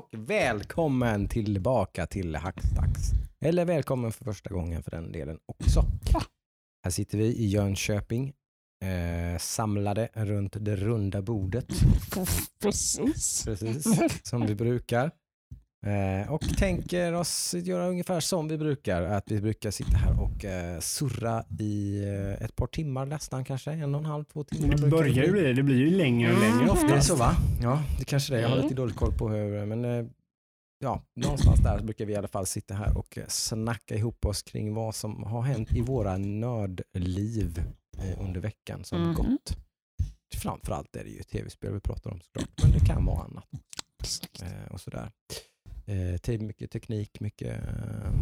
och välkommen tillbaka till Hackstacks. Eller välkommen för första gången för den delen också. Här sitter vi i Jönköping, eh, samlade runt det runda bordet, Precis. precis som vi brukar. Eh, och tänker oss göra ungefär som vi brukar, att vi brukar sitta här och eh, surra i eh, ett par timmar nästan kanske, en och en halv, två timmar. Det börjar ju bli det. Det blir ju längre och längre Mm. ofta. Det är så va? Ja, det kanske det är. Jag har Mm. lite dålig koll på hur, men eh, ja, någonstans där brukar vi i alla fall sitta här och eh, snacka ihop oss kring vad som har hänt i våra nördliv eh, under veckan som Mhm. gått. Framförallt är det ju tv-spel vi pratar om såklart, men det kan vara annat eh, och sådär. Eh, mycket teknik, mycket eh,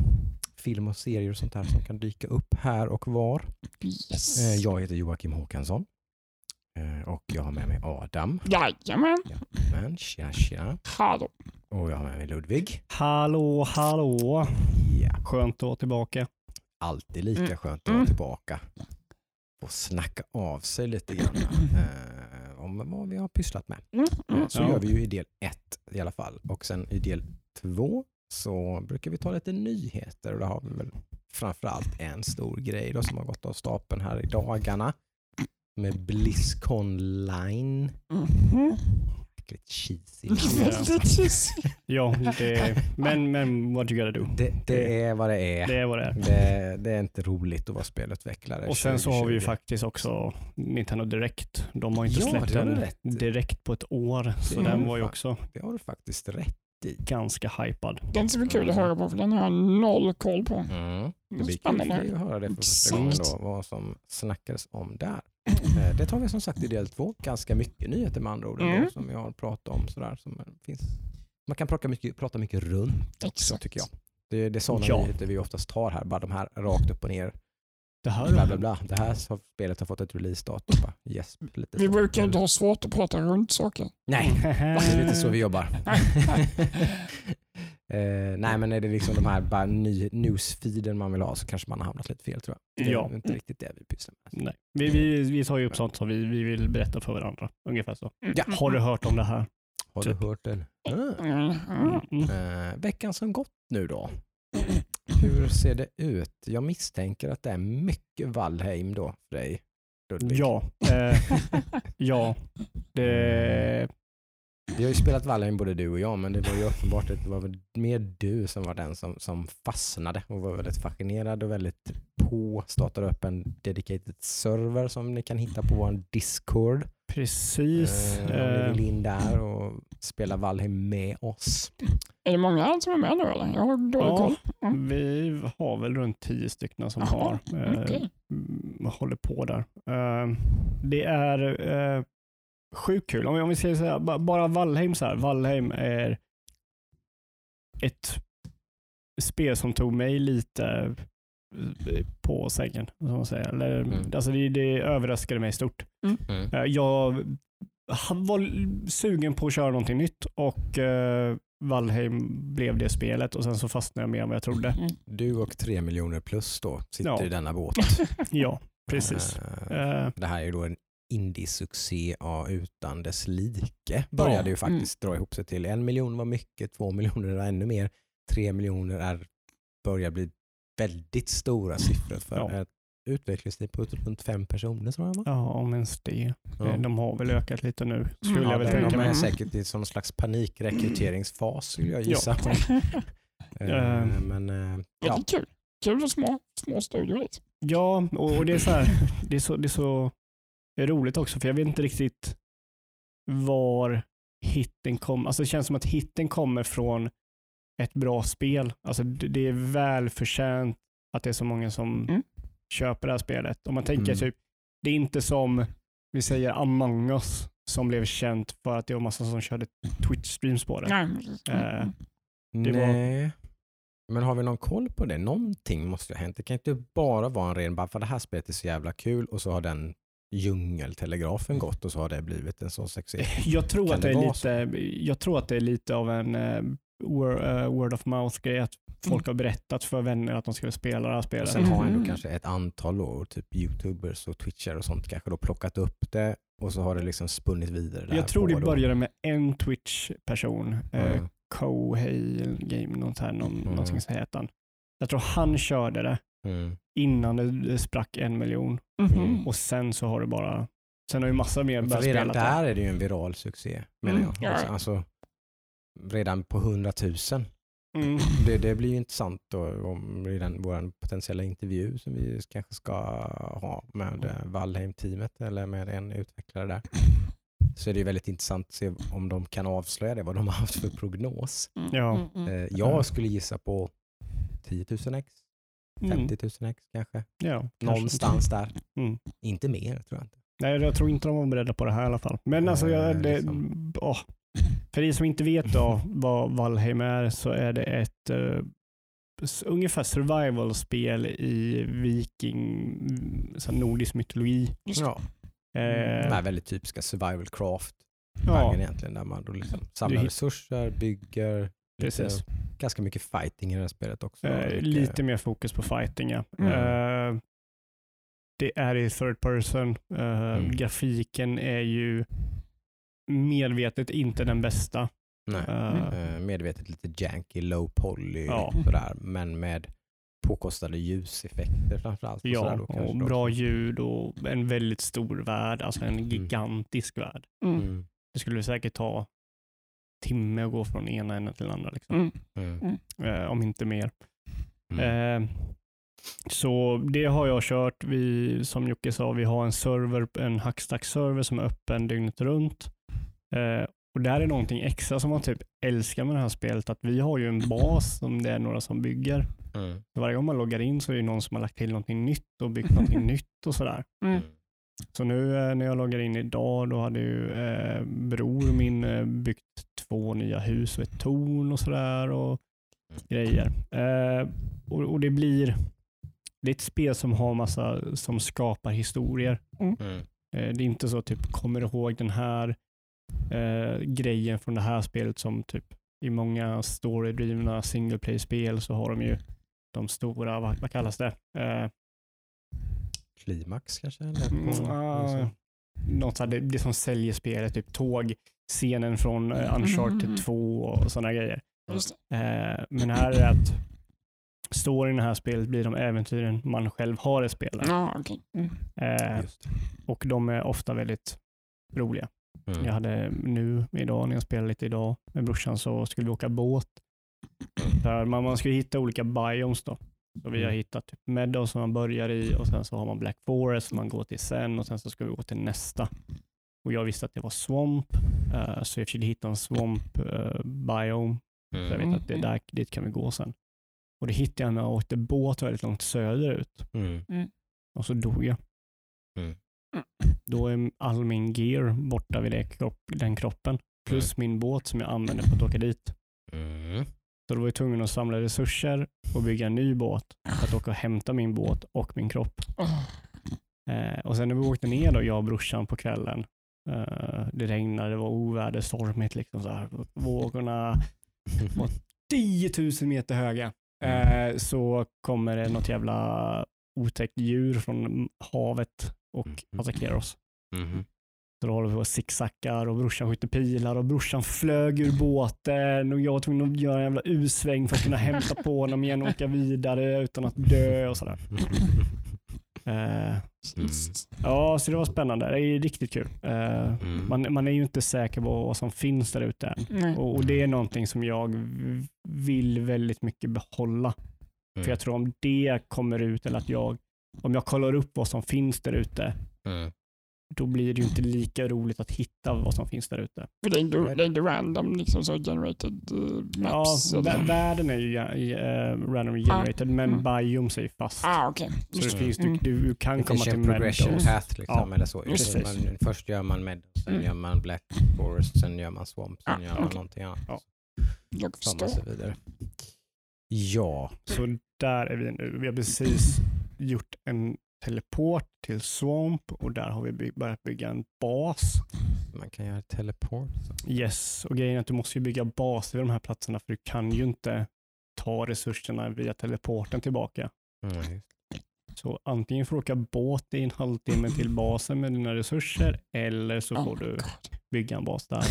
film och serier och sånt här som kan dyka upp här och var. Yes. Eh, jag heter Joakim Håkansson eh, och jag har med mig Adam. Jajamän. Men tja tja. Hallå. Och jag har med mig Ludvig. Hallå, hallå. Ja, Skönt att vara tillbaka. alltid lika Mm. skönt att vara Mm. tillbaka. Och snacka av sig lite grann eh, om vad vi har pysslat med. Mm, Eh, mm. så Ja. gör vi ju i del ett i alla fall. Och sen i del två så brukar vi ta lite nyheter och då har vi väl framförallt en stor grej då som har gått av stapeln här i dagarna. Med Blizzcon Line. Mhm. Jäkligt cheesy. Väldigt cheesy. Ja, det, men, men what you gotta do. Det, det är vad det är. Det är vad det är. Det, det är inte roligt att vara spelutvecklare. Och sen så har vi ju 2020. faktiskt också Nintendo Direct. De har inte Ja, släppt den direkt på ett år, så Det har den var ju också Det har du faktiskt rätt. Ganska hypad. Den ska bli kul att höra på för den har jag noll koll på. Mm. Det blir kul Spännande. att höra det för första gången Exakt. då, vad som snackades om där. Eh, Det tar vi som sagt i del två. Ganska mycket nyheter med andra ord Mm. som jag har pratat om. Sådär, som finns. Man kan prata mycket, prata mycket runt också Exakt. tycker jag. Det, det är sådana Ja. nyheter vi oftast tar här, bara de här rakt upp och ner. Det här Bla, bla, bla. Det här har, spelet har fått ett release-datum. Yes, lite Vi brukar inte ha svårt att prata runt saker. Nej, det är lite så vi jobbar. eh, nej men är det liksom de här bara ny, newsfeeden man vill ha så kanske man har hamnat lite fel tror jag. Det är Ja. inte riktigt det vi pysslar med. Nej. Vi, vi, vi tar ju upp sånt som vi, vi vill berätta för varandra. Ungefär så. Ja. Har du hört om det här? Har du Typ. hört den? Ah. Mm. Mm. Mm. Eh, veckan som gått nu då. Hur ser det ut? Jag misstänker att det är mycket Valheim då för dig. Ludvig. Ja. Eh, ja. Det, Vi har ju spelat Valheim både du och jag men det var ju uppenbart att det var mer du som var den som, som fastnade och var väldigt fascinerad och väldigt på. Startade upp en dedicated server som ni kan hitta på vår Discord. Precis. Eh, om ni Eh, vill in där och spela Valheim med oss. Är det många som är med nu eller? Jag har dålig Ja. koll. vi har väl runt tio stycken som Jaha, har eh, mm, håller på där. Eh, det är eh, sjukt kul. Om vi, om vi säger så här, bara Valheim så här. Valheim är ett spel som tog mig lite eh, på sängen. Som man säger. Eller, Mm. alltså det, det överraskade mig stort. Mm. Eh, Jag var sugen på att köra någonting nytt och eh, Valheim blev det spelet och sen så fastnade jag mer än vad jag trodde. Mm. Du och tre miljoner plus då sitter Ja. i denna båt. Ja, precis. Eh, Det här är ju då en indie-succé ja, utan dess like. Började Ja. ju faktiskt dra ihop sig till. En miljon var mycket, två miljoner är ännu mer. Tre miljoner är, börjar bli väldigt stora siffror för Ja. ett utvecklingstid på runt fem personer. Tror jag? Ja, om ens det. Ja. Eh, De har väl ökat lite nu, skulle Mm. jag väl de, tänka de mig. är säkert i som slags panikrekryteringsfas skulle jag Ja. gissa. Eh, Eh. Men eh, Ja. ja, Det är kul. Kul för små, små studior. Liksom. Ja, och det är så här, det är så, det är så roligt också, för jag vet inte riktigt var hitten kom. Alltså det känns som att hitten kommer från ett bra spel. Alltså det, är väl förtjänt att det är så många som Mm. köper det här spelet. Om man tänker Mm. typ, det är inte som vi säger Among us som blev känt för att det var massa som körde Twitch-streams på det. Nej, precis. Eh, Det var- Nej. Men har vi någon koll på det? Någonting måste ju ha hänt. Det kan inte bara vara en ren, bara för det här spelet är så jävla kul och så har den djungeltelegrafen gått och så har det blivit en sån succé. Jag tror, Kan att det det är vara lite, jag tror att det är lite av en eh, word, eh, word of mouth-grej. Att folk har berättat för vänner att de skulle spela det här Och spelet. sen har ändå Mm. kanske ett antal år, typ youtubers och twitchare och sånt kanske då plockat upp det och så har det liksom spunnit vidare. jag tror det då. började med en Twitch-person. Eh, Mm. Kohei Game, något här, någon, Mm. någonting så heter han. Jag tror han körde det Mm. innan det, det sprack en miljon Mhm. och sen så har det bara, sen har ju massa mer För börjat redan spela det. där är det ju en viral succé, menar Mm, jag. ja. Alltså, alltså, redan på 100 000. Mm. Det, det blir ju intressant då, om redan vår potentiella intervju som vi kanske ska ha med eh, Valheim-teamet eller med en utvecklare där. Så är det ju väldigt intressant att se om de kan avslöja det, vad de har haft för prognos. Mm, Ja. mm, mm. Eh, Jag skulle gissa på 10 000 ex, 50 Mm. 000 ex kanske. Ja, kanske. Någonstans där. Mm. Inte mer tror jag inte. Nej, jag tror inte de var beredda på det här i alla fall. Men alltså, jag, det, liksom. åh. För er som inte vet då vad Valheim är så är det ett s- ungefär survival-spel i viking, så här nordisk mytologi. Ja, Eh, de här väldigt typiska survival craft ja, egentligen där man då liksom samlar resurser, bygger, precis. lite, ganska mycket fighting i det här spelet också. Eh, lite mer fokus på fighting, ja. Mm. Eh, det är i third person. Eh, Mm. Grafiken är ju medvetet inte den bästa. Nej. Eh, medvetet lite janky, low poly Ja. sådär, men med påkostade ljuseffekter framförallt. och sådär Ja, då och då bra också. ljud och en väldigt stor värld, alltså en gigantisk värld. Mm. Mm. Det skulle säkert ta timme att gå från ena änden till den andra, liksom. Mm. Mm. eh, om inte mer. Mm. Eh, så det har jag kört. Vi, som Jocke sa, vi har en server, en Hackstack-server som är öppen dygnet runt. Eh, och där är någonting extra som man typ älskar med det här spelet, att vi har ju en bas som det är några som bygger. Mm. Så varje gång man loggar in så är det någon som har lagt till någonting nytt och byggt någonting nytt och sådär. Mm. Så nu eh, när jag loggar in idag, då hade ju eh, bror min eh, byggt två nya hus och ett torn och sådär och grejer. Eh, och, och det blir det är ett spel som har massa som skapar historier. Mm. Eh, det är inte så typ, kommer du ihåg den här eh, grejen från det här spelet som typ i många storydrivna single play-spel så har de ju de stora, vad, vad kallas det? Eh, Klimax kanske? Eller? Mm, ah, något så här, det, det som säljer spelet, typ tågscenen från eh, Uncharted Mm. 2 och sådana grejer. Just Eh, men här är det att storyn i det här spelet blir de äventyren man själv har i spelet. det. Ja, okej. Mm. Eh, och de är ofta väldigt roliga. Mm. Jag hade nu idag, när jag spelade lite idag med brorsan, så skulle vi åka båt. Där man, man skulle hitta olika biomes då. Så vi har Mm. hittat typ Meadows som man börjar i och sen så har man Black Forest som man går till sen och sen så ska vi gå till nästa. Och jag visste att det var Swamp, eh, så jag försökte hitta en Swamp eh, biome. Så jag Mm. vet att det är där, dit kan vi gå sen. Och det hittade jag när jag åkte båt väldigt långt söderut. Mm. Och så dog jag. Mm. Då är all min gear borta vid den kroppen. Plus min båt som jag använder för att åka dit. Mm. Så då var jag tvungen att samla resurser och bygga en ny båt för att åka och hämta min båt och min kropp. Oh. Eh, och sen när vi åkte ner då, jag och brorsan på kvällen. Eh, det regnade, det var oväder, stormigt liksom så här. Vågorna 10 000 meter höga. Eh, så kommer det något jävla otäckt djur från havet och Mhm. attackerar oss. Mhm. Så då håller vi på och zigzaggar och brorsan skjuter pilar och brorsan flög ur båten och jag var tvungen att göra en jävla U-sväng för att kunna hämta på honom igen och åka vidare utan att dö och sådär. Eh, Mm. ja, så det var spännande. Det är riktigt kul. Eh, Mm. man, man är ju inte säker på vad som finns där ute än. Och, och det är någonting som jag vill väldigt mycket behålla. Mm. För jag tror om det kommer ut eller att jag, om jag kollar upp vad som finns där ute, Mm. då blir det ju inte lika roligt att hitta vad som finns där ute. För det är inte, det är inte random liksom så generated uh, Ja, maps? eller? vä- världen är ju ja, eh, random generated, men Mm. biomes är ju fast. Ah, okej. Så det det. finns, du, Mm. du, du kan Det komma finns till en progression Meadows. path liksom, Ja, eller så. det. man, först gör man Meadows, sen Mm. gör man Black Forest, sen gör man Swamp, sen Ah, gör man okej. någonting annat. Ja. Jag förstår. vidare. Ja. Så där är vi nu. Vi har precis gjort en teleport till Swamp och där har vi by- börjat bygga en bas. Man kan göra teleport. Så. Yes, och grejen är att du måste ju bygga baser vid de här platserna för du kan ju inte ta resurserna via teleporten tillbaka. Mm, just. Så antingen får du åka båt i en halvtimme till basen med dina resurser eller så Oh får du God. bygga en bas där.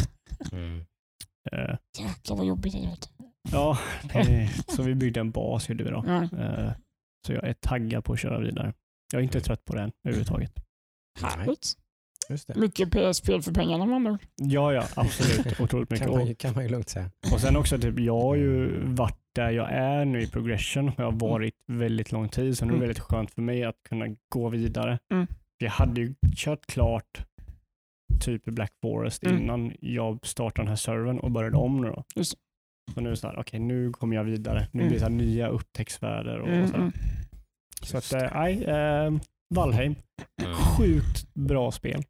Mm. Eh, Jäklar vad jobbigt det är. ja, så vi byggde en bas gjorde vi då. Ja, Eh, så jag är taggad på att köra vidare. Jag är inte trött på den överhuvudtaget. härligt. Just det. Mycket PS-spel för pengarna andra ord. Ja, ja, absolut. Otroligt mycket. Kan man, kan man ju lugnt säga. och sen också, typ, jag har ju varit där jag är nu i progression. Jag har varit väldigt lång tid, så nu är det Mm. väldigt skönt för mig att kunna gå vidare. Mm. Jag hade ju kört klart typ Black Forest Mm. innan jag startade den här servern och började om nu då. Just Så nu är det så här, okej nu kommer jag vidare. Nu Mm. blir det så här nya upptäcktsvärldar och, Mm, och så. här. Så att, eh, nej, eh, Valheim. Mm. Sjukt bra spel.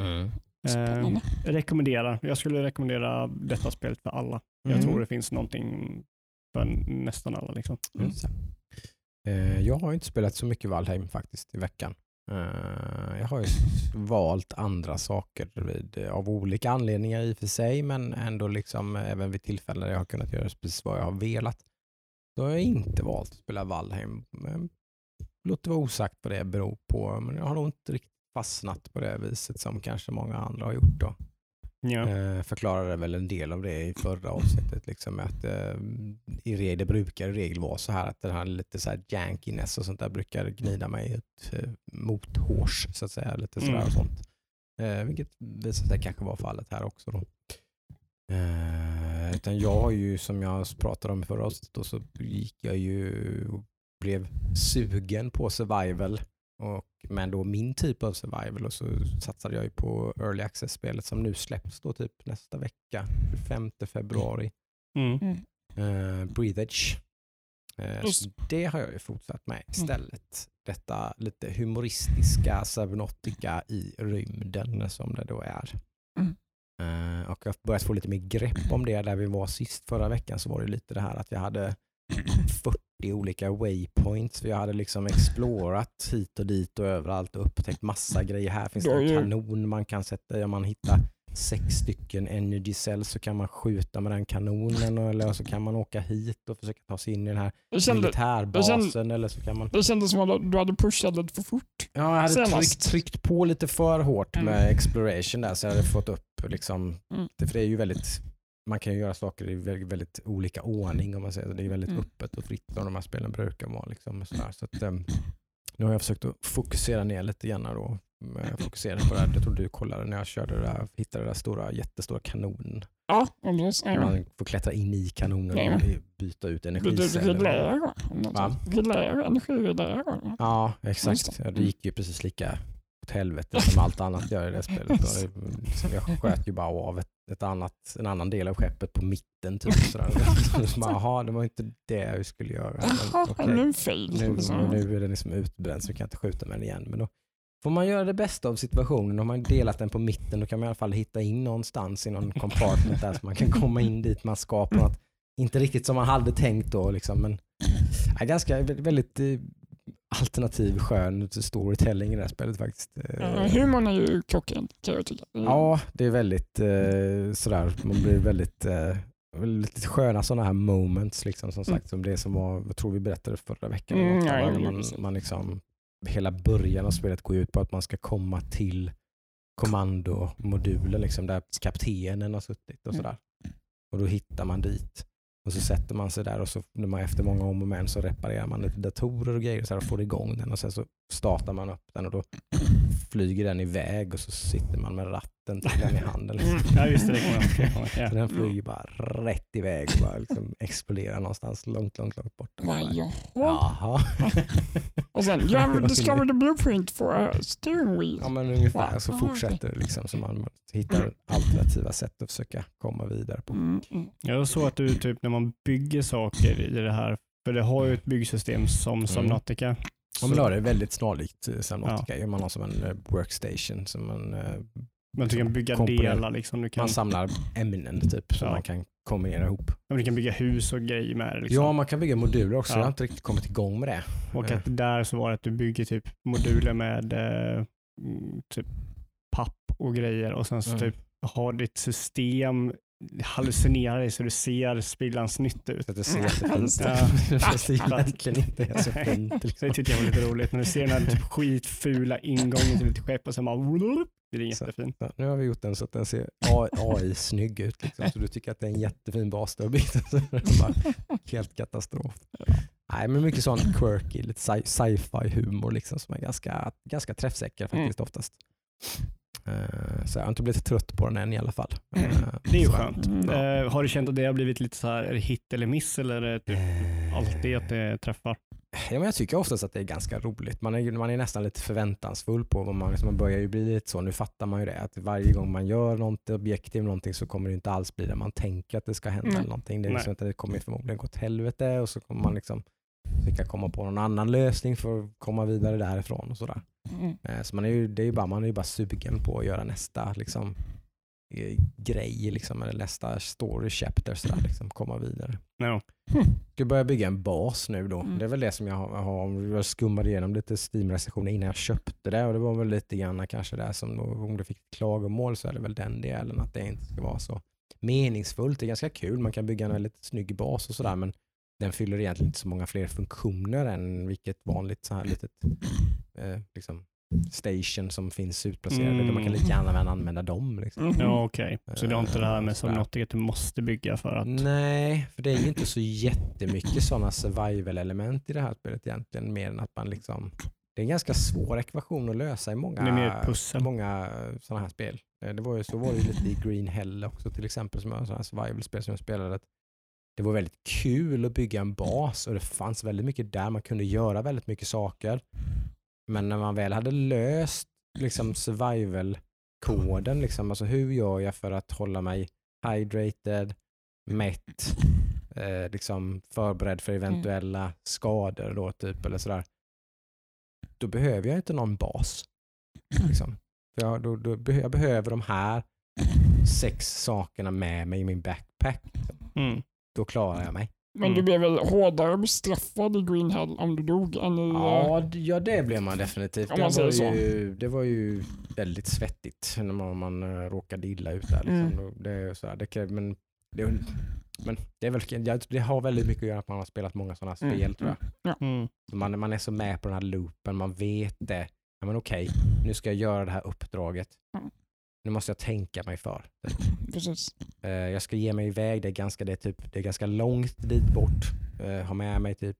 Mm. Eh, rekommenderar. Jag skulle rekommendera detta spelet för alla. Jag Mm. tror det finns någonting för nästan alla. Liksom. Mm. Eh, Jag har inte spelat så mycket Valheim faktiskt i veckan. Eh, Jag har ju valt andra saker vid, eh, av olika anledningar i och för sig, men ändå liksom även vid tillfällen där jag har kunnat göra precis vad jag har velat. Så har jag inte valt att spela Valheim. Men låt det vara osagt vad det beror på, men jag har nog inte riktigt fastnat på det viset som kanske många andra har gjort. Då. Ja. Eh, förklarade väl en del av det i förra avsnittet. Liksom, att, eh, i regel, det brukar i regel vara så här att den här lite så här jankiness och sånt där brukar gnida mig ut eh, mot hårs så att säga. Lite sådär Mm. och sånt. Eh, vilket visar sig kanske vara fallet här också. Då. Eh, utan jag har ju som jag pratade om i förra avsnittet då, så gick jag ju blev sugen på survival och, men då min typ av survival och så satsade jag ju på early access-spelet som nu släpps då typ nästa vecka, 5 februari. Mm. Uh, Breathe Edge. Eh, Just. så det har jag ju fortsatt med istället. Detta lite humoristiska Subnautica i rymden som det då är. Mm. Eh, och jag har börjat få lite mer grepp om det. Där vi var sist förra veckan så var det lite det här att jag hade 40 olika waypoints. Vi hade liksom explorat hit och dit och överallt och upptäckt massa grejer. Här finns det en kanon man kan sätta i. Om man hittar sex stycken energy cells så kan man skjuta med den kanonen eller så kan man åka hit och försöka ta sig in i den här Det, kände, militärbasen eller så kan man... det kändes som att du hade pushat lite för fort. Ja, jag hade tryckt, tryckt på lite för hårt Mm. med exploration där så jag hade fått upp liksom, Mm. det, för det är ju väldigt man kan ju göra saker i väldigt, väldigt olika ordning om man säger så. Det är väldigt Mm. öppet och fritt som de här spelen brukar vara. Liksom, och sådär. Så att, ehm, nu har jag försökt att fokusera ner lite grann då. Jag fokuserade på det här, jag tror du kollade när jag körde det där, hittade det där stora, jättestora kanonen. Ja, är Man får klättra in i kanonen och Jajamän. byta ut energiceller. reglera? Energireglera. Ja, exakt. Det. Ja, det gick ju precis lika åt helvete som allt annat gör i det spelet. Och jag sköt ju bara av ett, ett annat, en annan del av skeppet på mitten. Typ, sådär. Så bara, Jaha, det var inte det jag skulle göra. Men, okej. nu nu, liksom. är den liksom utbränd så vi kan inte skjuta med den igen. Men då får man göra det bästa av situationen. Om man delat den på mitten då kan man i alla fall hitta in någonstans i någon compartment där så man kan komma in dit man ska på något, inte riktigt som man hade tänkt då liksom, men ja, ganska väldigt eh, alternativ skön storytelling i det här spelet faktiskt. Ja, humorn är ju klockren kan jag tycka. Ja, det är väldigt eh, sådär, man blir väldigt eh, lite sköna sådana här moments liksom som Mm. sagt som det som var, jag tror vi berättade förra veckan. Mm, Mm, ja, ja, man, man liksom, hela början av spelet går ut på att man ska komma till kommandomodulen liksom, där kaptenen har suttit och Mm. sådär. Och då hittar man dit. Och så sätter man sig där och så när man efter många om och men så reparerar man lite datorer och grejer så här och får igång den och sen så startar man upp den och då flyger den iväg och så sitter man med ratten till den i handen. Liksom. Mm. Ja, just det. Det. Så Ja. den flyger bara rätt iväg och bara liksom exploderar någonstans långt, långt, långt bort. Jaha. Och sen, you have discovered the blueprint for a steering wheel. Ja men ungefär så Ja, fortsätter det liksom så man hittar alternativa sätt att försöka komma vidare på. Mm, mm. Jag såg att du typ när man bygger saker i det här, för det har ju ett byggsystem som Subnautica. Ja, Så då är det väldigt snarlikt eh, Subnautica. Man har som en eh, workstation som man, eh, men du kan bygga delar. Liksom. Du, kan, man samlar ämnen typ som Ja. man kan kombinera ihop. ja, men du kan bygga hus och grejer med det. Liksom. Ja, man kan bygga moduler också. Ja. Jag har inte riktigt kommit igång med det. Och att där så var det att du bygger typ moduler med eh, mm, typ papp och grejer och sen så Mm. typ har ditt system hallucinerar dig så du ser sprillans nytt ut. Så att det ser jättefint ut. Det egentligen inte är så fint. Så det tyckte jag var lite roligt när du ser den här typ skitfula ingången till ditt skepp och sen bara blir den Så- jättefin. Ja, nu har vi gjort den så att den ser AI snygg ut. Liksom. Så du tycker att det är en jättefin bas du har byggt. Så helt katastrof. Nej, men mycket sån quirky, lite sci- sci-fi humor liksom, som är ganska, ganska träffsäker faktiskt oftast. Eh, så jag har inte blivit trött på den än i alla fall. Mm. Eh, Det är ju så- skönt. Ja. Eh, har du känt att det har blivit lite så här, hit eller miss eller är det typ Eh, alltid att det träffar? Ja, men jag tycker oftast att det är ganska roligt. Man är, man är nästan lite förväntansfull på vad man, liksom, man börjar ju bli lite så. Nu fattar man ju det att varje gång man gör något objektiv någonting så kommer det inte alls bli det man tänker att det ska hända. Nej. Eller någonting. Det, är liksom, att det kommer förmodligen gå åt helvete och så kommer man liksom försöka komma på någon annan lösning för att komma vidare därifrån. Och sådär. Mm. Eh, Så man är, ju, det är ju bara, man är ju bara sugen på att göra nästa liksom, eh, grej, liksom, eller nästa story chapter. Sådär, liksom, komma vidare No. ska börja bygga en bas nu då. Mm. Det är väl det som jag har, jag skummade igenom lite Steam-recensioner innan jag köpte det och det var väl lite grann kanske det som då, om det fick klagomål så är det väl den delen att det inte ska vara så meningsfullt. Det är ganska kul, man kan bygga en väldigt snygg bas och sådär men den fyller egentligen inte så många fler funktioner än vilket vanligt så här litet eh, liksom station som finns utplacerade. Mm. Man kan lika gärna använda dem. Liksom. Mhm. Ja, okej. Så det har inte det här med som något du måste bygga för att... Nej, för det är ju inte så jättemycket sådana survival-element i det här spelet egentligen, mer än att man liksom det är en ganska svår ekvation att lösa i många, är många sådana här spel. Eh, Det var ju, så var det ju lite i Green Hell också till exempel, som är här survival-spel som jag spelade. Det var väldigt kul att bygga en bas och det fanns väldigt mycket där, man kunde göra väldigt mycket saker. Men när man väl hade löst liksom survival-koden, liksom, alltså hur gör jag för att hålla mig hydrated, mätt, eh, liksom förberedd för eventuella skador då typ eller sådär. Då behöver jag inte någon bas. Liksom. För jag, då, då, jag behöver de här sex sakerna med mig i min backpack. Mm. Då klarar jag mig. Men du blev väl hårdare bestraffad i Green Hell om du dog än i... Ja, d- ja det blev man definitivt. Om Det man var, säger ju, det var ju väldigt svettigt när man, man eh, råkade illa ut där. Liksom. Mm. Det, är ju så här, det, kan- men, det, är- men det, är väl, jag- det har väldigt mycket att göra med att man har spelat många sådana Mm, spel tror jag. Mm. Så Man, man är så med på den här loopen, man vet det. Ja, men okej, nu ska jag göra det här uppdraget. Mm. Nu måste jag tänka mig för. Precis. Eh, jag ska ge mig iväg, det är ganska, det är typ, det är ganska långt dit bort. Uh, ha med mig typ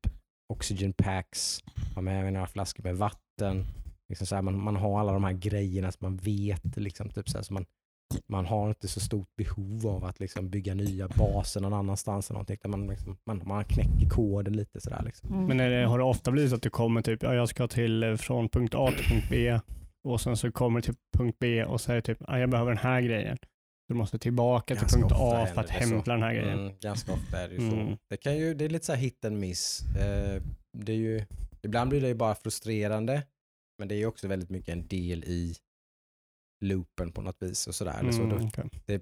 oxygen packs, ha med mig några flaskor med vatten. Liksom så här, man, man har alla de här grejerna som man vet. Liksom, typ så här, så man, man har inte så stort behov av att liksom, bygga nya baser någon annanstans. Eller någonting, utan man, liksom, man, man knäcker koden lite sådär. Liksom. Mm. Men är det, har det ofta blivit så att du kommer typ, ja, jag ska till eh, från punkt A till punkt B och sen så kommer du till punkt B och säger typ, ja, jag behöver den här grejen. Du måste tillbaka till punkt A för att det så. hämta den här grejen. Mm, ganska ofta är det ju Mm. så. Det, kan ju, det är lite så här hit and miss. Eh, det är ju, ibland blir det ju bara frustrerande, men det är ju också väldigt mycket en del i loopen på något vis. och sådär. Eller så Mm, då, okej.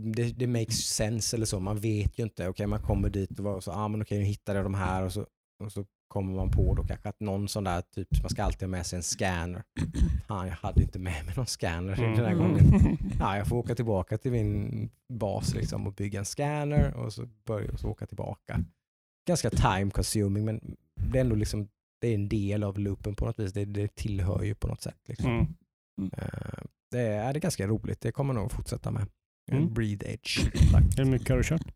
det, det makes sense eller så. Man vet ju inte. Okej, man kommer dit och så, ah, men okej, nu hittar jag de här och så, och så kommer man på då kanske att någon sån där typ, man ska alltid ha med sig en scanner. Fan, jag hade inte med mig någon scanner Mm. den här gången. Ja, jag får åka tillbaka till min bas liksom och bygga en scanner och så börja och så åka tillbaka. Ganska time consuming men det är ändå liksom det är en del av loopen på något vis. Det, det tillhör ju på något sätt. Liksom. Mm. Eh, det, är, det är ganska roligt. Det kommer jag nog fortsätta med. Mm. Breathe edge. Hur mycket har du kört?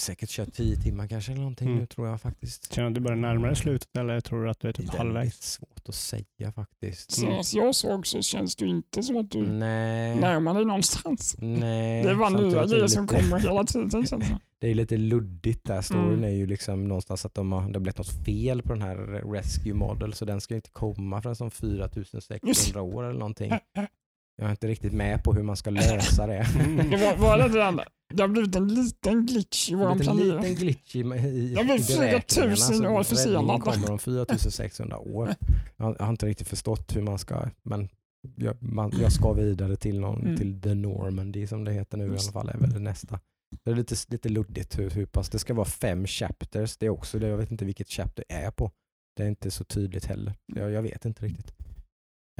Säkert kört tio timmar kanske eller någonting Mm. nu tror jag faktiskt. Känner du att du börjar närma dig slutet eller tror du att du är Det typ är halvvägs? svårt att säga faktiskt. Så som jag såg så känns det inte som att du Nej. närmar dig någonstans. Nej. Det är bara nya grejer som kommer hela tiden känns det. Det är lite luddigt där. Storyn Mm. är ju liksom någonstans att de har, det har blivit något fel på den här Rescue Model så den ska inte komma förrän som 4600 år eller någonting. Jag är inte riktigt med på hur man ska lösa det. Det var, det det där? Det har blivit en liten glitch i En vår planering. liten glitch i, i, Jag i 4000 beräkningarna, så år försenad. kommer om 4600 år. Jag har, jag har inte riktigt förstått hur man ska, men jag, man, jag ska vidare till, någon, Mm. till The Normandy som det heter nu i alla fall, är väl det nästa. Det är lite, lite luddigt hur, hur pass, det ska vara fem chapters, det är också det, jag vet inte vilket chapter är på. Det är inte så tydligt heller. Jag, jag vet inte riktigt.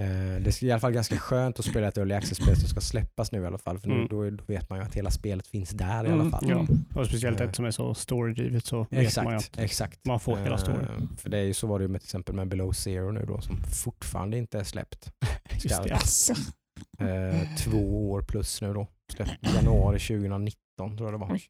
Eh, det är i alla fall ganska skönt att spela ett early access-spel som ska släppas nu i alla fall, för Mm. då, då vet man ju att hela spelet finns där i alla Mm, fall. Ja. Och speciellt Eh. ett som är så storydrivet så vet man ju Exakt, att exakt. man får hela storyn. Eh, För det är ju så var det ju med till exempel med Below Zero nu då som fortfarande inte är släppt. Just det. Alltså. Eh, två år plus nu då. Släpp, januari 2019 tror jag det var.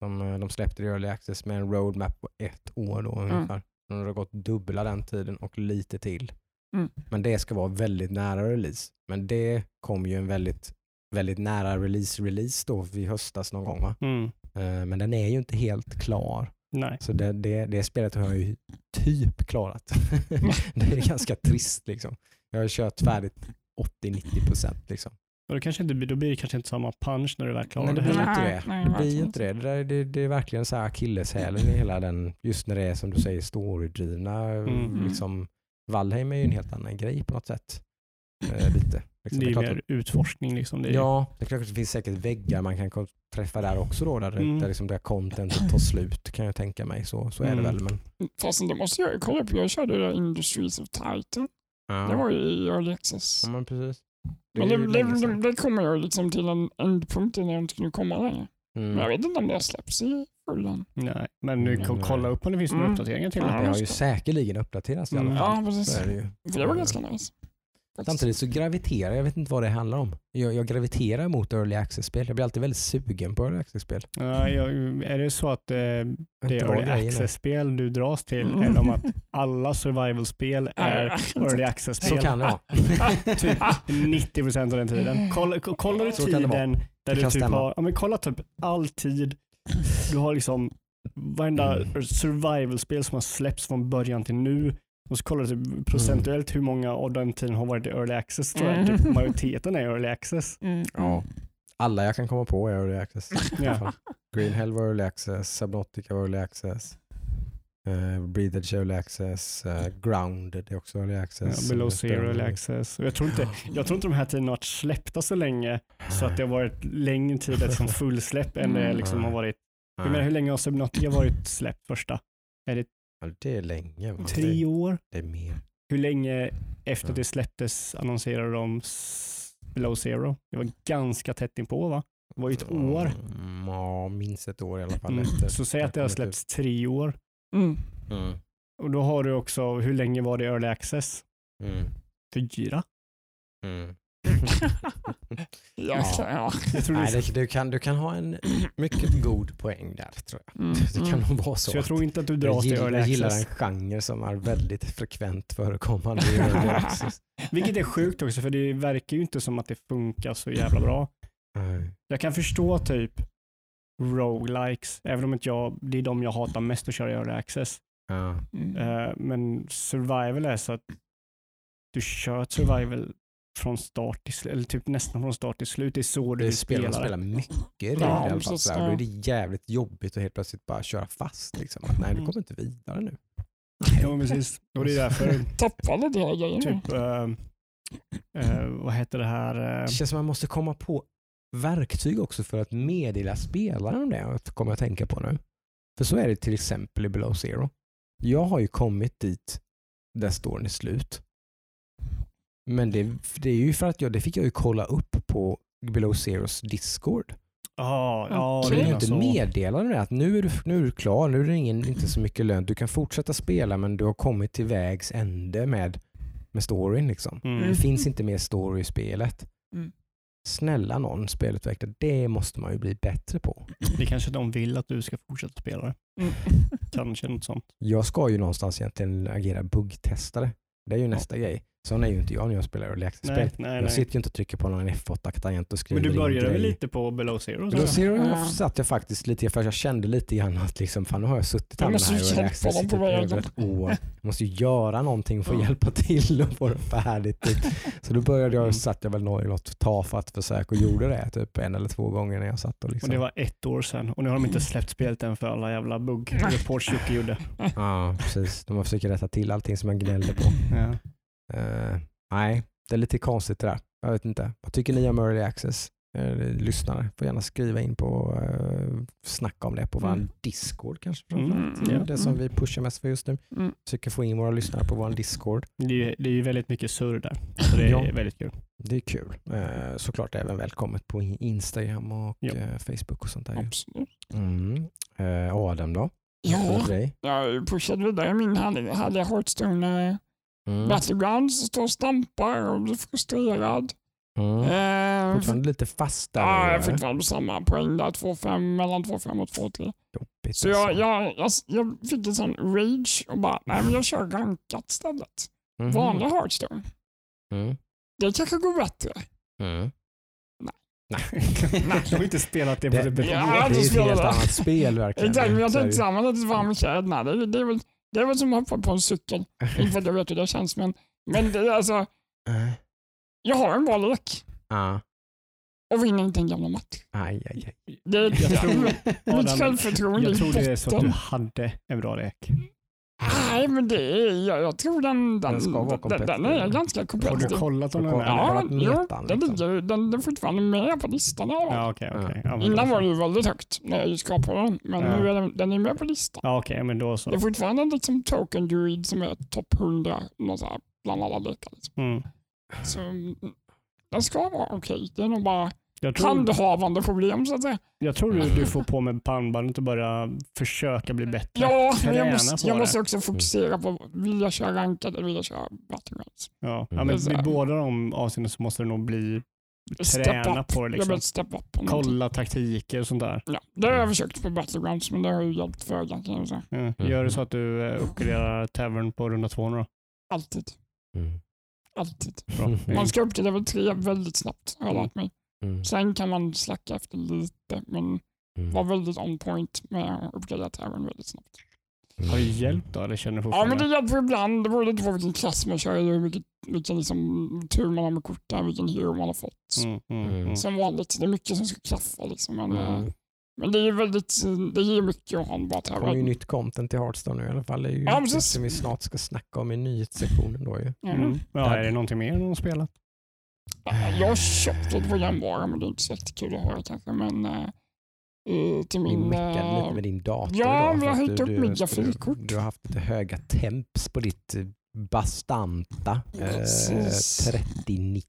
De, eh, de släppte det i early access med en roadmap på ett år då ungefär. Nu har det gått dubbla den tiden och lite till. Mm. Men det ska vara väldigt nära release. Men det kom ju en väldigt, väldigt nära release-release då i höstas någon gång va? Mm. Eh, Men den är ju inte helt klar. Nej. Så det, det, det spelet har jag ju typ klarat. det är ganska trist liksom. Jag har kört färdigt 80-90% liksom. Och det kanske inte, då blir det kanske inte samma punch när du väl klarar Nej, det blir inte det. nej, Det blir inte det. Det, där, det, det är verkligen så här akilleshälen i hela den, just när det är som du säger storydrivna. Mm. Liksom, Valheim är ju en helt annan grej på något sätt. Eh, lite. Liksom, Det är ju klart mer utforskning liksom. Det är, Ja, det är klart att det finns säkert väggar man kan träffa där också då, där, det- Mm. där, liksom där contentet tar slut kan jag tänka mig. Så, så är det Mm. väl. Men, Fast det måste jag kolla på. Jag körde det där Industries of Titan. ja. Det var ju i Early Access. ja, men precis. Det Men är det, det, det, det kommer ju liksom till en ändpunkt när jag inte skulle komma längre. Men jag Mm. vet inte om det har släppts i fullan. Nej, men kan Mm. kolla upp om det finns några Mm. uppdateringar till Ja. det. Det har ju säkerligen uppdaterats i alla Mm. fall. Ja, precis. Det det var ganska nice. Samtidigt så graviterar jag, vet inte vad det handlar om. Jag, jag graviterar mot early access-spel. Jag blir alltid väldigt sugen på early access-spel. Ja, jag, är det så att eh, det är early access-spel du dras till Mm. eller om att alla survival-spel är early Så access-spel? kan det vara. typ 90% av den tiden. Kolla, ko- kollar du Så tiden där Det du typ stämma. har, ja men kolla typ all tid, du har liksom varenda Mm. survival-spel som har släppts från början till nu och så kollar du typ procentuellt hur många av den tiden har varit i early access. Tror jag. Mm. Typ majoriteten är early access. Mm. Ja. Alla jag kan komma på är early access. Ja. Green Hell var early access, Subnautica var early access, uh, Breathedge early access, uh, Grounded är också early Ja, access. below som är zero early access. Och jag, tror inte, jag tror inte de här tiderna har varit släppta så länge så att det har varit längre tid som fullsläpp än det Mm. liksom har varit. Jag menar, hur länge har Subnautica varit släppt första? Är det Ja, det är länge. va? tre Det, år? det är mer. Hur länge efter Ja. det släpptes annonserade de Below Zero? Det var ganska tätt inpå va? Det var ju ett år. Mm, ja, minst ett år i alla fall. Mm. efter Så säg att det har släppts tre år. Mm. Mm. Och då har du också, hur länge var det early access? Mm. Fyra? Mm. Ja, ja. Jag tror Nej, det, du, kan, du kan ha en mycket god poäng där tror jag. Mm. Det kan nog vara så. så jag tror inte att du dras till early jag gillar en genre som är väldigt frekvent förekommande i early access. Vilket är sjukt också för det verkar ju inte som att det funkar så jävla bra. Nej. Jag kan förstå typ roguelikes, även om inte jag, det är de jag hatar mest att köra i early access. Ja. Mm. Eh, men survival är så att du kör ett survival från start till slut, eller typ nästan från start till slut. Det är så du Det vill spelar, spela. spelar mycket Ja, i alla fall. Då är det jävligt jobbigt att helt plötsligt bara köra fast. Liksom. Att, nej, du Mm. kommer inte vidare nu. Ja, precis. Och det är därför Tappade det hela grejen typ, eh, eh, vad heter det här? eh, Det känns som att man måste komma på verktyg också för att meddela spelaren om det, kommer jag att tänka på nu. För så är det till exempel i Below Zero. Jag har ju kommit dit där storyn är slut. Men det, det är ju för att jag, det fick jag ju kolla upp på Below Zeros Discord. Ja, ja, är ju inte så. meddelande det att nu är, du, nu är du klar, nu är det ingen, inte så mycket lön. Du kan fortsätta spela men du har kommit till vägs ände med, med storyn. Liksom. Mm. Det finns inte mer story i spelet. Mm. Snälla någon spelutvecklare, det måste man ju bli bättre på. Det kanske de vill att du ska fortsätta spela det. Mm. Kanske något sånt. Jag ska ju någonstans egentligen agera buggtestare. Det är ju nästa grej. Sån är ju inte jag när jag spelar nej, Jag nej. sitter ju inte och trycker på någon F8-tangent och skriver Men du började väl lite på below zero? Ser du, Ja. satt jag faktiskt lite, för jag kände lite grann att liksom, fan nu har jag suttit här Jag med den här i typ över ett år. Jag måste ju göra någonting för att hjälpa till och få det färdigt. Typ. Så då började jag, Mm. satt jag väl något tafatt försök och gjorde det typ en eller två gånger när jag satt och liksom. Och det var ett år sedan och nu har de inte släppt spelet än för alla jävla bugg-reports Jocke gjorde. Ja, precis. De försöker rätta till allting som jag gnällde på. Ja. Eh, nej, det är lite konstigt det där. Jag vet inte. Vad tycker ni om early access? Eh, lyssnare får gärna skriva in på uh, snacka om det på vår Mm. Discord kanske. Mm, framförallt. ja. Det som vi pushar mest för just nu. Mm. Försöker få in våra lyssnare på vår Discord. Det, är ju, det är ju väldigt mycket surr där. Så det är Ja. väldigt kul. Det är kul. Eh, såklart även välkommet på Instagram och Ja. eh, Facebook och sånt där. Absolut. Mm. Eh, Adam då? Ja, jag pushade vidare min härliga Hearthstone Mm. Battlegrounds står och stampar och blir frustrerad. Mm. Eh, Fortfarande lite fastare. ja, jag är fortfarande på samma poäng där, 2-5, mellan 2-5 och 2-3. Jobbigt Så jag, alltså. jag, jag, jag fick en sån rage och bara, nej men jag kör rankat istället. Mhm. Vanlig Hearthstone. Mm. Det kanske går bättre. Mm. Du har inte spelat det på Det- det. Ja, det är ett spelar helt det. annat spel verkligen. Exakt, men jag tänkte det- samma lite varm kläderna. Det, det, är väl, det är väl som att hoppa på en cykel. Inte för att jag vet hur det känns, men, men det, är alltså, jag har en bra lek Ja. och vinner inte en jävla match. Aj, aj, aj. Det, Jag tror, mitt självförtroende jag tror det är så att du hade en bra lek. Nej, men det är, jag, jag tror den, den, Den ska vara den, kompetitiv. den är ganska Har du kollat om Så den är? Ja. Jo, metan, den, liksom. ligger, den, den är fortfarande med på listan. Ja, okej. okej. Ja, Innan då var så. det ju väldigt högt när jag på den, men Ja. nu är den, den är med på listan. Ja, okej, men då Det är så. fortfarande liksom Token Druid som är topp 100 något så här, bland alla lekar. Liksom. Mm. Så mm, den ska vara okej. Det är nog bara Jag tror, handhavande problem så att säga. jag tror du, du får på med pannbandet och börja försöka bli bättre. Ja, men jag Träna måste, jag måste också fokusera på, vill jag köra rankad eller vill jag köra Battlegrounds? Ja. Ja, Mm. men i båda de avseenden så måste du nog bli Step träna up. på det. Liksom. step up någonting. Kolla taktiker och sånt där. Ja, det har jag försökt på Battlegrounds men det har ju hjälpt föga kan jag säga. Ja. Mm. Gör det så att du eh, uppgraderar Tavern på runda två nu då? Alltid. Mm. Alltid. Bra. Man ska upp till level 3 väldigt snabbt har jag lärt mig. Mm. Sen kan man slacka efter lite men Mm. vara väldigt on point med att uppgradera Terran väldigt snabbt. Har det hjälpt då? Eller känner du Ja men det hjälper ibland. Det beror lite på vilken klass man kör hur mycket, vilken liksom, tur man har med korten, vilken hero man har fått. Mm, mm, Mm. mm. Som vanligt, det är mycket som ska klaffa liksom. Men, eh, Mm. men det är väldigt, det ger mycket att ha en bra Det kommer ju nytt content till Hearthstone nu i alla fall. Det är ju Ja, det som vi snart ska snacka om i nyhetssektionen då ju. Mm. Mm. Ja, är det någonting mer de har spelat? Jag har köpt lite programvara men det är inte så jättekul att höra kanske. Men eh, eh, till min... meckade eh, lite med din dator ja, idag. men jag har höjt upp mitt grafikkort. Du har haft lite höga temps på ditt eh, bastanta eh, Precis. 3090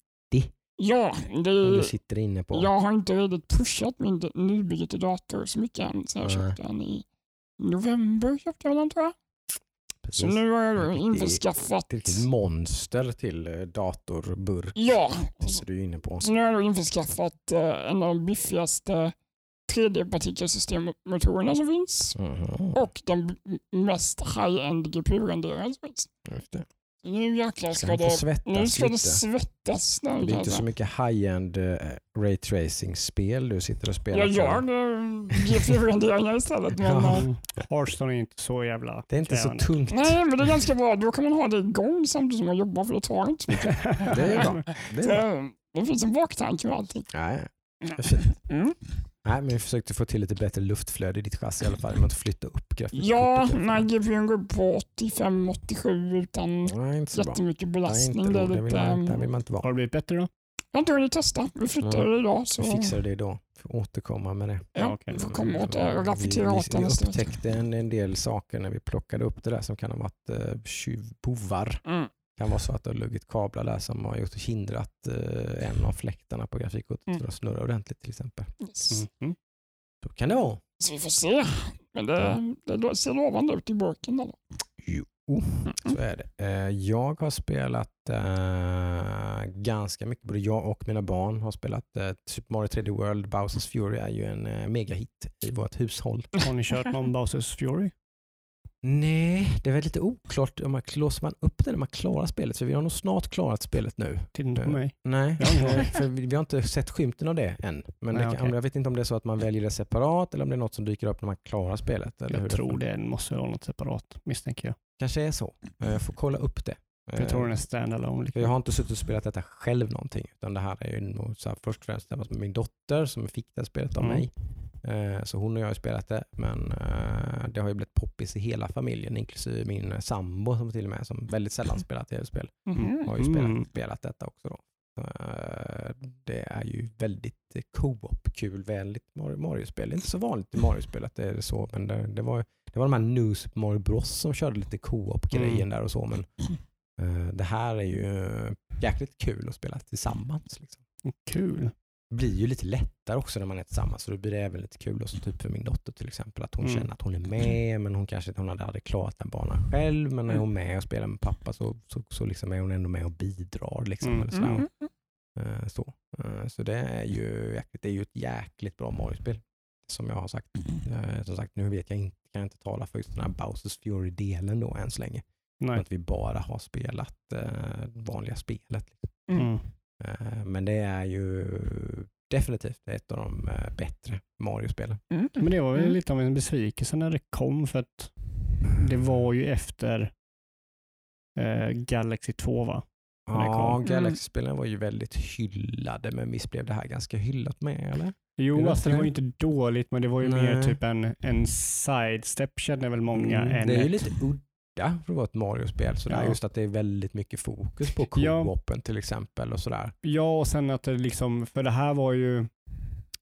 Ja, det, du sitter inne på. jag har inte riktigt pushat min nybyggde dator så mycket än. Så jag Nej. köpte den i november. Köpte jag den tror jag. Precis. Så nu har jag införskaffat... Ett monster till eh, datorburk Ja, sitter du inne på. så nu har jag införskaffat eh, en av de biffigaste 3D-partikelsystemmotorerna som finns. Mhm, Och den mest high-end GPU-renderaren som finns. just det. Så Nu jäklar Ska ska det, svettas nu ska det lite? svettas. Nu, Det är inte så mycket high-end uh, raytracing-spel du sitter och spelar. Jag gör det GPU-renderingar istället. Men, Ja. eh. Hearthstone är inte så jävla Det är inte så krävande. tungt. Nej, men det är ganska bra. Då kan man ha det igång samtidigt som man jobbar för det tar inte så mycket. Det är bra. Det är bra. Det, det finns en baktanke med allting. Nej, det. Mm. Nej, men vi försökte få till lite bättre luftflöde i ditt chassi i alla fall. genom att flytta upp grafikkortet. Ja, när GPUn går på 85-87 utan Nej, inte så bra. jättemycket Nej, belastning. inte det lite, man, där vill man inte vara. Har det blivit bättre då? jag har inte hunnit testa. Vi flyttade det idag. Så, Vi fixar det då. Får återkomma med det. ja, okej. vi får komma åt det och rapportera vi, åt det vi, vi upptäckte en, en del saker när vi plockade upp det där som kan ha varit uh, tjuvbovar. Mm. Kan vara så att det har luggit kablar där som har gjort hindrat eh, en av fläktarna på grafikkortet Mm. för att snurra ordentligt till exempel. Yes. Mm. Så kan det vara. Så vi får se. Men det, det ser lovande ut i burken. Då. Jo, Mm. så är det. Eh, jag har spelat eh, ganska mycket, både jag och mina barn har spelat eh, Super Mario 3D World, Bowsers Fury är ju en eh, megahit i vårt hushåll. Har ni kört någon Bowsers Fury? Nej, det är väl lite oklart om man låser man upp det när man klarar spelet, för vi har nog snart klarat spelet nu. Titta inte på Eh, mig. Nej, för vi, har inte sett skymten av det än. Men Nej, det kan, okej. jag vet inte om det är så att man väljer det separat eller om det är något som dyker upp när man klarar spelet. Eller hur Jag tror det måste vara något separat, misstänker jag. kanske är så. Eh, Jag får kolla upp det. För jag tror den är standalone. För jag har inte suttit och spelat detta själv någonting, utan det här är ju så här, först och främst tillsammans med min dotter som fick det här spelet av Mm. mig. Eh, Så hon och jag har spelat det, men eh, det har ju blivit poppis i hela familjen, inklusive min sambo som till och med, som väldigt sällan spelat tv-spel, Mhm. har ju spelat, Mm. spelat detta också. Då. Eh, Det är ju väldigt eh, co-op-kul, vänligt Mario- Mario-spel. Det är inte så vanligt i Mario-spel att det är så, men det, det, var, det var de här New Super Mario Bros som körde lite co-op-grejen Mm. där och så, men eh, det här är ju jäkligt kul att spela tillsammans. Liksom. Kul. blir ju lite lättare också när man är tillsammans. Så då blir det även lite kul, också, typ för min dotter till exempel, att hon Mm. känner att hon är med, men hon kanske inte hon hade, hade klarat den banan själv. Men när Mm. hon är med och spelar med pappa så, så, så liksom är hon ändå med och bidrar. Liksom, Mm. eller sådär. Mm. Eh, Så. Eh, så det är ju det är ju ett jäkligt bra Mario-spel. Som jag har sagt. Eh, Som sagt, nu vet jag inte, kan jag inte tala för just den här Bowsers Fury-delen då än så länge. Nej. Att vi bara har spelat eh, vanliga spelet. Mm. Eh, Men det är ju definitivt ett av de eh, bättre Mario-spelen. Mm. Men det var ju Mm. lite av en besvikelse när det kom för att det var ju efter eh, Galaxy 2 va? Ja, kom. Galaxy-spelen var ju väldigt hyllade, men visst blev det här ganska hyllat med eller? Jo, det alltså det var ju inte dåligt, men det var ju Nej. mer typ en, en sidestep känner väl många. Mm, än det är ju ett- lite udda för att vara ett Mario-spel. Sådär. Ja. Just att det är väldigt mycket fokus på Ja. co-open till exempel. och sådär. Ja, och sen att det liksom, för det här var ju,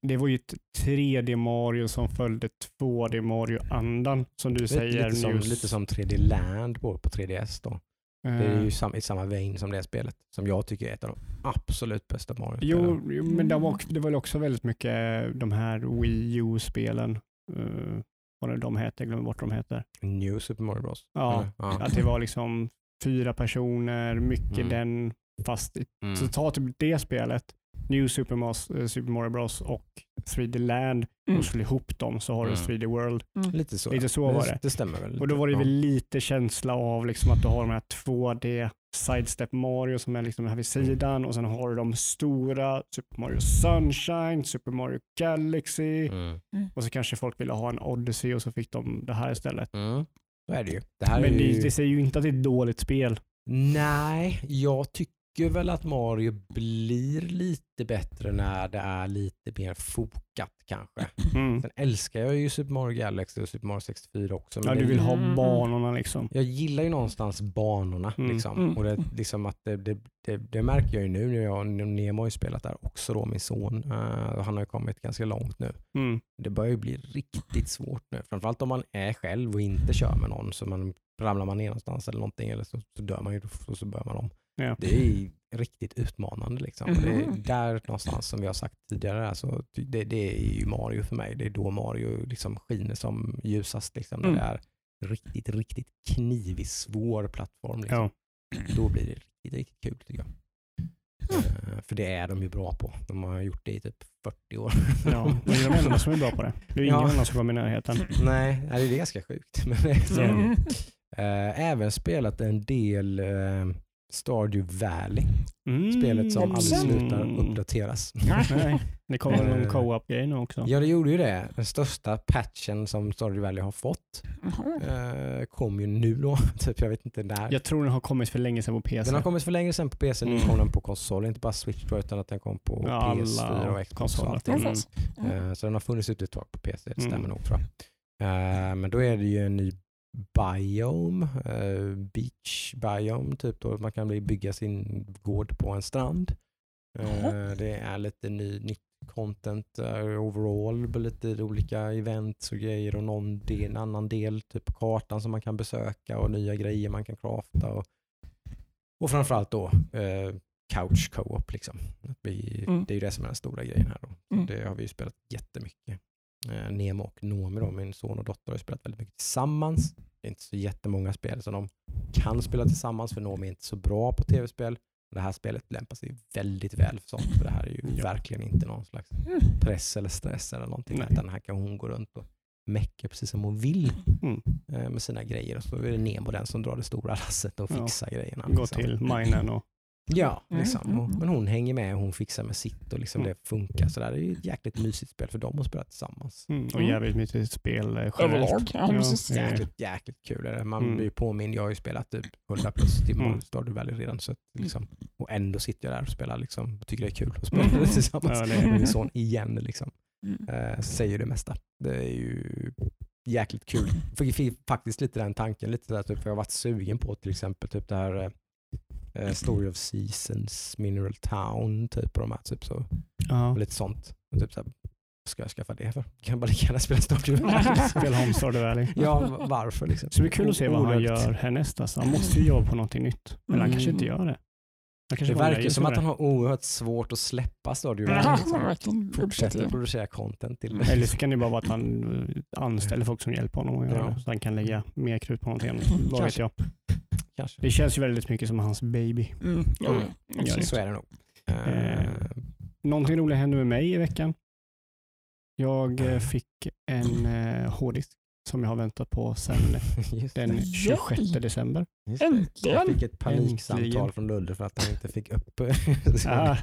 det var ju ett 3D Mario som följde 2D Mario-andan som du Lite, säger. lite, som, lite som 3D Land på, på 3DS. Då. Det är Eh, ju sam, i samma vein som det spelet. Som jag tycker är ett av de absolut bästa Mario-spelen. Jo, jo, men det var, det var också väldigt mycket de här Wii U-spelen. Uh, vad det de heter? Jag glömmer bort vad de heter. New Super Mario Bros. Ja, ja. Att det var liksom fyra personer, mycket Mm. den, fast i Mm. Så ta typ det spelet, New Super Mario, eh, Super Mario Bros och 3D Land Mm. och slå ihop dem så har du Mm. 3D World. Lite så. Lite så var det. Det stämmer väl. Och då var det väl lite känsla av liksom att du har de här 2D Sidestep Mario som är liksom här vid sidan och sen har du de stora Super Mario Sunshine, Super Mario Galaxy Mm. och så kanske folk ville ha en Odyssey och så fick de det här istället. Mm. Så är det ju. Det här Men är ju... det, det säger ju inte att det är ett dåligt spel. Nej, jag tycker väl att Mario blir lite bättre när det är lite mer fokat kanske. Mm. Sen älskar jag ju Super Mario Galaxy och Super Mario 64 också. Men Ja, du vill ha Mm. banorna liksom. Jag gillar ju någonstans banorna. Mm. Liksom. Mm. Och det, liksom att det, det, det, det märker jag ju nu när jag, Nemo har ju spelat där också då, min son. Eh, han har ju kommit ganska långt nu. Mm. Det börjar ju bli riktigt svårt nu. Framförallt om man är själv och inte kör med någon. Så man, ramlar man ner någonstans eller någonting eller så, så dör man ju och så börjar man om. Ja. Det är riktigt utmanande. Liksom. Och Det är Mhm. där någonstans som vi har sagt tidigare, alltså, det, det är ju Mario för mig. Det är då Mario liksom skiner som ljusast. Liksom, när Mm. det är riktigt, riktigt knivig, svår plattform. Liksom. Ja. Då blir det riktigt, riktigt kul tycker jag. Eh, för det är de ju bra på. De har gjort det i typ 40 år. Ja, men det är de enda som är bra på det. Det är ingen Ja. annan som kommer i närheten. Nej, det är ganska sjukt. Men det är så. Mm. Eh, även spelat en del eh, Stardew Valley. Mm. Spelet som aldrig slutar uppdateras. Nej, det kommer någon Eh, co-op-grej nu också. Ja, det gjorde ju det. Den största patchen som Stardew Valley har fått eh, kom ju nu då. typ, jag vet inte när. Jag tror den har kommit för länge sedan på PC. Den har kommit för länge sedan på PC, nu Mm. kom den på konsol. Inte bara Switch jag, utan att den kom på Ja, PS4 alla och Xbox och allting. Eh, Så den har funnits ute ett tag på PC, det stämmer Mm. nog tror jag. Men då är det ju en ny biome, eh, beach biome, typ då man kan bygga sin gård på en strand. Jaha. Det är lite ny, nytt content eh, overall, lite olika events och grejer och någon del, annan del, typ kartan som man kan besöka och nya grejer man kan crafta. Och, och framförallt då eh, couch co-op. Liksom. Mm. Det är ju det som är den stora grejen här. Då. Mm. Det har vi ju spelat jättemycket. Eh, Nemo och Nomi, då, min son och dotter, har ju spelat väldigt mycket tillsammans. Det är inte så jättemånga spel som de kan spela tillsammans för Nomi är inte så bra på tv-spel. Det här spelet lämpar sig väldigt väl för sånt. För det här är ju Ja. verkligen inte någon slags press eller stress eller någonting. Nej. Utan här kan hon gå runt och mecka precis som hon vill Mm. eh, med sina grejer. Och så är det Nemo den som drar det stora lasset och Ja. fixar grejerna. Gå liksom. till minen och... Ja, Mm, liksom. mm, mm. men hon hänger med och hon fixar med sitt och liksom Mm. det funkar. Så där. Det är ju ett jäkligt mysigt spel för dem att spela tillsammans. Mm. Och Mm. jävligt mysigt spel eh, generellt. Överlag. Ja, precis. eh, Jäkligt, jäkligt kul är det. Man Mm. blir ju påmind. Jag har ju spelat typ 100 plus timmar Mm. Stardew Valley redan. Så att, liksom, och ändå sitter jag där och spelar liksom, och tycker det är kul att spela Mm. det tillsammans Ja, det är- med min son igen. Liksom. Mm. Eh, säger det mesta. Det är ju jäkligt kul. Fick, fick faktiskt lite den tanken, lite där, typ, för jag har varit sugen på till exempel typ det här eh, Story of Seasons, Mineral Town, typ och de här typ så. Ja. Lite sånt. Och typ så här, vad ska jag skaffa det för? Kan jag bara lika gärna spela Stardew Valley? Spela om Stardew Valley. ja, varför liksom? Så det blir kul att se vad han gör härnäst. Alltså. Han måste ju jobba på någonting nytt. Men han kanske inte Mm. gör det. Det verkar som att han har oerhört svårt att släppa Stardew Valley. Liksom. verkligen Fortsätter producera content till det. det. Eller så kan det bara vara att han eh, anställer folk som hjälper honom att göra Ja. Så han kan lägga mer krut på någonting. Mm, Vad vet jag. Kanske. Det känns ju väldigt mycket som hans baby. Mm, ja, Mm. ja. Så är det nog. Eh, Eh, Någonting roligt hände med mig i veckan. Jag eh, fick en eh, hårddisk som jag har väntat på sedan den det. 26 december. Äntligen! Jag fick ett paniksamtal Äntligen. från Ludde för att han inte fick upp Ah,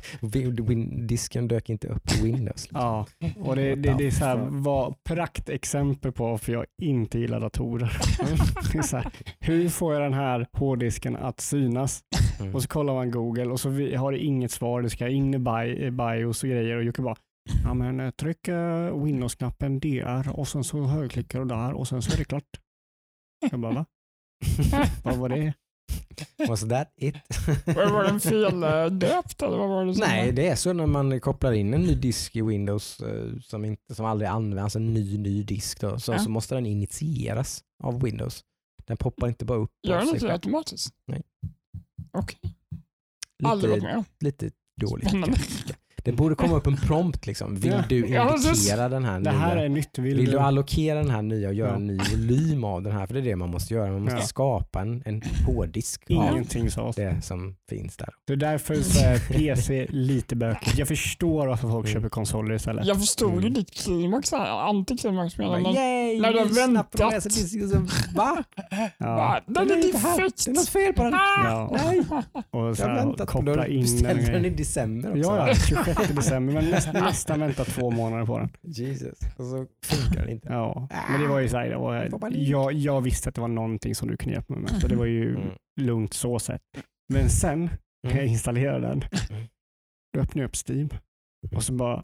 Disken dök inte upp i Windows. liksom. ja, och det, det, det är så här, var praktexempel på varför jag inte gillar datorer. Här, hur får jag den här hårddisken att synas? Mm. Och så kollar man Google och så har det inget svar. Det ska in i bios och grejer och Jocke bara Ja men eh, tryck eh, Windows-knappen DR och sen så högerklickar du där och sen så är det klart. Jag bara va? Vad var det? Was that it? Var var den feldöpt eller vad var det som Nej, det är så när man kopplar in en ny disk i Windows eh, som, inte, som aldrig används, en ny ny disk, då, så, Ja. så måste den initieras av Windows. Den poppar inte bara upp Gör den inte det automatiskt? Nej. Okej, aldrig varit Lite, med om. lite dåligt. Det borde komma upp en prompt liksom. Vill Ja. du Ja, indikera den här Det här nya? är nytt. Vill, Vill du? allokera den här nya och göra Ja. en ny volym av den här? För det är det man måste göra. Man måste Ja. skapa en, en hårddisk av Ingenting sades. det som finns där. Det är därför så är PC lite bökigt. Jag förstår varför folk Mm. köper konsoler istället. Jag förstod ju Mm. ditt klimax här, antiklimax menar jag. Yay! när du har väntat. Va? Ja. Va? Den är defekt! Det är något fel på den. Ja. Nej, Och så jag har här, koppla in den. Beställde den i december också. Ja, ja, 26 december. Men nästan, nästan väntat två månader på den. Jesus. Och så funkar det inte. Ja, men det var ju så här, var, jag, jag visste att det var någonting som du kunde hjälpa mig med. Så det var ju Mm. lugnt så sett. Men sen när jag Mm. installerade den, Mm. då öppnade jag upp Steam och så bara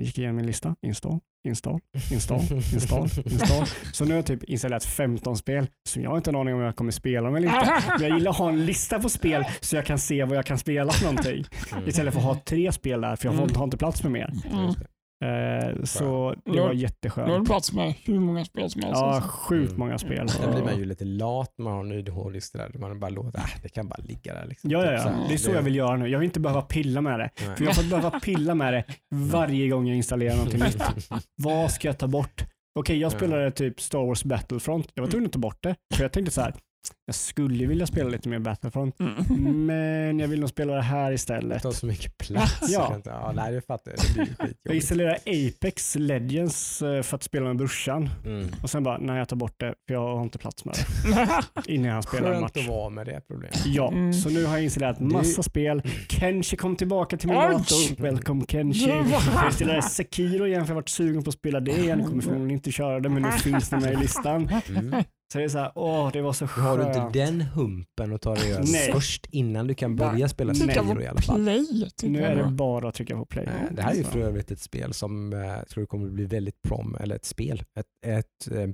gick igenom min lista. Install, install, install, install, install. Så nu har jag typ installerat 15 spel som jag har inte en aning om jag kommer spela dem eller inte. Men jag gillar att ha en lista på spel så jag kan se vad jag kan spela för någonting. Mm. Istället för att ha tre spel där, för jag har inte plats med mer. Mm. Eh, så det var Nu har jätteskönt. du plats med hur många spel som helst. Ja, sjukt Mm. många spel. Sen blir man ju lite lat när man har en där. Man bara låter, äh, det kan bara ligga där. Liksom. Ja, ja, Typ ja. här. Det är så jag vill göra nu. Jag vill inte behöva pilla med det. Nej. För jag får behöva pilla med det varje gång jag installerar någonting nytt. Vad ska jag ta bort? Okej, jag Ja. spelade typ Star Wars Battlefront. Jag var tvungen att ta bort det. För jag tänkte så här, jag skulle vilja spela lite mer Battlefront. Mm. Men jag vill nog spela det här Det istället. tar så mycket plats. Ja. Jag kan inte- ja, nej, det fattar jag. Det blir Jag installerade Apex Legends eh, för att spela med brorsan. Mm. Och sen bara, nej jag tar bort det för jag har inte plats med det. Innan han spelar en Skönt match. att vara med det problemet. Ja, Mm. så nu har jag installerat massa spel. Kenshi kom tillbaka till min dator. Welcome Kenshi. Jag installerade Sekiro igen för jag har varit sugen på att spela det igen. Kommer förmodligen inte köra det men nu finns det med i listan. Så det är så här, åh det var så Nu har du skönt. inte den humpen att ta dig över först innan du kan börja spela Nej. Sekiro i alla fall. Play, Nu är det bara att trycka på play. Eh, Det här är ju för övrigt ett spel som eh, jag tror kommer att bli väldigt prom, eller ett spel, ett, ett, eh,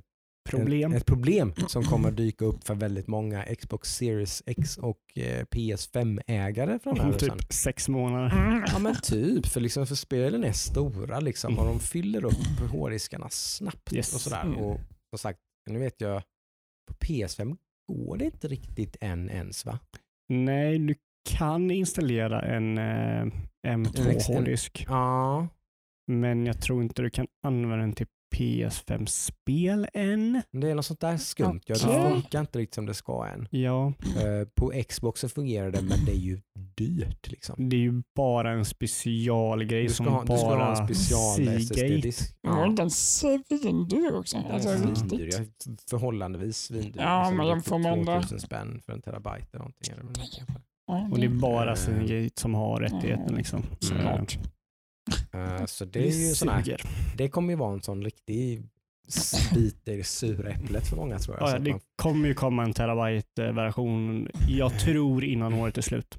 Problem. Ett, ett problem som kommer dyka upp för väldigt många Xbox Series X och eh, PS5-ägare framöver Om sen. typ sex månader. Mm. Ja men typ, för, liksom, för spelen är stora liksom, och de fyller upp hårddiskarna snabbt Yes. och sådär. Mm. Och som sagt, nu vet jag, på PS5 går det inte riktigt än ens va? Nej, du kan installera en eh, En ex- M2-hårddisk. Ja, Men jag tror inte du kan använda den till PS5-spel än. men det är något sånt där skumt. Ja, det funkar inte riktigt som det ska än. Ja, Eh, på Xboxen fungerar det men det är ju dyrt liksom. det är ju bara en specialgrej Du ska, som ha, du ska ha bara en special. SSD-disk. Inte den svindyr också? Alltså, Ja. riktigt. Svindyr, ja, förhållandevis svindyr. Ja, Liksom, men är jämför med andra. 2000 spänn för en terabyte eller någonting. Eller är. Ja, Och det är bara Eh. Seagate som har rättigheten. Liksom. Mm. Eh, så det är ju sån här, det kommer ju vara en sån riktig bit i det sura äpplet för många tror jag. Ja, det man, kommer ju komma en terabyte-version, jag tror innan året är slut.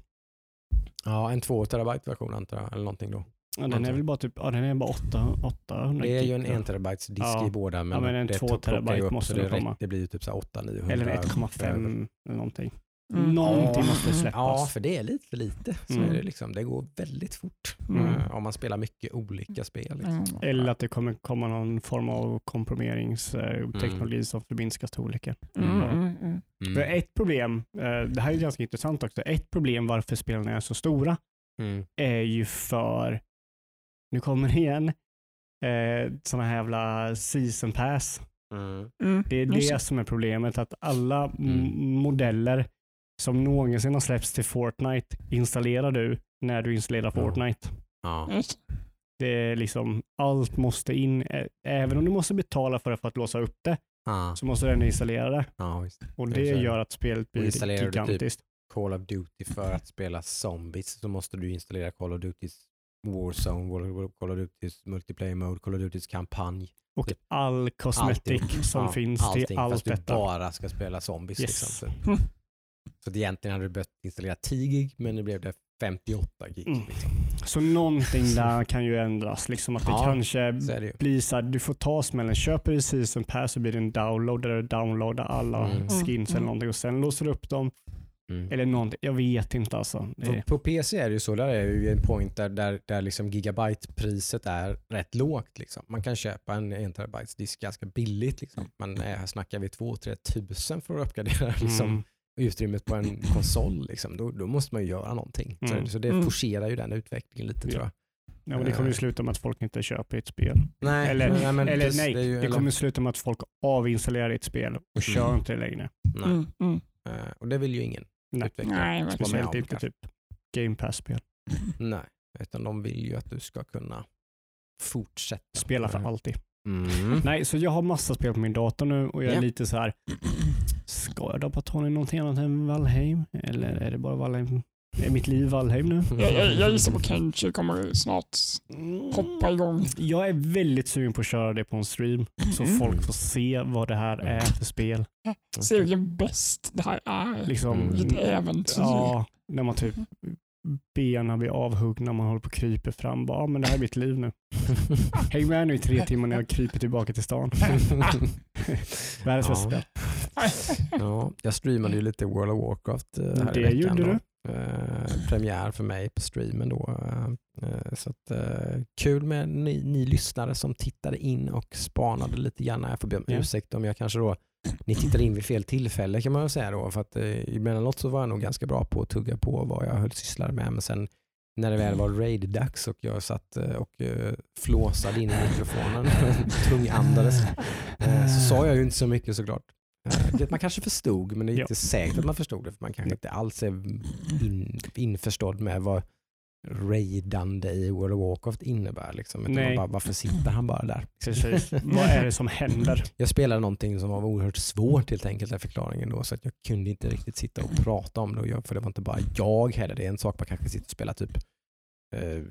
ja, en 2 terabyte version antar jag, eller någonting då. Ja, den är väl bara typ, ja, den är bara 8, 800 Det är ju en gig, 1 terabytes disk Ja. i båda men, Ja, men en det två plockar ju terabyte upp, måste det, det komma. det blir ju typ så här 800 900 Eller över. 1,5 eller någonting. Mm. Någonting Ja. måste släppas. Ja, för det är lite för lite. Så Mm. är det, liksom, det går väldigt fort Mm. eh, om man spelar mycket olika spel. Liksom. Mm. Eller att det kommer komma någon form av komprimeringsteknologi som storleken. Mm, Ja. mm, mm. Mm. ett problem, eh, det här är ganska intressant också, ett problem varför spelen är så stora Mm. är ju för, nu kommer det igen, eh, sådana här jävla season pass. Mm. Det är det som är problemet, att alla Mm. modeller som någonsin har släppts till Fortnite installerar du när du installerar Ja. Fortnite. Ja. Det är liksom, allt måste in, även om du måste betala för det för att låsa upp det, Ja. så måste du ändå installera det. Och Det gör att spelet blir installerar du typ gigantiskt. Call of Duty för att spela zombies så måste du installera Call of Dutys Warzone, Call of Dutys multiplayer mode, Call of Dutys kampanj. Och all Allting. som Ja, finns allting, till allt fast du detta. bara ska spela zombies. Yes. Liksom. Så, att egentligen hade du behövt installera 10 gig men nu blev det 58 gig. Mm. Liksom. Så någonting där kan ju ändras. Liksom att det Ja, kanske Så är det blir så här, du får ta smällen. Köper du season pass så blir det en download där du downloadar alla Mm. skins eller Mm. någonting och sen låser du upp dem. Mm. Eller någonting. Jag vet inte alltså. Det, På, på PC är det ju så, där är det ju en point där, där, där liksom gigabyte-priset är rätt lågt. Liksom. Man kan köpa en 1 terabytes disk ganska billigt. Liksom. Men eh, här snackar vi 2-3 tusen för att uppgradera liksom, mm. Utrymmet på en konsol. Liksom. Då, då måste man ju göra någonting. Mm. Så, så det Mm. forcerar ju den utvecklingen lite Ja. tror jag. ja, men det kommer ju sluta med att folk inte köper ett spel. Nej, Eller, nej, men eller precis, nej, det, ju, det eller- kommer sluta med att folk avinstallerar ett spel och kör Mm. inte det längre. nej. Mm, mm. Eh, Och det vill ju ingen Nej. utvecklare Nej, Speciellt inte kanske. typ Game Pass-spel. Nej, utan de vill ju att du ska kunna fortsätta. Spela för alltid. Mm. Nej, så jag har massa spel på min dator nu och jag är Ja. lite så här. Ska jag doppa tån i någonting annat än Valheim? Eller är det bara Valheim? Är mitt liv Valheim nu? Jag, jag, jag gissar på Kenshi kommer snart hoppa igång. Jag är väldigt sugen på att köra det på en stream så Mm. folk får se vad det här är för spel. Se vilken bäst det här är. Liksom, Mm. Vilket äventyr. ja, när man typ benen blir avhuggna, man håller på och kryper fram. Bara, men det här är mitt liv nu. Häng med nu i tre timmar när jag kryper tillbaka till stan. Världens bästa spel. ja, jag streamade ju lite World of Warcraft eh, här Det i veckan. gjorde då. du. Eh, premiär för mig på streamen då. Eh, eh, så att, eh, kul med ni, ni lyssnare som tittade in och spanade lite grann. Jag får be om ursäkt om jag kanske då ni tittade in vid fel tillfälle kan man väl säga då. För att eh, emellanåt så var jag nog ganska bra på att tugga på vad jag höll sysslade med. Men sen när det väl var raid-dags och jag satt eh, och eh, flåsade in i mikrofonen, tungandades, så sa jag ju inte så mycket såklart. Man kanske förstod, men det är inte säkert att man förstod det, för man kanske inte alls är in, införstådd med vad raidande i World of Warcraft innebär. Liksom. Man bara, varför sitter han bara där? Precis. Vad är det som händer? Jag spelade någonting som var oerhört svårt helt enkelt, är förklaringen då, så att jag kunde inte riktigt sitta och prata om det, för det var inte bara jag heller. Det är en sak man kanske sitter och spelar typ eh,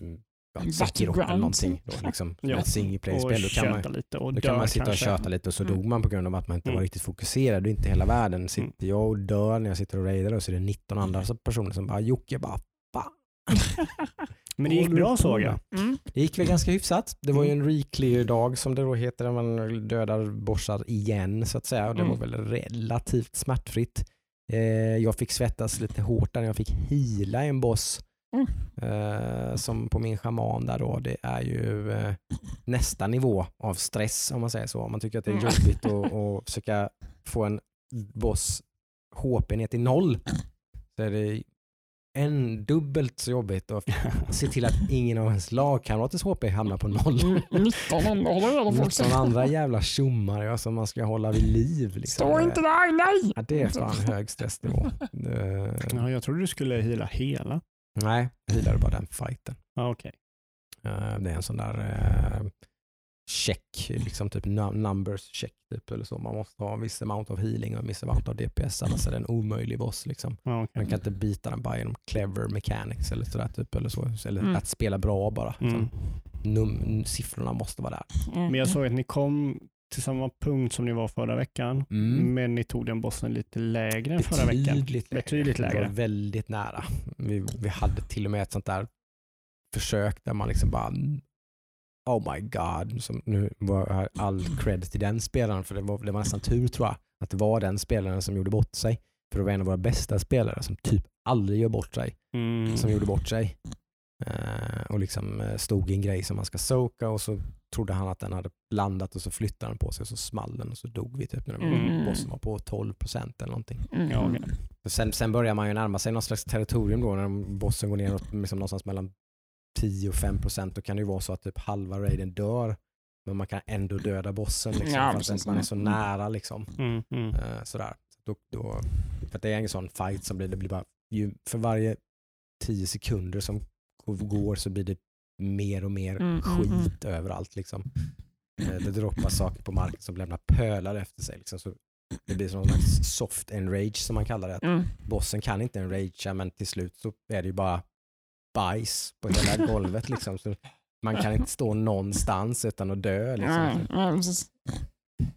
Sekiro eller någonting. Då, liksom, Ja. Ett single Och player-spel. Då kan man, lite och då kan man sitta och kanske. köta lite och så Mm. dog man på grund av att man inte Mm. var riktigt fokuserad. Det är inte hela världen. Sitter jag och dör när jag sitter och raidar och så är det 19 andra personer som bara Jocke bara fan. Men det gick bra såg jag. Mm. Det gick väl ganska hyfsat. Det var ju en reclear-dag som det då heter när man dödar bossar igen så att säga. Och det var Mm. väl relativt smärtfritt. Eh, jag fick svettas lite hårt där när jag fick hila en boss. Mm. Eh, som på min shaman där då. Det är ju eh, nästa nivå av stress om man säger så. Om man tycker att det är Mm. jobbigt att, att försöka få en boss HP ner till noll så är det en dubbelt så jobbigt att se till att ingen av ens lagkamraters HP hamnar på noll. Mm, 19 andra håller reda på också. 19 andra jävla tjommar ja, som man ska hålla vid liv. Liksom. Stå inte där, nej! Ja, det är fan hög stressnivå. Det- Ja, jag trodde du skulle hila hela. Nej, jag gillar bara den fighten. Ja, okej. Eh, Det är en sån där eh, check, liksom typ num- numbers check typ, eller så. Man måste ha en viss amount of healing och en viss amount of DPS, annars är det en omöjlig boss. Liksom. Ja, okej. Man kan inte bita den bara genom clever mechanics eller sådär typ, eller så. Eller Mm. att spela bra bara. Mm. Num- siffrorna måste vara där. Mm. Men jag såg att ni kom till samma punkt som ni var förra veckan. Mm. Men ni tog den bossen lite lägre än förra veckan. Betydligt lägre. Betydligt Det lägre. var väldigt nära. Vi, vi hade till och med ett sånt där försök där man liksom bara Oh my god. Som nu var jag all cred till den spelaren för det var, det var nästan tur tror jag att det var den spelaren som gjorde bort sig. För det var en av våra bästa spelare som typ aldrig gör bort sig. Mm. Som gjorde bort sig. Eh, och liksom eh, stod i en grej som man ska soka och så trodde han att den hade landat och så flyttade den på sig och så small den och så dog vi typ när Mm. bossen var på 12% eller någonting. Mm. Ja. Sen, sen börjar man ju närma sig någon slags territorium då när bossen går ner åt liksom någonstans mellan 10 och 5 procent. Då kan det ju vara så att typ halva raiden dör. Men man kan ändå döda bossen liksom, Ja, för att man är så nära. Liksom. Mm, mm. Eh, sådär. Då, då, för det är en sån fight som blir, det blir bara, ju, för varje 10 sekunder som går så blir det mer och mer Mm, mm, skit överallt. Liksom. Eh, Det droppas saker på marken som lämnar pölar efter sig. Liksom. Så det blir som någon slags soft enrage som man kallar det. Mm. Bossen kan inte enragea men till slut så är det ju bara bajs på hela golvet. Liksom. Så man kan inte stå någonstans utan att dö. Liksom.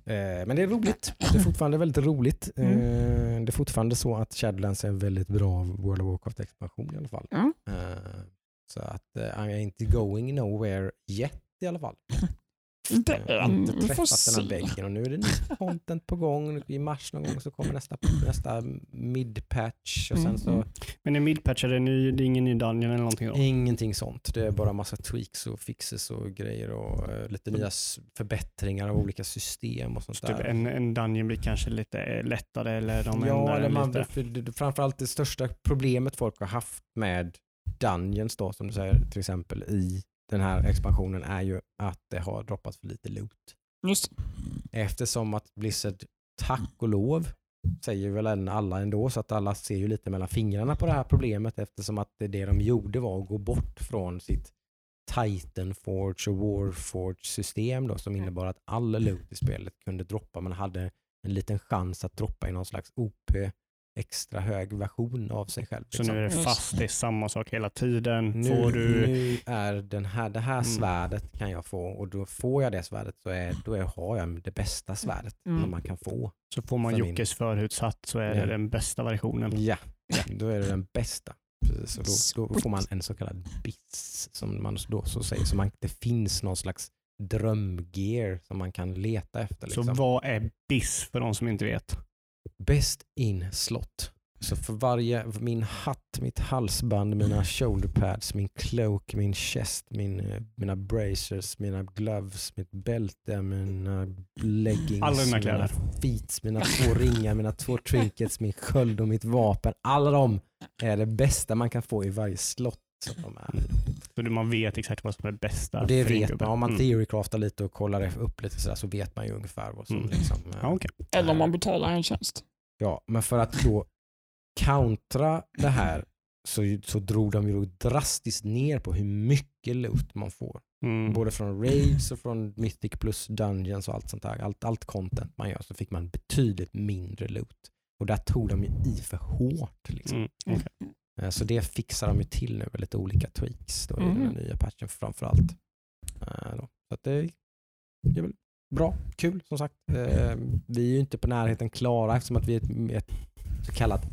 Eh, Men det är roligt. Det är fortfarande väldigt roligt. Mm. Eh, Det är fortfarande så att Shadowlands är en väldigt bra World of Warcraft-expansion i alla fall. Mm. Så att eh, I ain't going nowhere yet i alla fall. Inte än, Inte vi får träffat den här väggen och nu är det nytt content på gång. I mars någon gång så kommer nästa, nästa mid-patch och sen Mm, så mm. Men är midpatch, är det, ny, det är ingen ny dungeon eller någonting då? Ingenting sånt. Det är bara massa tweaks och fixes och grejer och eh, lite nya s- förbättringar av olika system och sånt Så typ där. en, en dungeon blir kanske lite eh, lättare eller de ja, eller man, lite. för det- framförallt det största problemet folk har haft med Dungeons då, som du säger till exempel i den här expansionen är ju att det har droppat för lite loot. Just Eftersom att Blizzard, tack och lov, säger väl alla ändå, så att alla ser ju lite mellan fingrarna på det här problemet eftersom att det, det de gjorde var att gå bort från sitt Titanforge och Warforge system då, som innebar att all loot i spelet kunde droppa. Man hade en liten chans att droppa i någon slags OP extra hög version av sig själv. Så liksom. nu är det Just. fast, det är samma sak hela tiden. Nu, Får du... nu är den här, det här Mm. svärdet kan jag få och då får jag det svärdet så är, då är, har jag det bästa svärdet Mm. som man kan få. Så får man För min- Jockes förutsatt så är Ja. det den bästa versionen. Ja, då är det den bästa. Precis, då, då får man en så kallad bits som man då så säger. Så man, det finns någon slags drömgear som man kan leta efter. Så Liksom. vad är BIS för de som inte vet? Best in slot. Så för varje, min hatt, mitt halsband, mina shoulder pads, min cloak, min chest, min, eh, mina bracers, mina gloves, mitt bälte, mina leggings, Alla mina kläder. feet, mina två ringar, mina två trinkets, min sköld och mitt vapen. Alla de är det bästa man kan få i varje slott. Som de är. Så man vet exakt vad som är bästa. Och det vet man. Om man Mm. theorycraftar lite och kollar upp lite sådär så vet man ju ungefär vad som Mm. liksom, eh, Ja, okej. Eller om man betalar en tjänst. Ja, men för att då countera det här så, så drog de ju drastiskt ner på hur mycket loot man får. Mm. Både från raids och från Mythic plus Dungeons och allt sånt där. Allt, allt content man gör så fick man betydligt mindre loot. Och där tog de ju i för hårt. Liksom. Mm. okej. Eh, Så det fixar de ju till nu med lite olika tweaks då i den Mm. nya patchen framförallt. Eh. Så att det, det är väl bra, kul som sagt. Eh, Vi är ju inte på närheten klara eftersom att vi är ett, så kallat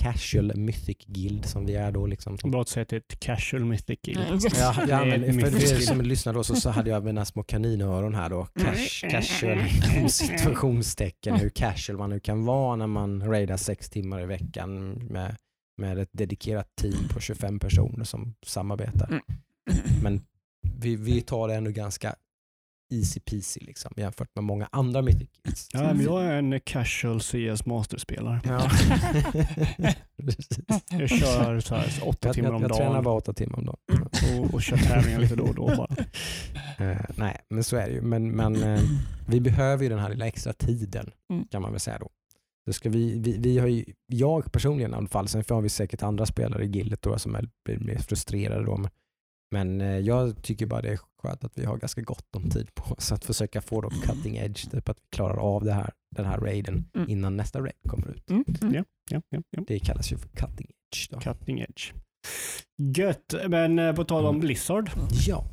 casual mythic guild som vi är då. Liksom, att säga till ett casual mythic guild. Mm. Ja, ja Det är men för er som lyssnar då så, så hade jag mina små kaninöron här då. Cash, casual inom situationstecken. Hur casual man nu kan vara när man raidar sex timmar i veckan med, med ett dedikerat team på 25 personer som samarbetar. Mm. Men vi, vi tar det ändå ganska easy peasy liksom, jämfört med många andra mythic. Ja, men jag är en casual CS masterspelare. Ja. Jag kör så här, åtta Jag, timmar jag, om jag tränar dagen bara åtta timmar om dagen. och, och kör tävlingar lite då och då bara. Eh, nej, men så är det ju. Men, men eh, vi behöver ju den här lilla extra tiden Mm. kan man väl säga då. Så ska vi, vi, vi har ju, jag personligen i alla fall, sen har vi säkert andra spelare i gildet då som är, blir mer frustrerade då. Men, men eh, jag tycker bara det är skönt att vi har ganska gott om tid på oss att försöka få då cutting edge, typ att vi klarar av det här, den här raiden Mm. innan nästa raid kommer ut. Mm. Mm. Ja, ja, ja, ja. Det kallas ju för cutting edge. Då. Cutting edge. Gött, men eh, på tal om Mm. Blizzard. Ja,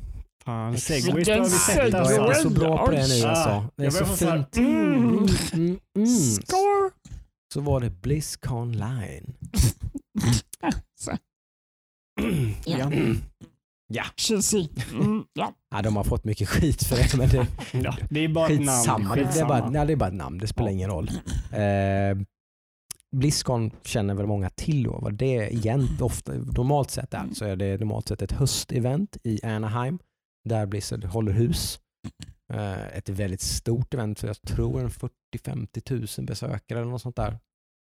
Fan, segways behöver vi sätta. segway. jag är så bra på det nu alltså. Det är så fint. Mm. Mm, mm. Score! Så var det Blizzcon line. Ja. Ja. Mm, ja. Ja, de har fått mycket skit för det, men det, ja, det är bara ett namn. skitsamma. Det, är bara, nej, det är bara ett namn, det spelar ingen roll. Eh, Blizzcon känner väl många till då vad det egentligen ofta, normalt sett är. Så är det normalt sett ett höstevent i Anaheim där Blizzard håller hus. Eh, Ett väldigt stort event, för jag tror en 40-50 tusen besökare eller något sånt där.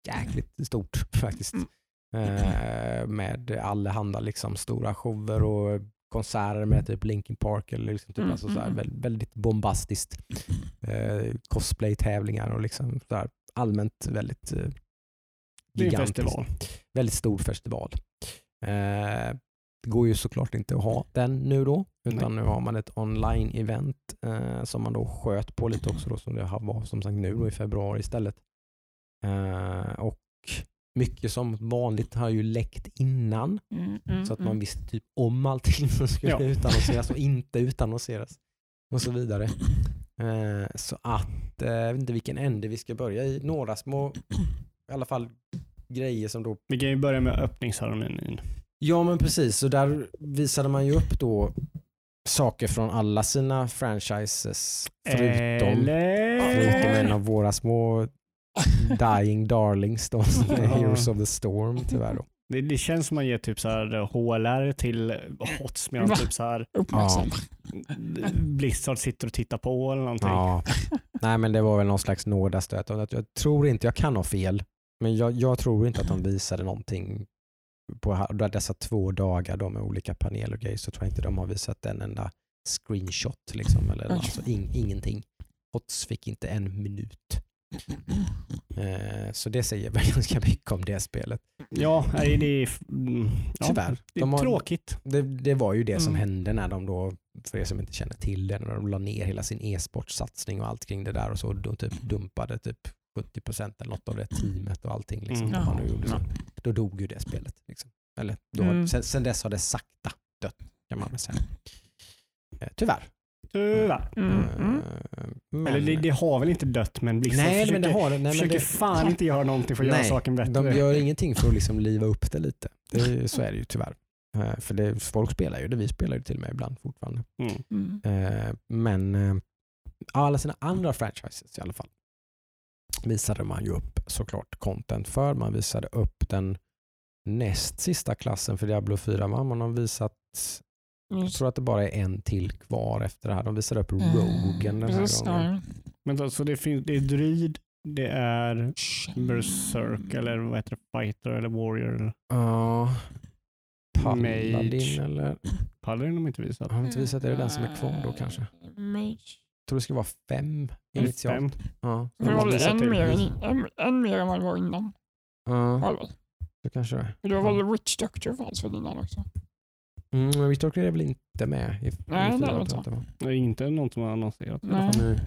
Jäkligt stort faktiskt. Mm. Eh, Med allehanda liksom stora shower och konserter med typ Linkin Park eller liksom typ Mm, alltså så här, mm, väldigt, väldigt bombastiskt. Eh, cosplay-tävlingar och liksom så här, allmänt väldigt eh, gigantiskt. Väldigt stor festival. Eh, det går ju såklart inte att ha den nu då, utan nu har man ett online-event eh, som man då sköt på lite också då, som det har- var som sagt nu då i februari istället. Eh, och mycket som vanligt har ju läckt innan Mm, mm, så att mm. man visste typ om allting som skulle Ja. utannonseras och inte utannonseras och så vidare. Eh, så att, eh, jag vet inte vilken ände vi ska börja i. Några små, i alla fall grejer som då Vi kan ju börja med öppningsceremonin. Ja men precis, så där visade man ju upp då saker från alla sina franchises förutom, förutom en av våra små dying darlings då, som är Ja. Heroes of the Storm tyvärr då. Det, det känns som man ger typ så här HLR till HOTS medan Va? typ så här Uppmärksam. Blizzard sitter och tittar på eller någonting. Ja. Nej men det var väl någon slags nådastöt. Och att Jag tror inte, jag kan ha fel, men jag, jag tror inte att de visade någonting på dessa två dagar då med olika paneler och grejer så tror jag inte de har visat en enda screenshot liksom, eller Oj. alltså, ing, ingenting. Hots fick inte en minut. Eh, så det säger väl ganska mycket om det spelet. Ja, nej, det är, mm, ja, Tyvärr. det är De har- tråkigt. Det, det var ju det som Mm. hände när de då, för er som inte känner till det, när de la ner hela sin e-sportsatsning och allt kring det där och så då typ dumpade typ 70% eller något av det teamet och allting. Liksom, Mm. man nu gjorde så. Då dog ju det spelet. Liksom. Eller då, Mm. sen, sen dess har det sakta dött kan man väl säga. Eh, tyvärr. Tyvärr. Mm, mm. Eh, men, Eller det, det har väl inte dött men Blizzard nej, försöker, men det har. Nej, men försöker det, fan inte göra någonting för att göra Nej, saken bättre. de gör ingenting för att liksom liva upp det lite. Det, så är det ju tyvärr. Eh, För det, folk spelar ju det, vi spelar ju till och med ibland fortfarande. Mm. Mm. Eh, men eh, alla sina andra franchises i alla fall visade man ju upp såklart content för. Man visade upp den näst sista klassen för Diablo 4. va? Man har visat, jag Just. tror att det bara är en till kvar efter det här. De visade upp Mm. Rogen den här Precis, gången. ja. Men alltså det, finns, det är Druid, det är Berserk eller vad heter det, Fighter eller Warrior. Ja. Paladin Mage. eller? Paladin har de inte visat. Har de inte visat? Är det den som är kvar då kanske? Eh, Mage. Tror det ska vara fem initialt. Fem. Ja, Det var väl en mer, än- en, en mer än vad det var innan. ja det kanske det är. För Det var väl Witch Doctor fanns väl innan också? Mm, men Victor är väl inte med i, i Nej, det är fyra, det tror inte. va? Det är inte någon som har annonserat. i Nej. Nu.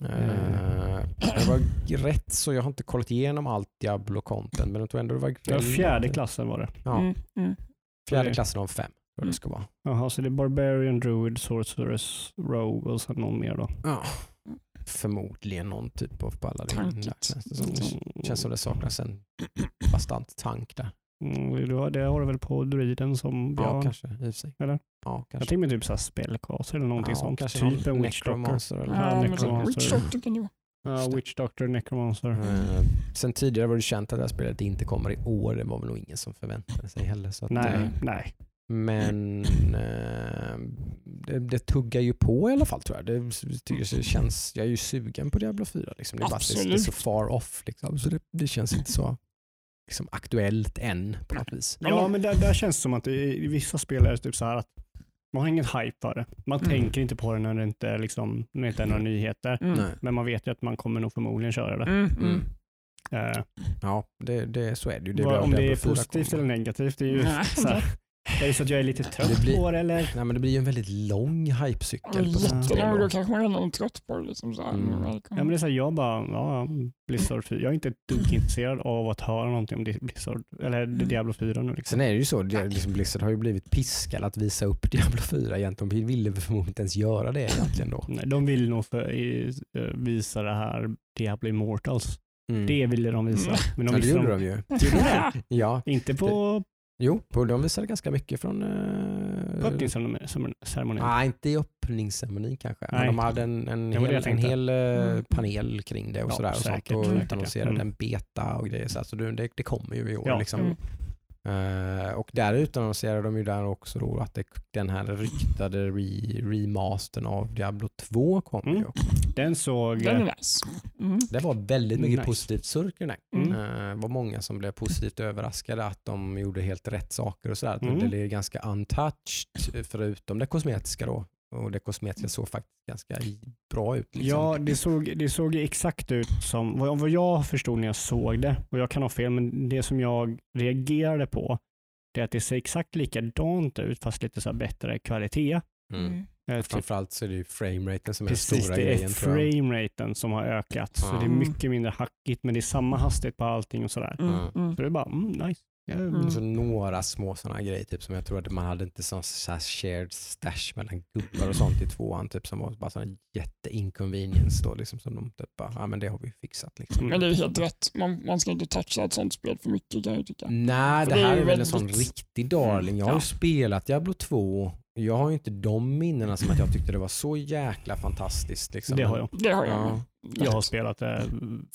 Eh, det var rätt så jag har inte kollat igenom allt Diablo-content men jag tror ändå det var Det var fjärde klassen var det. Ja, Mm, mm. fjärde klassen av fem. Jag det ska vara. Jaha, så det är Barbarian, Druid, Sorceress, Rogue och sen någon mer då. Ja. Förmodligen någon typ av paladin. där, Tankigt. Känns det, som. Mm. det känns som det saknas en bastant tank där. Mm, det har- det har du väl på Druiden som Ja, har. kanske i sig. Eller? Ja, Jag kanske. tänker mig typ såhär spellcast eller någonting ja, sånt. Kanske Typ en Witch Doctor. necromancer eller Ja, Ja, Necromancer. Witch Doctor kan det vara. Ja, Witch Doctor, Necromancer. Eh, sen tidigare var det känt att det här spelet inte kommer i år. Det var väl nog ingen som förväntade sig heller. Så att, Nej, eh, nej. Men eh, det, det tuggar ju på i alla fall tror jag. Det, tycker det känns, jag är ju sugen på Diablo 4. Liksom. Det är bara att det, det är så Absolut. far off. Liksom. Så det, det känns inte så liksom, aktuellt än på något vis. Ja, men där, där känns det som att i, i vissa spel är det typ så här att man har ingen hype för det. Man Mm. tänker inte på det när det inte, är liksom, när det inte är några nyheter. Mm. Men man vet ju att man kommer nog förmodligen köra det. Mm, Mm. mm. Eh, Ja, det, det, så är det ju. Det är om det är Diablo 4 positivt kommer. eller negativt, det är ju så här, är det så att jag är lite trött Det blir- på det eller? Nej, men det blir ju en väldigt lång hypecykel spel. Jättelång, då. kanske man redan är trött på det. Liksom, så här, Mm. mm. Ja, men det är så här, jag bara, ja, Blizzard 4. Jag är inte ett dugg intresserad av att höra någonting om Blizzard, eller Diablo 4 nu. Liksom. Sen är det ju så, det, liksom Blizzard har ju blivit piskade att visa upp Diablo 4 egentligen. De ville förmodligen inte ens göra det egentligen då. Nej, De vill nog för, i, eh, visa det här Diablo Immortals. Mm. Det ville de visa. Mm. Men de ja, det gjorde de ju. Gjorde de? Ja, Inte på Jo, de visade ganska mycket från... Uh, Öppningsceremonin. Nej, inte i öppningsceremonin kanske. Men Nej. de hade en, en hel, en hel eh, Mm. panel kring det och Ja, sådär. Och, sånt, säkert, och säkert, utannonserade ja. en beta och grejer. Så, så det, det, det kommer ju i år. Ja. Liksom. Mm. Eh, och där utannonserade de ju där också då att det, den här ryktade re, remastern av Diablo 2 kommer Mm. ju också. Den såg... Den är nice. Mm. Det var väldigt mycket Nice. positivt surr kring den. Mm. Eh, Det var många som blev positivt överraskade att de gjorde helt rätt saker och sådär. Mm. Det är ganska untouched förutom det kosmetiska då. Och det kosmetiska såg faktiskt ganska bra ut. Liksom. Ja, det såg, det såg exakt ut som, vad, vad jag förstod när jag såg det, och jag kan ha fel, men det som jag reagerade på, det är att det ser exakt likadant ut fast lite så här bättre kvalitet. Mm. Mm. Typ, Framförallt så är det ju frameraten som är den precis, stora det är grejen. tror jag. frameraten som har ökat, så Ja. det är Mm. mycket mindre hackigt, men det är samma hastighet på allting och sådär. Mm. Mm. Så det är bara, mm, nice. Mm. Så några små sådana grejer typ som jag tror att man hade inte sån så här shared stash mellan gubbar och sånt i tvåan typ som var bara sån jätteinconvenience då liksom som de typ bara, ja men det har vi fixat liksom. Mm. Men det är helt rätt. Man, man ska inte toucha ett sånt spel för mycket kan jag tycka. Nej, För det det är här är väl en sån väldigt- riktig darling. Jag har ju Ja. spelat Diablo 2. Jag har ju inte de minnena som att jag tyckte det var så jäkla fantastiskt. Liksom. Det har jag. Det har jag Ja. Jag har spelat det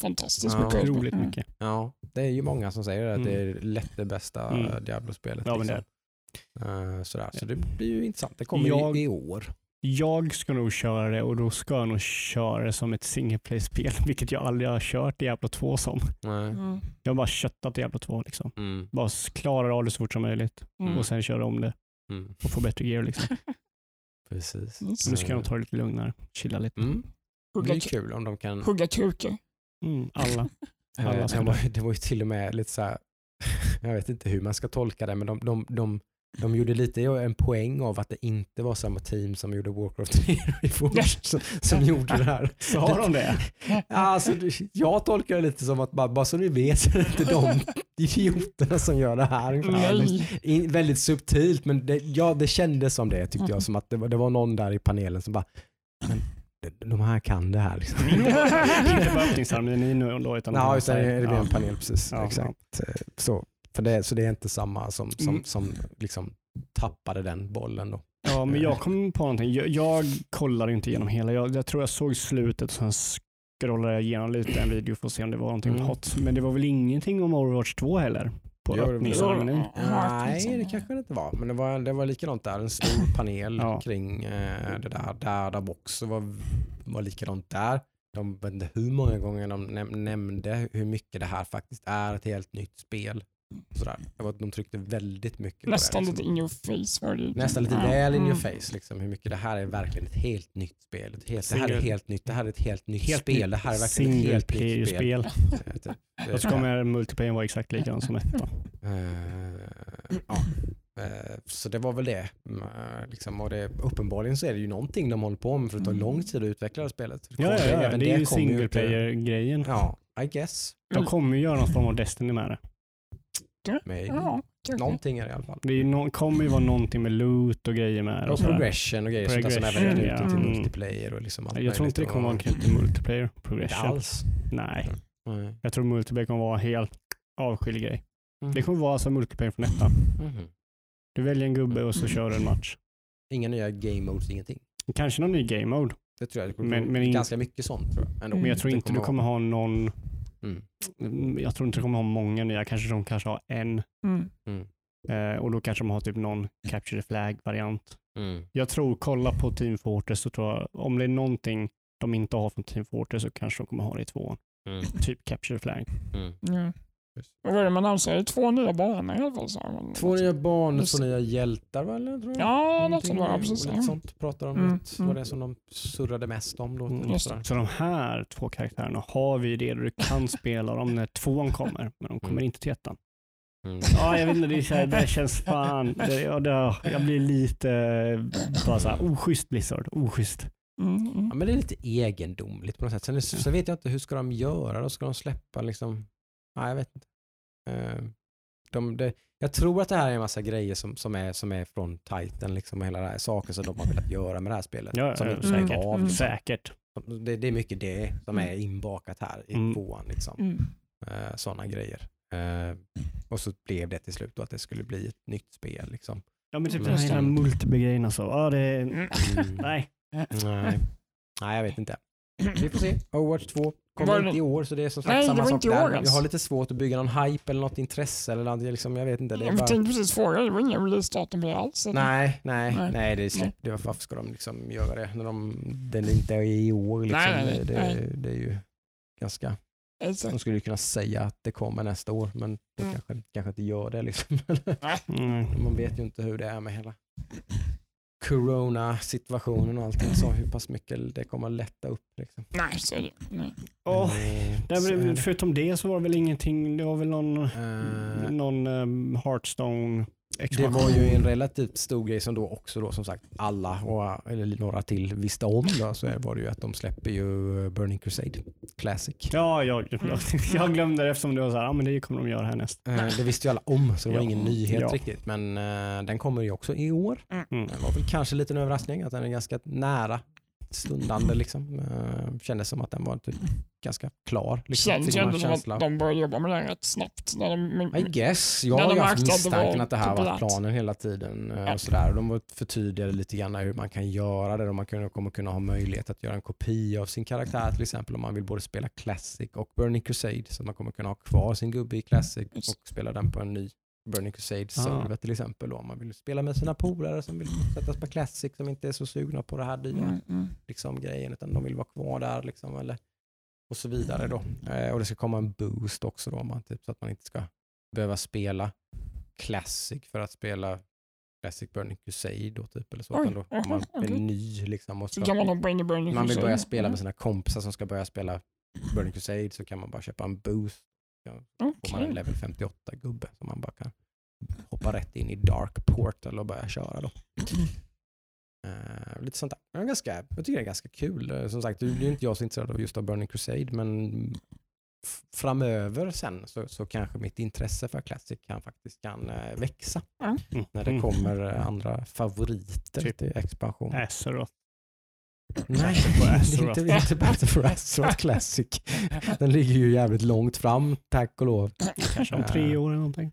Fantastiskt Ja. mycket. otroligt Mm. mycket. Ja, det är ju många som säger att Mm. det är lätt det bästa Mm. Diablo-spelet. Ja, men liksom. Eh, sådär. Så det blir ju intressant. Det kommer Jag- ju i år. Jag ska nog köra det och då ska jag nog köra det som ett single play-spel, vilket jag aldrig har kört Diablo 2 som. Nej. Mm. Jag har bara köttat Diablo 2 liksom. Mm. Bara klara av det så fort som möjligt Mm. och sen köra om det Mm. och få bättre gear liksom. Precis. Yes. Nu ska jag nog ta det lite lugnare, chilla lite. Mm. Det är kul om de kan... hugga krukor. Mm, alla. Eh, alla det, var, det var ju till och med lite så här, jag vet inte hur man ska tolka det, men de, de, de, de gjorde lite en poäng av att det inte var samma team som gjorde Warcraft 3 Reforged som, som gjorde det här. Sa de det? Ja, Alltså, jag tolkar det lite som att bara, bara så ni vet så är det inte de idioterna som gör det här. In, väldigt subtilt, men det, ja, det kändes som det tyckte jag. Som att det var, det var någon där i panelen som bara, men de- här kan det här. Liksom. Inte på öppningsceremonin nu då, utan Ja, utan det Ja. är en panel precis. Ja, exakt. Eh, Så, för det, så det är inte samma som, som, Mm. som liksom tappade den bollen då. Ja, men jag kom på någonting. Jag, jag kollade inte igenom hela. Jag, jag tror jag såg slutet och sen scrollade jag igenom lite en video för att se om det var någonting Mm. hot. Men det var väl ingenting om Overwatch 2 heller? På öppningsceremonin? Nej, det kanske det inte var. Men det var, det var likadant där. En stor panel Ja. kring eh, det där. Där, där också var, var likadant där. De vet inte hur många gånger de näm- nämnde hur mycket det här faktiskt är ett helt nytt spel. Sådär. Det var, de tryckte väldigt mycket Nästan på det. lite Liksom. in your face var det. Nästan lite väl in your Mm. face. Liksom, hur mycket det här är verkligen ett helt nytt spel. Ett helt, det här är helt nytt. Det här är ett helt nytt Helt spel. Det här är verkligen ett helt nytt spel. player-spel. Eh, typ. Och så kommer multiplayer vara exakt likadant som ettan. Eh, ja. Eh, Så det var väl det. Mm, eh, Liksom, och det. Uppenbarligen så är det ju någonting de håller på med för det tar Mm. lång tid att utveckla det spelet. Ja, ja, ja. det är ju single player-grejen. Ja, I guess. De kommer ju göra någon form av Destiny med det. Maybe. Ja, kanske. Någonting är det i alla fall. Det no kommer ju vara någonting med loot och grejer med det. Och progression och grejer sånt där som även är Progression, knutet till Mm. multiplayer och liksom allt Jag tror inte det kommer vara knutet till multiplayer. Inte Progression. alls. Nej, Nej. jag tror multiplayer kommer vara helt avskild grej. Mm. Det kommer vara som multiplayer från ettan. Mhm. Du väljer en gubbe och så Mm. kör du en match. Inga nya game modes, ingenting. Kanske någon ny game mode, Det tror jag. Det Men- men, ganska mycket sånt tror jag. Ändå. men jag tror inte du kommer ha någon, Mm. mm, jag tror inte du kommer ha många nya, kanske de kanske har en Mm. Mm. eh, och då kanske de har typ någon capture the flag variant. Mm. Jag tror, kolla på Team Fortress så tror jag, om det är någonting de inte har från Team Fortress så kanske de kommer ha det i tvåan. Mm. Typ capture the flag. Mm. Vad var det man annonserade? Två nya banor i alla fall. Två nya banor, två det. nya hjältar? Eller, tror jag? Ja, något sånt var det. Precis. Ja. sånt pratar de Mm, om. Det var mm. det som de surrade mest om då. Mm, sådär. Så de här två karaktärerna har vi redo. Du kan spela dem när tvåan kommer, men de kommer Mm. inte till ettan. Mm. Ja, jag vet inte, det, är så här, det känns fan. Det, ja, det, jag blir lite bara så här, oschysst Blizzard, oschysst. Mm, mm. Ja, men det är lite egendomligt på något sätt. Sen, sen vet jag inte hur ska de göra då? Ska de släppa liksom? Nej, jag vet inte. Eh, de, det, jag tror att det här är en massa grejer som, som, är, som är från Titan liksom och hela det här saker som de har velat göra med det här spelet. Ja, som ja, inte säkert. av. Mm. Liksom. Säkert. Det, det är mycket det som är Mm. inbakat här i Mm. tvåan. Liksom. Mm. Sådana grejer. Eh, Och så blev det till slut då att det skulle bli ett nytt spel. Liksom. Ja men typ Men den här sen- multiplayer-grejen alltså. Ja, det är... Mm. Mm. Nej. Nej. Nej, jag vet inte. Vi får se. Overwatch 2 Var kommer inte i år så det är som sagt Nej, samma sak inte i år där. Jag har lite svårt att bygga någon hype eller något intresse eller något. Liksom, jag vet inte. Det är Jag bara... tänkte precis fråga, det var ingen releasedatum på det alls? eller? Nej, nej, Nej. nej, det är släppt. Det- Varför ska de liksom göra det när de, den inte är i år? Liksom. Nej, nej, det, nej. det, det är ju ganska... Alltså, De skulle ju kunna säga att det kommer nästa år men det Mm. kanske, kanske inte gör det. Liksom. Mm. Man vet ju inte hur det är med hela corona-situationen och allting. Så hur pass mycket det kommer att lätta upp. Liksom. nej, så är det. Nej. Eh, nej, så är men det. förutom det så var det väl ingenting, det var väl någon, Eh, någon um, Hearthstone Det expansion. var ju en relativt stor grej som då också då som sagt alla, och, eller några till, visste om. Då, så var det ju att de släpper ju Burning Crusade Classic. Ja, jag, jag, glömde det eftersom det var så här, ja men det kommer de göra härnäst. Eh, Det visste ju alla om, så det var Ja. ingen nyhet Ja. riktigt. Men eh, den kommer ju också i år. Mm. Det var väl kanske lite en överraskning att den är ganska nära stundande. Liksom. Eh, kändes som att den var typ ganska klar. Liksom. Känns ju ändå som att de började jobba med här rätt snabbt. När de, I guess. Jag har ju haft misstanken att det här var planen hela tiden. eh. Och sådär. Och de var förtydligade lite grann hur man kan göra det. Och man kommer kunna ha möjlighet att göra en kopia av sin karaktär till exempel om man vill både spela Classic och Burning Crusade. Så man kommer kunna ha kvar sin gubbe i Classic och spela den på en ny Burning Crusade-server till exempel. Då, om man vill spela med sina polare som vill sättas på Classic som inte är så sugna på det här nya mm, mm. liksom, grejen utan de vill vara kvar där liksom, eller, och så vidare. Då. Eh, och det ska komma en boost också då, man, typ, så att man inte ska behöva spela Classic för att spela Classic Burning Crusade då, typ, eller så. Oj, då, om man aha, är ny liksom, och ska, kan man man vill Crusade. börja spela Mm. med sina kompisar som ska börja spela Burning Crusade så kan man bara köpa en boost. Ja, får man en level 58 gubbe som man bara kan hoppa rätt in i Dark Portal och börja köra då. Eh, lite sånt där. Är ganska, jag tycker det är ganska kul. Eh, Som sagt, det är ju inte jag så intresserad av just av Burning Crusade, men framöver sen så, så kanske mitt intresse för Classic kan faktiskt kan eh, växa Mm. när det kommer eh, andra favoriter Typ. till expansion. Azeroth. Nej, det är inte, det är inte Battle for Azeroth Classic. Den ligger ju jävligt långt fram, tack och lov. Kanske om tre år eller någonting.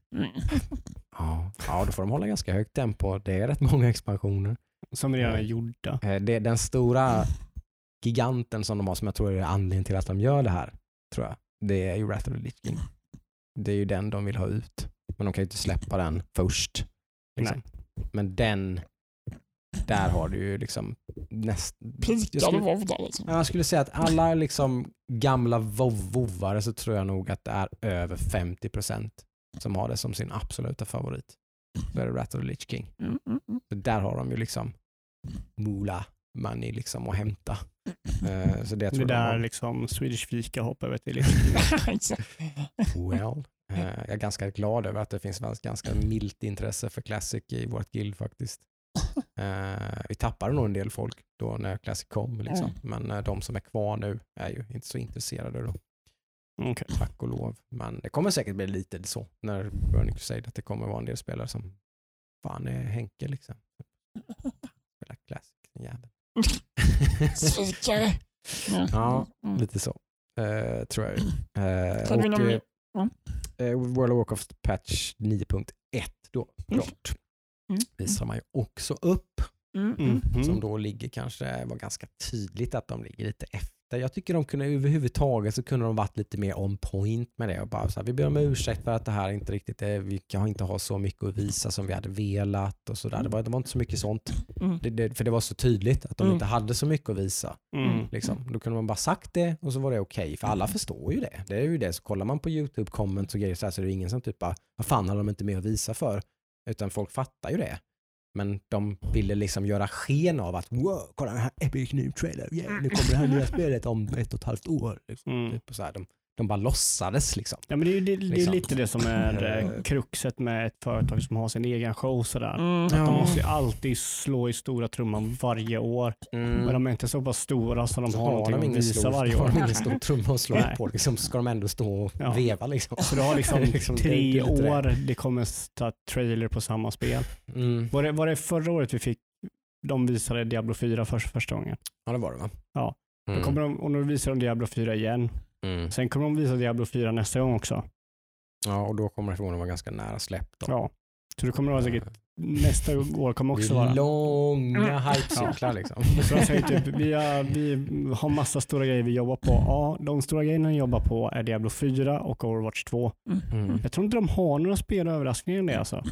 Ja, ja, då får de hålla ganska högt tempo. Det är rätt många expansioner. Som redan är gjorda. Eh, Det, den stora giganten som de har, som jag tror är anledningen till att de gör det här, tror jag, det är ju Wrath of the Lich King. Det är ju den de vill ha ut. Men de kan ju inte släppa den först. Liksom. Men den, där har du ju liksom näst... jag skulle- liksom. Ja, Jag skulle säga att alla liksom gamla vov- vovare så tror jag nog att det är över 50% som har det som sin absoluta favorit. Då är det Rat of the Lich King. Mm, mm, mm. Så där har de ju liksom moola money liksom att hämta. Eh, så det Det tror där jag liksom Swedish fika hoppar över till. Well. Eh, jag är ganska glad över att det finns ganska milt intresse för Classic i vårt guild faktiskt. Eh, vi tappade nog en del folk då när Classic kom, liksom. men eh, de som är kvar nu är ju inte så intresserade då. Okej. tack och lov. Men det kommer säkert bli lite så när Burning Crusade, att det kommer vara en del spelare som fan är Henke liksom. Spela Classic, den jäveln. Svikare. Ja, Mm. lite så. Eh, tror jag. Vi och eh, ja. eh, World of Warcraft patch 9.1 då, Mm. klart. Mm. Visar man ju också upp. Mm, mm. Mhm. Som då ligger kanske, var ganska tydligt att de ligger lite efter. Jag tycker de kunde överhuvudtaget så kunde de varit lite mer on point med det och bara så här, vi ber om ursäkt för att det här inte riktigt är, vi kan inte ha så mycket att visa som vi hade velat och sådär. Det var, det var inte så mycket sånt. Mm. Det, det, för det var så tydligt att de Mm. inte hade så mycket att visa. Mm. Liksom. Då kunde man bara sagt det och så var det okej. För alla förstår ju det. Det är ju det. Så kollar man på YouTube comments och grejer så, här, så är det ingen som typ bara, vad fan har de inte mer att visa för? Utan folk fattar ju det. Men de ville liksom göra sken av att wow, kolla den här epic new trailer. Yeah, nu kommer det här nya spelet om ett och ett halvt år. Liksom. Mm. Typ, så här, de, de bara låtsades liksom. Ja, men det är ju det, det är Liksom. lite det som är Eh. eh, kruxet med ett företag som har sin egen show. Sådär. Mm. Att de måste ju alltid slå i stora trumman varje år. Mm. Men de är inte så pass stora så de Så har har någonting de att visa stor, varje har år. de ingen stor trumma att slå på. Liksom, så ska de ändå stå och Ja. veva liksom. Så du har liksom, liksom- tre det lite det. år, det kommer ta trailer på samma spel. Mm. Var det, var det förra året vi fick, de visade Diablo 4 för första gången? Ja det var det va? Ja. Mm. Då kommer de, och nu visar de Diablo 4 igen. Mm. Sen kommer de visa Diablo 4 nästa gång också. Ja, och då kommer det förmodligen vara ganska nära släpp. Då. Ja. Så det kommer att vara säkert, nästa år kommer också vara. långa hypecyklar liksom. Så jag säger typ, vi, har, vi har massa stora grejer vi jobbar på. Ja, de stora grejerna vi jobbar på är Diablo 4 och Overwatch 2. Mm. Jag tror inte de har några spelöverraskningar än det alltså.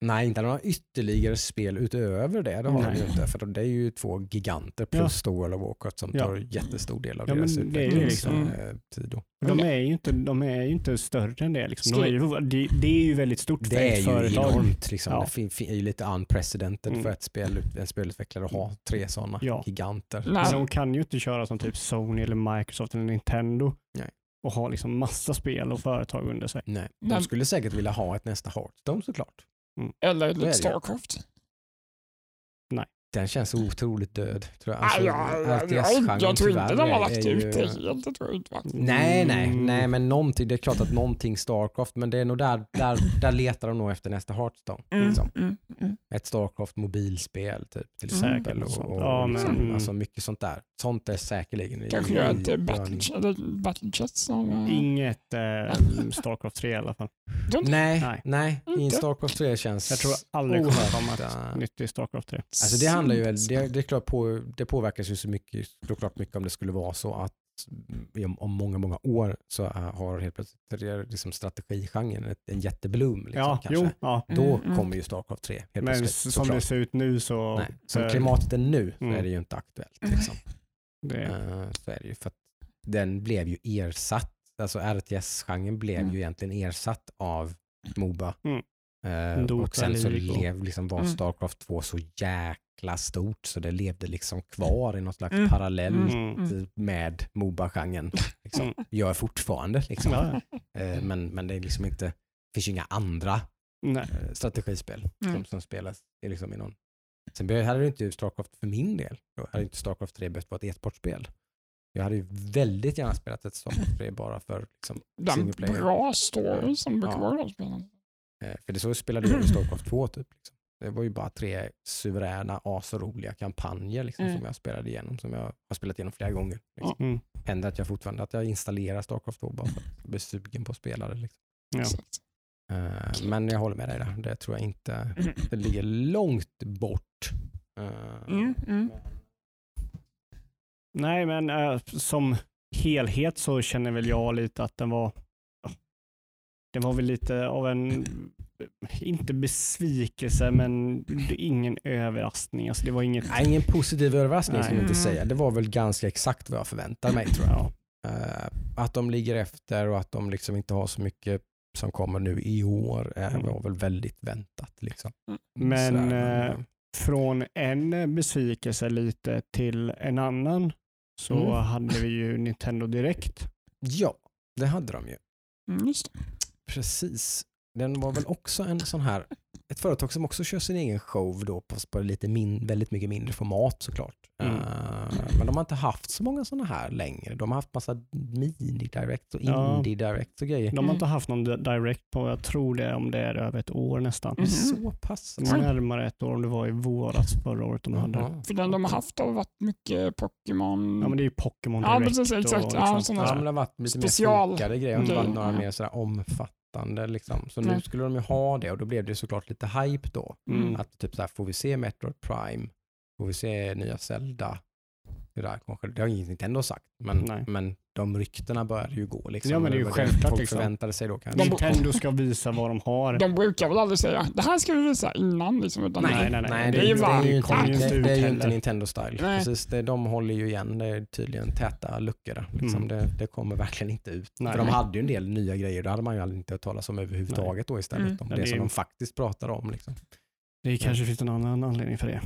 Nej, inte några ytterligare spel utöver det. Det har de Nej. ju inte. För det är ju två giganter plus ja. World of Warcraft som Ja. tar jättestor del av Ja, deras men det är ju liksom- utvecklingstid. då. De är ju inte, de är ju inte större än det. Liksom. De är ju, det, det är ju väldigt stort för Det är ett ju företag. enormt. Liksom. Ja. Det är ju lite unprecedented Mm. för ett spel, en spelutvecklare att ha tre sådana Ja. giganter. Nej. Men de kan ju inte köra som typ Sony eller Microsoft eller Nintendo Nej. och ha liksom massa spel och företag under sig. Nej. Nej. De skulle säkert vilja ha ett nästa Hearthstone såklart. Eller ju. lite Starcraft. Den känns otroligt död. Tror jag. Alltså, jag, jag, jag, RTS-genren jag tror inte de har lagt ut det helt. Det tror jag inte. Nej, nej, nej, men någonting, det är klart att någonting Starcraft, men det är nog där, där, där letar de nog efter nästa Hearthstone. Mm, Liksom. mm, mm. Ett Starcraft mobilspel typ, till Mm. exempel. Och, sånt. och Ja, men- liksom, mm. alltså mycket sånt där. Sånt är säkerligen i- Kanske i ett battle, eh, Inget eh, Starcraft 3 i alla fall. Nej, Nej. nej, i? Starcraft 3 känns... Jag tror aldrig kommer komma ett nytt i Starcraft 3. Alltså det handlar ju väl, det, det är klart på, det påverkas ju så mycket, såklart mycket om det skulle vara så att om, många, många år så har helt plötsligt liksom strategigenren ett, en jättebloom. Liksom, ja, kanske. jo, ja. Då Mm, mm. kommer ju Starcraft 3 helt Men plötsligt. som såklart. det ser ut nu så... Nej, som så- klimatet är nu så Mm. är det ju inte aktuellt. Liksom. Det, Eh, så är det ju för att den blev ju ersatt, alltså RTS-genren blev Mm. ju egentligen ersatt av Moba. Mm. Dota, och sen så lev, liksom var Mm. Starcraft 2 så jäkla stort så det levde liksom kvar i någon slags Mm. parallell Mm. Mm. med Moba-genren. Liksom. Mm. Gör fortfarande liksom. ja, ja. Eh, men, men det är liksom inte, finns ju inga andra Nej. eh, strategispel Mm. som, som spelas i liksom i någon. Sen hade det inte Starcraft för min del. Då hade inte Starcraft 3 behövt vara ett e-sportspel. Jag hade ju väldigt gärna spelat ett Starcraft 3 bara för liksom, Den single player. bra story som brukar Ja. vara i de spelen. Eh, för det så spelade jag i Starcraft 2 typ. Liksom. Det var ju bara tre suveräna, asroliga kampanjer liksom, Mm. som jag spelade igenom, som jag har spelat igenom flera gånger. Liksom. Mm. Händer att jag fortfarande att jag installerar Starcraft 2 bara för att jag blir sugen på att spela det. Liksom. Ja. Eh, men jag håller med dig där. Det tror jag inte, Mm. det ligger långt bort. Mm, mm. Nej, men eh, som helhet så känner väl jag lite att den var det var väl lite av en, inte besvikelse, men ingen överraskning. Alltså det var inget... Nej, ingen positiv överraskning ska jag inte säga. Det var väl ganska exakt vad jag förväntade mig tror jag. Ja. Eh, att de ligger efter och att de liksom inte har så mycket som kommer nu i år eh, Mm. var väl väldigt väntat. Liksom. Men, Sådär, eh, Från en besvikelse lite till en annan så Mm. hade vi ju Nintendo Direkt. ja, det hade de ju. Mm, just det. Precis. Den var väl också en sån här, ett företag som också kör sin egen show då på, på lite min, väldigt mycket mindre format såklart. Mm. Eh, men de har inte haft så många sådana här längre. De har haft massa mini-direct och Ja. indie-direct och grejer. De har Mm. inte haft någon di- Direct på, jag tror det om det är över ett år nästan. Mhm. Så pass. Närmare ett år om det var i våras förra året de hade. För den de har haft har varit mycket Pokémon. Ja men det är ju Pokémon Ja, Direct. precis, exakt. och Ja, liksom- sådana Ja, men det har varit lite Special mer fokade grejer. Det har inte varit några ja. mer sådär omfattande. Liksom. Så nu Nej. skulle de ju ha det och då blev det såklart lite hype då. Mm. Att typ såhär, får vi se Metroid Prime? Får vi se nya Zelda? Det, där kanske, det har inget Nintendo sagt, men, Nej. men de ryktena började ju gå. Liksom. Ja, men det är ju självklart, Folk liksom. förväntade sig då kanske. Nintendo ska visa vad de har. De brukar väl aldrig säga det här ska vi visa innan. Liksom, utan Nej, det- nej, nej. Nej, det det, är ju det, bara- är ju det det, det är ju inte. Nintendo-style. Nej. Precis, det, de håller ju igen. Det är tydligen täta luckor. Liksom. Mm. Det, det kommer verkligen inte ut. Nej. För de hade ju en del nya grejer. Det hade man ju aldrig inte hört talas om överhuvudtaget då istället. Mm. Om det, det är som ju- de faktiskt pratar om. Liksom. Det kanske finns en annan anledning för det.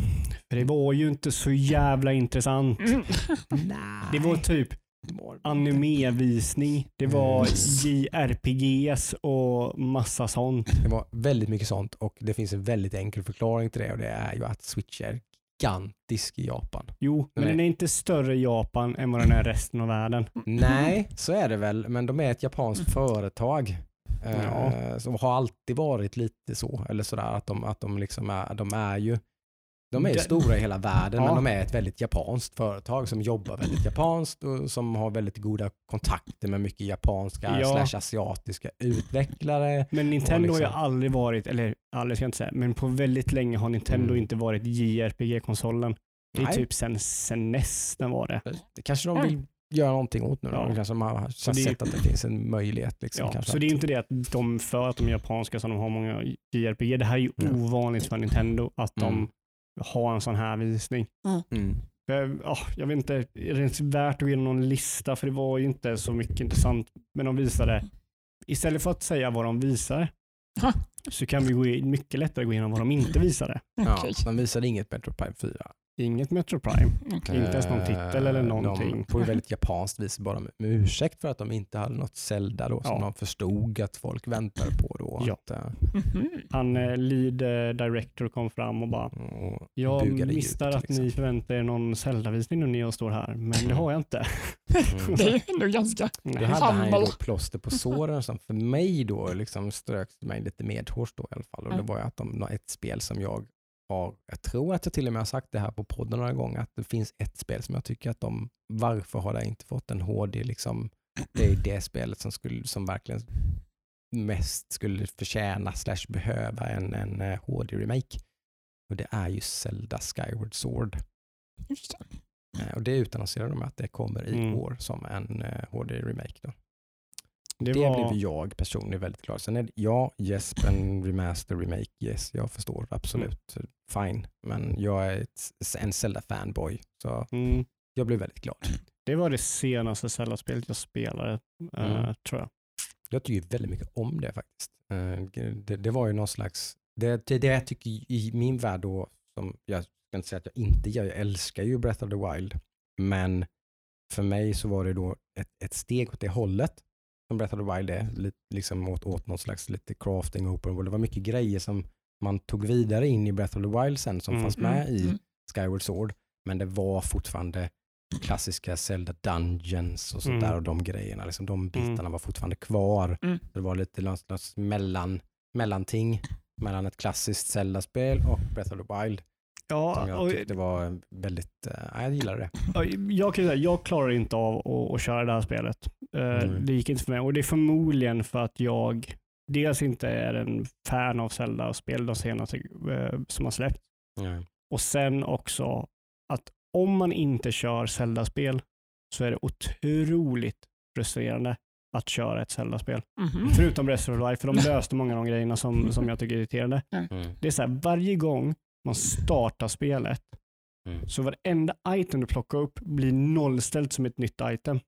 För det var ju inte så jävla intressant. Mm. Det var typ animevisning, det var Mm. JRPGs och massa sånt. Det var väldigt mycket sånt och det finns en väldigt enkel förklaring till det och det är ju att Switch är gigantisk i Japan. Jo, men den är inte större i Japan än vad den är i resten av världen. Nej, så är det väl, men de är ett japanskt företag. Eh, Ja. Som har alltid varit lite så, eller sådär att de, att de liksom är, de är ju De är Det- stora i hela världen, Ja. men de är ett väldigt japanskt företag som jobbar väldigt japanskt och som har väldigt goda kontakter med mycket japanska Ja. slash asiatiska utvecklare. Men Nintendo Och har ju liksom- aldrig varit, eller aldrig ska jag inte säga, men på väldigt länge har Nintendo Mm. inte varit JRPG-konsolen. Det är Nej. typ sen, sen NES den var det. Det kanske de vill göra någonting åt nu. Ja. De kanske har Så det- sett att det finns en möjlighet. Liksom, Ja, kanske så att, det är inte det att de, för att de är japanska, så de har många JRPG. Det här är ju Ja. ovanligt för Nintendo att de Mm. har en sån här visning. mm. För, ja, jag vet inte, är det ens värt att gå igenom någon lista? För det var ju inte så mycket intressant. Men de visade, istället för att säga vad de visade, Ha. så kan vi gå in, mycket lättare gå igenom vad de inte visade. ja, Okej. de visade inget Metro Prime 4. Inget Metro Prime. Okej. Inte ens någon titel eller Eh, någonting. De på ett väldigt japanskt vis bara med, med ursäkt för att de inte hade något Zelda då som Ja. de förstod att folk väntade på då. Ja. Att, eh, Mhm. Han eh, lead eh, director kom fram och bara, och jag bugade missar ut, att liksom. ni förväntar er någon Zelda-visning nu när jag står här, men det har jag inte. Mm. Det är ändå ganska... Nej. hade han ju då plåster på såren som för mig då liksom strök mig lite medhårs då i alla fall. Och det Mm. var ju att de, ett spel som jag har, jag tror att jag till och med har sagt det här på podden några gånger, att det finns ett spel som jag tycker att de, varför har det inte fått en HD liksom, det är det spelet som, skulle, som verkligen mest skulle förtjäna slash behöva en, en eh, HD-remake. Och det är ju Zelda Skyward Sword. Just det. Eh, Och det utannonserar de att det kommer i Mm. år som en eh, HD-remake. Då. Det Det, var, blev jag personligen väldigt glad. Sen är det, ja, yes, en remaster, remake, yes, jag förstår absolut. Fine, men jag är ett, en Zelda-fanboy, så mm, jag blev väldigt glad. det var det senaste Zelda-spelet jag spelade, eh, Mm. tror jag. Jag tycker väldigt mycket om det faktiskt. Eh, Det, det var ju någon slags, det, det, det jag tycker i min värld då, som jag ska inte säga att jag inte gör, jag älskar ju Breath of the Wild, men för mig så var det då ett, ett steg åt det hållet som Breath of the Wild är, lite, liksom åt, åt någon slags lite crafting open world. Det var mycket grejer som man tog vidare in i Breath of the Wild sen som Mm. fanns med i Mm. Skyward Sword, men det var fortfarande klassiska Zelda Dungeons och sånt Mm. där och de grejerna. Liksom, de bitarna Mm. var fortfarande kvar. Mm. Det var lite någon slags mellan, mellanting mellan ett klassiskt Zelda-spel och Breath of the Wild. Som Ja, jag och, tyckte var väldigt, uh, jag gillade det. ja, jag kan säga, jag klarar inte av att, att köra det här spelet. Eh, Mm. Det gick inte för mig och det är förmodligen för att jag dels inte är en fan av Zelda-spel de senaste eh, som har släppt. Ja. Och sen också att om man inte kör Zelda-spel så är det otroligt frustrerande att köra ett Zelda-spel. Mhm. Förutom Breath of Wild, för de löste många av de grejerna som, som jag tycker är irriterande. Mm. Det är så här, varje gång man startar spelet Mm. så varenda item du plockar upp blir nollställt som ett nytt item.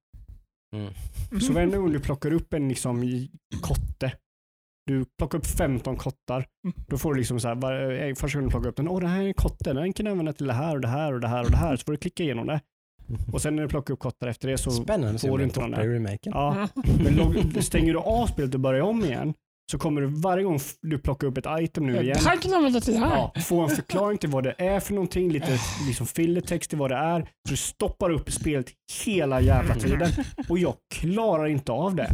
Mm. Så varenda gång du plockar upp en liksom kotte, du plockar upp 15 kottar, då får du liksom så här, var, eh, första gången du plockar upp den, åh det här är en kotte, den kan du använda till det här och det här och det här och det här, så får du klicka igenom det. Och sen när du plockar upp kottar efter det så, Spännande får du inte i där. remaken. ja, men stänger du av spelet och börjar om igen, så kommer du varje gång du plockar upp ett item nu igen, det här. ja, få en förklaring till vad det är för någonting, lite liksom fillertext till vad det är. Så du stoppar upp spelet hela jävla tiden och jag klarar inte av det.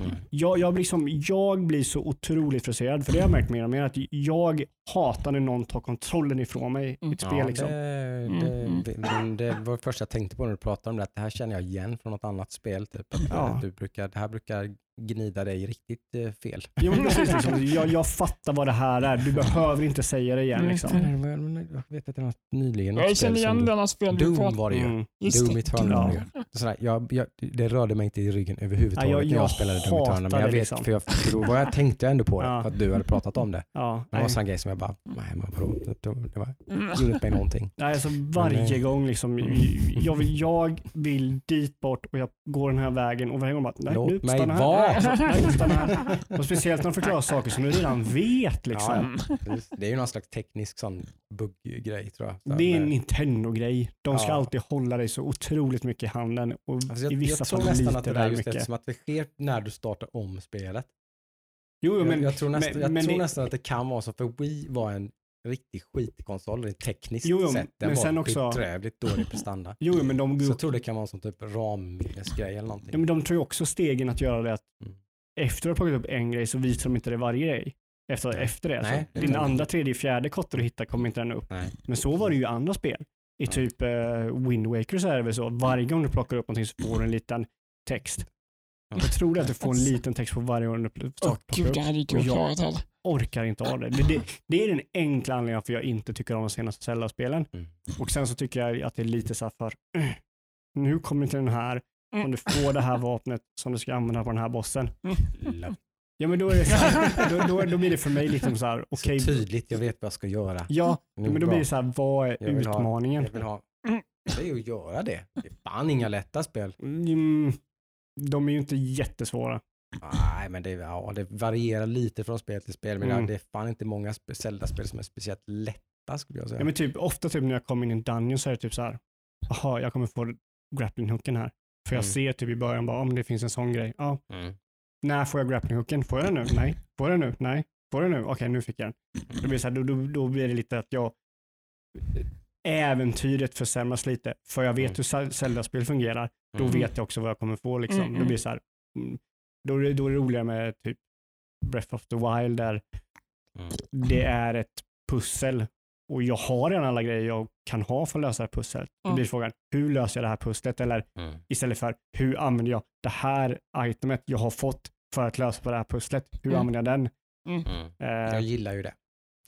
Mm. Jag, jag, blir som, jag blir så otroligt frustrerad, för det har jag märkt mer och mer, att jag hatar när någon tar kontrollen ifrån mig i Mm. ett spel. Ja, liksom. det, Mm, det, det, det var det första jag tänkte på när du pratade om det, att det här känner jag igen från något annat spel. Typ. Att, Ja. att du brukar, det här brukar gnida dig riktigt eh, fel. Ja, men precis, liksom. jag, jag fattar vad det här är, du behöver inte säga det igen. Mm. Liksom. Jag vet att det var nyligen. något Jag känner igen denna spel du Doom var det ju. Mm. Doom det. Eternal Ja. Sådär, jag, jag, det rörde mig inte i ryggen överhuvudtaget Ja, jag- när jag jag spelade Doom Eternal. Men jag vet, liksom. för, jag, för jag tänkte ändå på det, Ja. för att du hade pratat om det. Ja, Det var en sån grej som jag bara, nej men vadå, det, det var, Mm. gjorde inte mig någonting. Nej, alltså varje Men, eh, gång liksom, mm. jag, vill, jag vill dit bort och jag går den här vägen och varje gång bara, nej Låt nu mig stanna vara. Här. Och speciellt när de förklarar saker som du redan vet. Liksom. Ja. Det är ju någon slags teknisk sån bugggrej tror jag. Så Det är en Nintendo-grej. De ska Ja. alltid hålla dig så otroligt mycket i handen och Alltså jag, i vissa jag tror fall nästan lite att det där just mycket. eftersom att det sker när du startar om spelet. Jo, jo, men, jag, jag tror, nästan, men- jag men tror det- nästan att det kan vara så, för Wii var en riktig skitkonsol, tekniskt Jo, jo, sett. Den men var sen också- bedrövligt dålig prestanda. jo, men de, Så jag tror det kan vara en sån typ ramminnesgrej eller ja, någonting. men de tror ju också stegen att göra det att Mm. efter att ha plockat upp en grej så visar de inte det varje grej. efter, Nej. efter det. Nej, så det din andra, tredje, fjärde kotte du hittar kommer inte den upp. Nej. Men så var det ju i andra spel. I Ja. typ uh, Wind Waker så är det väl så. Varje gång du plockar upp någonting så får du en liten text. Ja. Jag tror att du får en liten text på varje gång du pl- Åh plockar gud, upp. det hade inte jag jag- klarat. Orkar inte av det. Det, det. det är den enkla anledningen för jag inte tycker om de senaste Zelda-spelen. Mm. Och sen så tycker jag att det är lite så här för, eh, nu kommer till den här, om du får det här vapnet som du ska använda på den här bossen. Love. Ja men då är det så här, då, då, då blir det för mig liksom så här, okej, Så tydligt, jag vet vad jag ska göra. ja, Nu, men då bra. blir det så här, vad är Jag vill ha- utmaningen? Jag vill ha... Det är ju att göra det. Det är fan inga lätta spel. Mm, de är ju inte jättesvåra. Nej, men det, ja, det varierar lite från spel till spel. Men Mm. det är fan inte många spe- Zelda-spel som är speciellt lätta skulle jag säga. Ja, men typ, ofta typ när jag kommer in i en dungeon så är det typ så här, jaha, jag kommer få grappling-hooken här. För jag Mm. ser typ i början bara, om det finns en sån grej. Ja, Mm. när får jag grappling-hooken? Får jag den nu? Nej. Får jag den nu? Nej. Får jag den nu? Okej, nu fick jag den. Då blir, så här, då, då, då blir det lite att jag äventyret försämras lite. För jag vet Mm. hur Zel- Zelda-spel fungerar. Då Mm. vet jag också vad jag kommer få. Liksom. Mm, Då mm. blir så här, då, är det- då är det roligare med typ Breath of the Wild där Mm. det är ett pussel och jag har redan alla grejer jag kan ha för att lösa det här pusslet. Då Mm. blir frågan, hur löser jag det här pusslet? Eller Mm. istället för, hur använder jag det här itemet jag har fått för att lösa på det här pusslet? Hur Mm. använder jag den? Mm. Eh, Jag gillar ju det.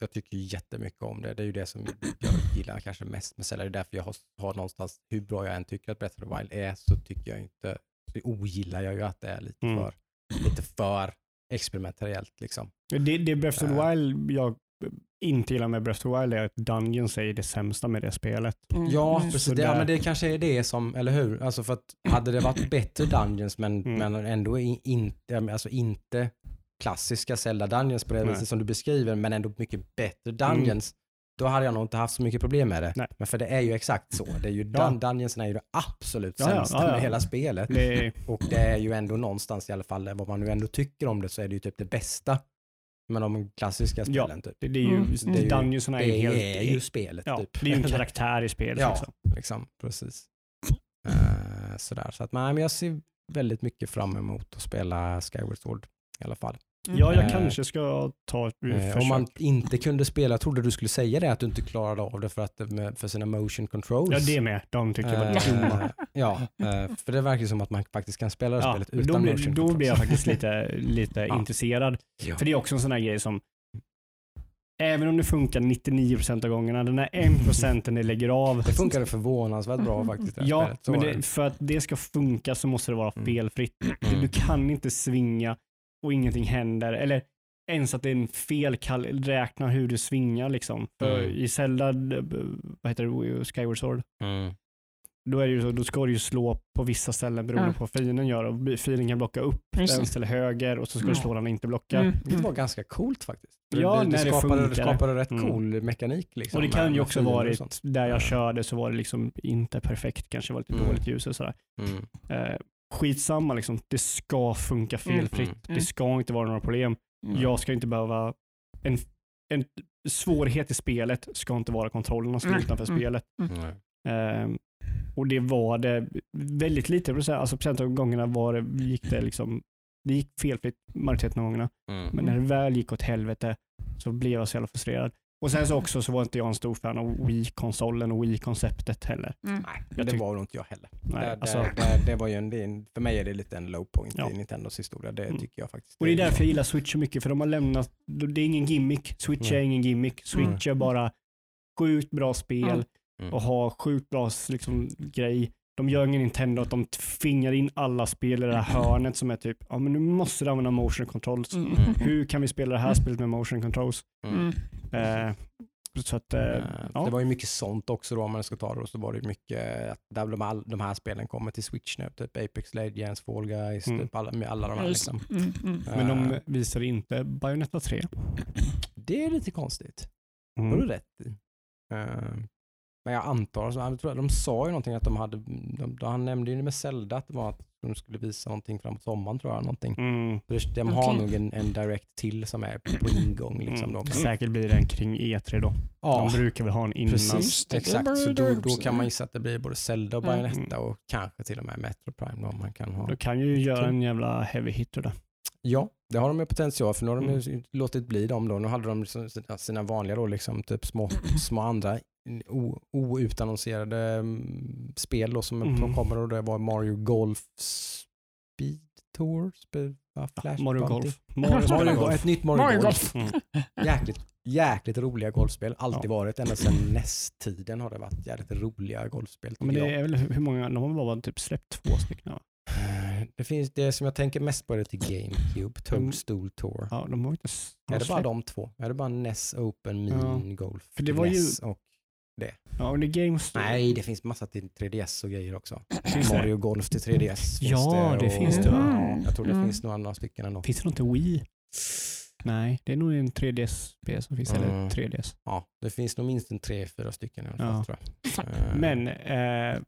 Jag tycker ju jättemycket om det. Det är ju det som jag gillar kanske mest med Zelda. Det är därför jag har, har någonstans, hur bra jag än tycker att Breath of the Wild är, så tycker jag inte, så ogillar jag ju att det är lite, Mm. för, lite för experimentellt liksom. det, det Breath of the Eh. Wild jag inte gillar med Breath of the Wild är att Dungeons är det sämsta med det spelet. Mm, Ja, mm. precis. Så Det, ja, men det kanske är det som, eller hur? Alltså för att hade det varit bättre Dungeons men, Mm. men ändå i- inte, alltså inte klassiska Zelda Dungeons på det Nej. viset som du beskriver, men ändå mycket bättre Dungeons, då hade jag nog inte haft så mycket problem med det. Nej. Men för det är ju exakt så. Det är ju Ja. dun Dungeonsen är ju det absolut Ja, sämsta ja, ja. med hela spelet. Det, Och det är ju ändå någonstans i alla fall, vad man nu ändå tycker om det, så är det ju typ det bästa med de klassiska Ja, spelen. typ. det, det är ju, Mm, det är ju- Dungeonsarna är, Det helt, är ju spelet ja, typ. det är ju en karaktär i spelet. Ja, Liksom. liksom, precis. Eh, sådär, så att nej, men jag ser väldigt mycket fram emot att spela Skyward Sword i alla fall. Ja, jag Eh, kanske ska ta ett Eh, försök. om man inte kunde spela, jag trodde du skulle säga det, att du inte klarade av det för, att, för sina motion controls. Ja, det med. De tycker jag var Eh, dumma. ja, eh, för det verkar som att man faktiskt kan spela det Ja, spelet utan då, blir, motion då controls. blir jag faktiskt lite, lite Ja. intresserad. Ja. För det är också en sån här grej som, även om det funkar 99% av gångerna, den här 1% ni lägger av. Det funkade förvånansvärt bra faktiskt. det här Ja, men det, för att det ska funka så måste det vara Mm. felfritt. Mm. Du kan inte svinga och ingenting händer. Eller ens att det är en fel kall, räkna hur du svingar liksom. För Mm. i Zelda, b- vad heter det, Skyward Sword, Mm. då, är det ju så, då ska du ju slå på vissa ställen beroende Mm. på vad fienden gör. Och fienden kan blocka upp vänster eller höger och så ska du Mm. slå den inte blockar. Mm, Det var ganska coolt faktiskt. Ja, det, det, när det skapade, det funkar. skapade rätt Mm. cool mekanik. Liksom, Och det kan ju också och varit, där jag Ja. körde så var det liksom inte perfekt, kanske var lite Mm. dåligt ljus och sådär. Mm. Skitsamma liksom, det ska funka felfritt. Mm. Det ska inte vara några problem. Mm. Jag ska inte behöva, en, en svårighet i spelet ska inte vara kontrollerna som är Mm. utanför Mm. spelet. Ehm, och det var det väldigt lite, säga, alltså procent av gångerna var det, gick det liksom, det gick felfritt majoriteten av gångerna. Mm. Men när det väl gick åt helvete så blev jag så jävla frustrerad. Och sen så också så var inte jag en stor fan av Wii-konsolen och Wii-konceptet heller. Mm. Nej, det var nog inte jag heller. Nej, det, alltså, det, det, det var ju en, är för mig är det lite en low point Ja. i Nintendos historia. Det Mm. tycker jag faktiskt. och det är därför jag gillar Switch så mycket, för de har lämnat, det är ingen gimmick. Switch är Nej. ingen gimmick. Switch är bara sjukt bra spel Mm. Mm. och har sjukt bra liksom, grej. De gör ingen Nintendo att de tvingar in alla spel i det här hörnet som är typ, ja men nu måste du använda motion controls. Mm. Hur kan vi spela det här spelet med motion controls? Mm. Mm. Eh, så att, eh, Eh, ja. Det var ju mycket sånt också då om man ska ta det. Och så var det ju mycket att där de, all, de här spelen kommer till Switch nu. Typ Apex Legends, Fall Guys, Mm. typ alla, med alla de här. Liksom. Mm, mm. Men de visar inte Bayonetta 3. det är lite konstigt. Det har Mm. du rätt i. Men jag antar, så, jag tror, de sa ju någonting att de hade, de, han nämnde ju med Zelda att det var att de skulle visa någonting framåt sommaren tror jag. Någonting. Mm. Det- De har Okej. nog en, en direct till som är på ingång. Liksom, Mm. Säkert blir den kring E3 då. Ja, De brukar väl ha en innan. precis. Exakt, så då, då kan man gissa att det blir både Zelda och Mm. Bayonetta och kanske till och med Metro Prime. Då man kan ha. Då kan ju göra en jävla heavy hitter då. Ja, Det har de ju potential för nu har de ju låtit bli dem då. Nu hade de sina- vanliga då liksom typ små, små andra outannonserade mm, spel då som Mm. kommer och det var Mario Golf Speed Tour, Speed, va, Flash Mario. Golf. Mario, Mario Golf. Golf. Ett nytt Mario, Mario Golf. Mm. Jäkligt, jäkligt roliga golfspel. Alltid Ja. varit. Ända sedan NES-tiden har det varit jävligt roliga golfspel. Ja, Men det jag. är väl hur många, de har bara typ släppt två stycken. va? Eh, Det finns det som jag tänker mest på är till GameCube, Toadstool Tour. Ja, de har inte s- Är det bara de två? Är det bara NES Open Mean Golf? För det var ju- NES och... Ja, och det är Games Nej, det finns massa till 3DS och grejer också. Det? Mario Golf till 3DS finns Ja, det och- finns det? Ja, jag tror det Mm. finns några, några stycken ändå. Finns det något till Wii? Nej, det är nog en 3DS-spel som finns, eller Mm. 3DS. Ja, det finns nog minst en tre, fyra stycken i alla fall Ja. tror jag. Eh, Men eh,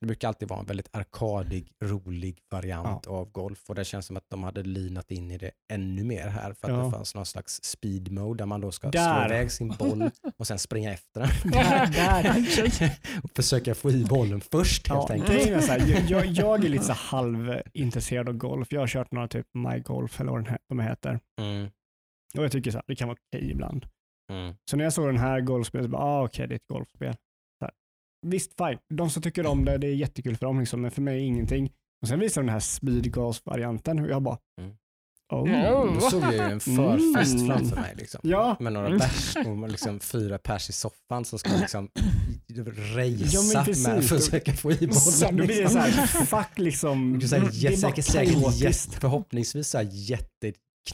Det brukar alltid vara en väldigt arkadig, rolig variant av golf och det känns som att de hade linat in i det ännu mer här för att Ja. det fanns någon slags speed mode där man då ska Där. slå iväg sin boll och sen springa efter den. där, och försöka få i bollen först helt ja, enkelt. grejen är så här, jag, jag är lite så halvintresserad av golf. Jag har kört några typ My Golf eller vad här, de heter. Mm, Och jag tycker så här, det kan vara okej ibland. mm, Så när jag såg den här golfspelet, så bara, ah, okej det är ett golfspel. Visst, fine. De som tycker om det, det är jättekul för dem, liksom, men för mig är ingenting. Och sen visade de den här speed golf-varianten och jag bara, Mm. oh. Ja. Då såg jag ju en förfest Mm. framför mig. Liksom. Ja, Med några bärs och liksom fyra pers i soffan som ska liksom Ja, racea men precis. med att försöka få i då bollen. blir det Liksom. så här, fuck liksom. Det är så här, det är säkert, säkert, jätte, förhoppningsvis så här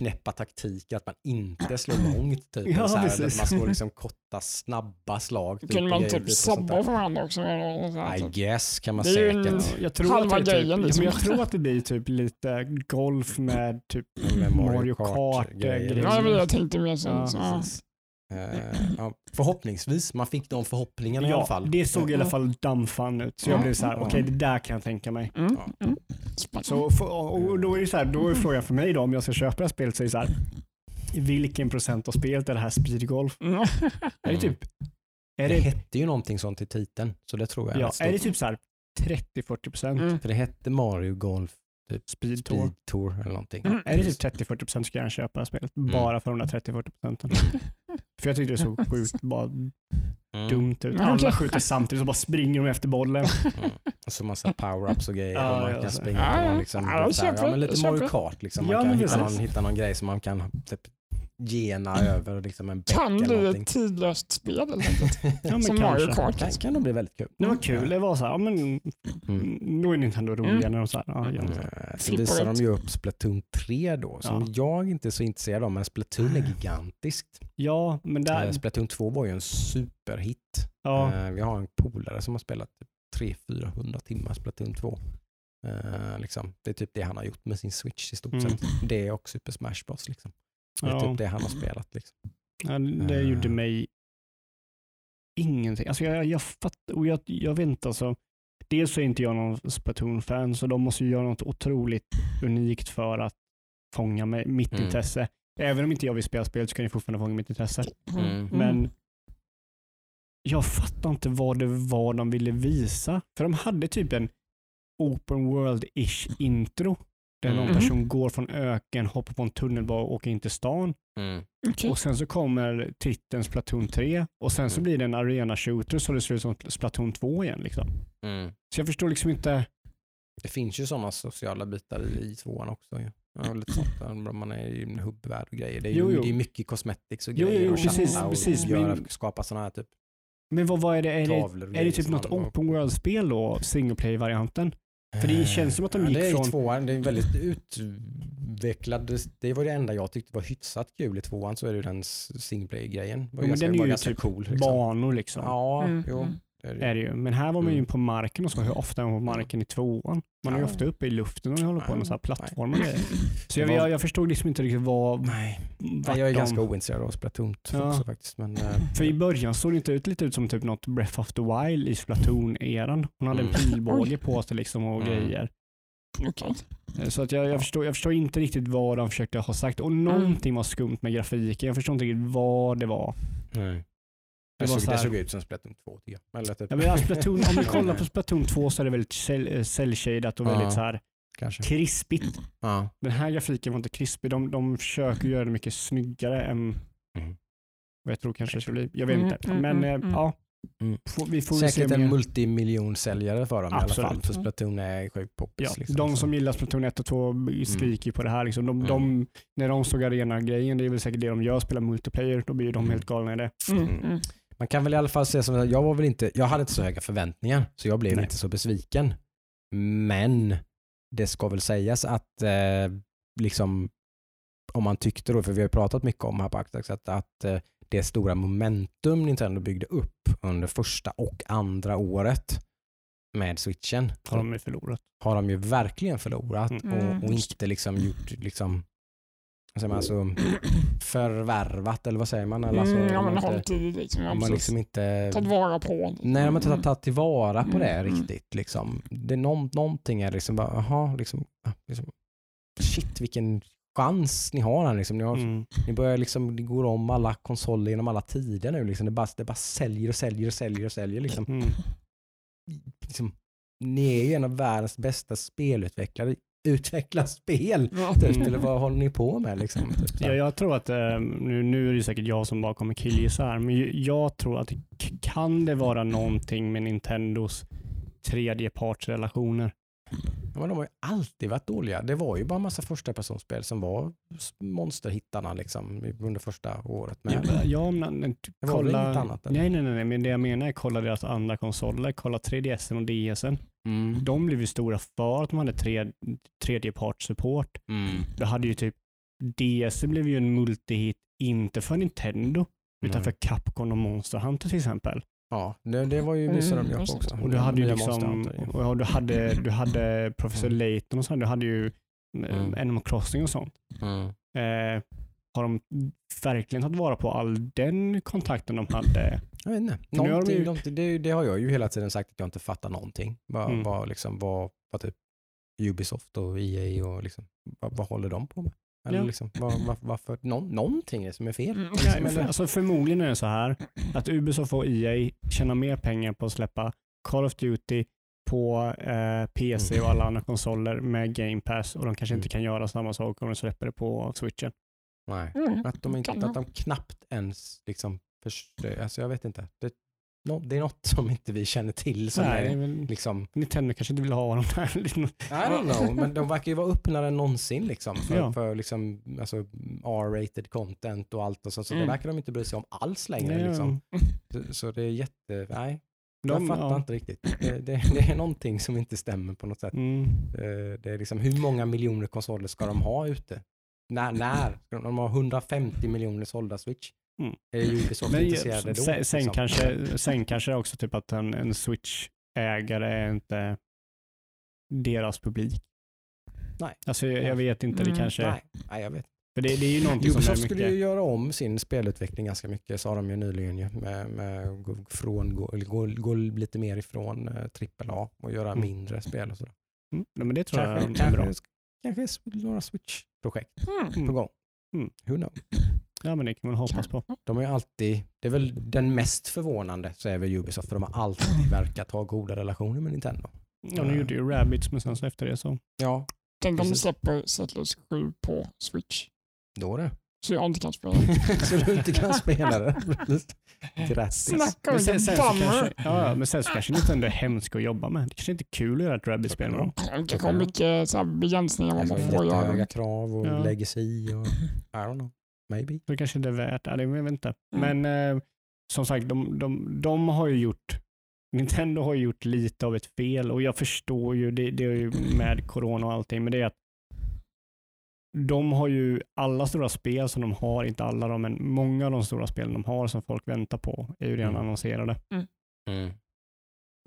jätteknäppa taktiker att man inte slår långt. Typ. Ja, så här, man slår liksom korta, snabba slag. Typ, Kunde man typ sabba för varandra också? I typ. guess kan man Det är ju säkert. en- Ja, jag, tror Halva att det är typ, grejen, ja, liksom. men jag tror att det blir typ lite golf med typ Med Mario Kart, grejer. grejer. Ja, men jag tänkte mer så. Ja, så ja. Ja, förhoppningsvis, man fick de förhoppningarna i alla Ja, fall. det såg i alla fall dammfan ut. Så jag Ja. blev så här, Ja. okej det där kan jag tänka mig. Mm, Ja. mm. Så, och då är det så här, då är frågan för mig då, om jag ska köpa det här spelet så är det så här, vilken procent av spelet är det här speedgolf? Mm. Är det typ, är Det det, hette ju någonting sånt i titeln, så det tror jag ja, är det typ så här 30-40 procent Mm. För det hette Mario Golf speed tour? Speed Tour eller någonting. Mm. Är det typ 30-40 procent ska jag köpa spelet. Bara för de där 30-40 procenten. För jag tyckte det såg sjukt bara Mm. dumt ut. Mm. Alla skjuter samtidigt och bara springer de efter bollen. Mm. Och så massa power-ups och grejer Ja, och man ja, kan så. springa Ja, på ja. någon liksom, Ja, jag så här, köper ja, men det, lite Mario Kart liksom. Man Ja, kan hitta någon, hitta någon grej som man kan typ gena över liksom en bäck Kan eller bli ett tidlöst spel enkelt. Ja, Som. Mario Kart. kan, kan nog bli väldigt kul. Det var kul. Det var så här, ja, men Mm. nu är Nintendo roliga när de så här, ja, gör Mm. så. Så Slipper visar de ju upp Splatoon 3 då, som Ja. jag inte är så intresserad av, men Splatoon är gigantiskt. Ja, men där, Eh, Splatoon 2 var ju en superhit. ja, Eh, Vi har en polare som har spelat typ 300-400 timmar Splatoon 2. Eh, liksom. Det är typ det han har gjort med sin Switch i stort Mm. sett. Det och Super Smash Bros. Liksom. Det är ja, typ det han har spelat. Liksom. ja, det Eh. gjorde mig ingenting. Alltså jag, jag fattar, och jag, jag vet inte alltså. Dels så är inte jag någon Splatoon-fan, så de måste ju göra något otroligt unikt för att fånga mig, mitt Mm. intresse. Även om inte jag vill spela spelet så kan jag fortfarande fånga mitt intresse. Mm. Men jag fattar inte vad det var de ville visa. För de hade typ en open world-ish intro. Där någon Mm. person går från öken, hoppar på en tunnelbana och åker in till stan. Mm. Okej. Och sen så kommer titeln Splatoon 3 och sen så Mm. blir det en arena shooter så det ser ut som Splatoon 2 igen. Liksom. Mm. Så jag förstår liksom inte. Det finns ju sådana sociala bitar i, i tvåan också. ju. Ja, lite sånt där. Man är i en hubbvärld och grejer. Det är, ju, Jo, jo. det är mycket cosmetics och Jo, grejer. jo, och precis, och precis, göra, men- skapa sådana här typ Men vad, vad är det? Är det, är det typ något open world-spel då? Single play-varianten? För det känns som att de Ja, gick det är från- tvåan, det är väldigt utvecklad. Det- var det enda jag tyckte var hyfsat kul i tvåan så är det ju den single play-grejen. Det var Jo, men ganska, den är ju typ cool. Liksom. Banor liksom. Ja, Mm, jo. Mm. Det är det. Är det ju. Men här var man ju Mm. på marken och så. Hur ofta är man på marken i tvåan? Man är ju ofta uppe i luften och håller på med Ja, så här plattformar och nej. Så jag, jag, jag förstod liksom inte riktigt vad... Nej, jag är de- ganska ointresserad av Splatoon 2 Ja. också faktiskt. Men, eh, För i början såg det inte ut lite ut som typ något Breath of the Wild i Splatoon-eran. Hon hade en Mm. pilbåge på sig liksom och Mm. grejer. Okej. Eh, Så att jag, jag, förstår, jag förstår inte riktigt vad de försökte ha sagt. Och någonting var skumt med grafiken. Jag förstår inte riktigt vad det var. nej. Det Det, såg, så det här- såg ut som Splatoon 2 tycker jag. Eller typ. Ja, men ja, Splatoon, om vi kollar på Splatoon 2 så är det väldigt cell- eh, cell-shadat och väldigt Ja. så här Kanske. krispigt. Ja. Den här grafiken var inte krispig. De, de försöker göra det mycket snyggare än Mm. vad jag tror kanske det ska bli. Jag vet Mm, inte. mm, Men mm, eh, mm. ja, Mm. får, vi får Säkert en multimiljonsäljare för dem i alla Absolut. fall. För Splatoon är sjukt poppis. Ja, liksom. de Så- som gillar Splatoon 1 och 2 skriker ju på det här. Liksom. De, Mm. de, när de såg arena-grejen, det är väl säkert det de gör, spelar multiplayer, då blir ju de Mm. helt galna i det. Mm, Mm. mm. Man kan väl i alla fall säga som att jag var väl inte, jag hade inte så höga förväntningar så jag blev Nej. inte så besviken. Men det ska väl sägas att eh, liksom om man tyckte då, för vi har ju pratat mycket om här på Axtax, att, att eh, det stora momentum Nintendo byggde upp under första och andra året med switchen Har de ju förlorat. har de ju verkligen förlorat Mm. och, och just inte liksom gjort liksom säger man, alltså, förvärvat eller vad säger man? Eller alltså, Mm, ja, men i liksom. precis. liksom inte Tagit vara på. Nej, de har inte Mm. tagit tillvara på det Mm, mm. riktigt. Liksom. Det är någon, någonting är liksom bara, aha, liksom, ah, liksom, shit vilken chans ni har här. Liksom. Ni, har, Mm. ni börjar liksom, det går om alla konsoler genom alla tider nu. Liksom. Det, bara, det bara säljer och säljer och säljer och säljer. Liksom. Mm. Liksom, ni är ju en av världens bästa spelutvecklare. Utveckla spel! Ja. Typ, Mm. eller vad håller ni på med? Liksom? Typ, så Ja, jag tror att, eh, nu, nu är det säkert jag som bara kommer killgissa här, men jag tror att kan det vara någonting med Nintendos tredjepartsrelationer? Ja, men de har ju alltid varit dåliga. Det var ju bara en massa första personspel som var monsterhittarna liksom, under första året. Med. Ja, ja, men, men, t- Det var väl kolla, inget annat, eller? nej, nej, nej, nej, men det jag menar är kolla deras andra konsoler, kolla 3DSen och DSen. Mm. De blev ju stora för att de hade tre, tredjepartssupport. Mm. Det hade ju typ, DS blev ju en multihit, inte för Nintendo, utan Nej. för Capcom och Monster Hunter till exempel. Ja, det, det var ju visade de ju upp Mm, också. Och du hade ju liksom, och ja, du hade, du hade Professor Mm. Layton och sånt, du hade ju Mm. mm. Animal Crossing och sånt. Mm. Eh, har de verkligen tagit vara på all den kontakten de hade? Jag vet inte. nu har de Någonting, ju- någonting, det, det har jag ju hela tiden sagt att jag inte fattar någonting. Vad, Mm. vad, liksom, vad, vad typ Ubisoft och EA och liksom, vad, vad håller de på med? Eller Ja. liksom, vad, vad, varför, nå, någonting är som är fel. Mm. Liksom, Ja, för, eller- alltså förmodligen är det så här att Ubisoft och EA tjänar mer pengar på att släppa Call of Duty på eh, PC och alla andra konsoler med Game Pass och de kanske inte Mm. kan göra samma sak om de släpper det på switchen. Nej. Mm. Att de, inte, att de knappt ens liksom alltså jag vet inte. Det, nå- det är något som inte vi känner till som Nej, det är väl, liksom, Nintendo kanske inte vill ha dem där. I don't know, men de verkar ju vara öppnare än någonsin liksom, för, Ja. för liksom, alltså, R-rated content och allt och så, så det Mm. verkar de inte bry sig om alls längre. Nej, Liksom. Så, så det är jätte, nej, de, jag fattar ja. inte riktigt. Det, det, det är någonting som inte stämmer på något sätt. Mm. Eh, Det är liksom, hur många miljoner konsoler ska de ha ute? När? när? Ska de ha 150 miljoner sålda Switch? Mm. Är Ubisoft Men intresserade då? sen, sen, liksom? kanske, sen kanske också typ att en, en Switch-ägare är inte deras publik. Nej. Alltså jag, jag vet inte, det Mm, kanske... Nej, nej, jag vet. För det, det är ju någonting som Ubisoft är skulle ju mycket... göra om sin spelutveckling ganska mycket, sa de ju nyligen ju, med, med gå, från, gå, gå, gå lite mer ifrån eh, AAA och göra Mm. mindre spel och sådär. Mm, nej, men det tror Kanske, jag är bra. kanske, några Switch-projekt. Mm. på gång. Mm. Who knows? Ja, men det kan man hoppas på. De är alltid, det är väl den mest förvånande så är väl Ubisoft, för de har alltid verkat ha goda relationer med Nintendo. Ja, nu gjorde ju Rabbids, men sen så efter det så... Ja, Tänk om de släpper Settlers 7 på Switch. då det. Så jag inte kan spela. så du inte kan spela det. Grattis. Snacka om vilken bummer. ja, men sen så kanske Nintendo är hemska att jobba med. Det kanske inte är kul att göra ett Rabbids-spel med dem. Det kanske har mycket så här begränsningar vad Alltså, man får göra. krav och Ja. lägger sig i och I don't know. Maybe. Så kanske det är värt ja, det. Jag vet inte. Mm. Men eh, som sagt, de, de, de har ju gjort Nintendo har ju gjort lite av ett fel och jag förstår ju, det, det är ju med corona och allting, men det är att de har ju alla stora spel som de har, inte alla de, men många av de stora spelen de har som folk väntar på är ju redan Mm. annonserade. Mm.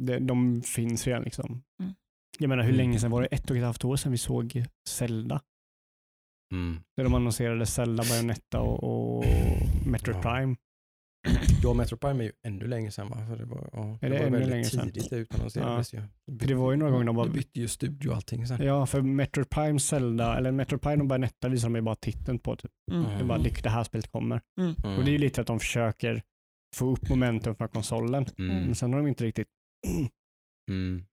De, de finns redan liksom. Mm. Jag menar hur Mm. länge sedan var det? Ett och ett halvt år sedan vi såg Zelda. Mm. Där de annonserade Zelda, Bayonetta och, och Metroid Ja. Prime. Ja, Metro Prime är ju ännu längre sedan va? För det var, ja, Är det det var ännu väldigt längre sedan? tidigt utannonserades ju. För det var ju några gånger de bara- De bytte ju studio och allting sen. Ja, för Metroid Prime, Zelda, eller Metroid Prime och Bayonetta visar de ju bara titeln på. Typ. Mm. Det är bara det, det här spelet kommer. Mm. Och det är ju lite att de försöker få upp momentum för konsolen. Mm. Men sen har de inte riktigt... Mm.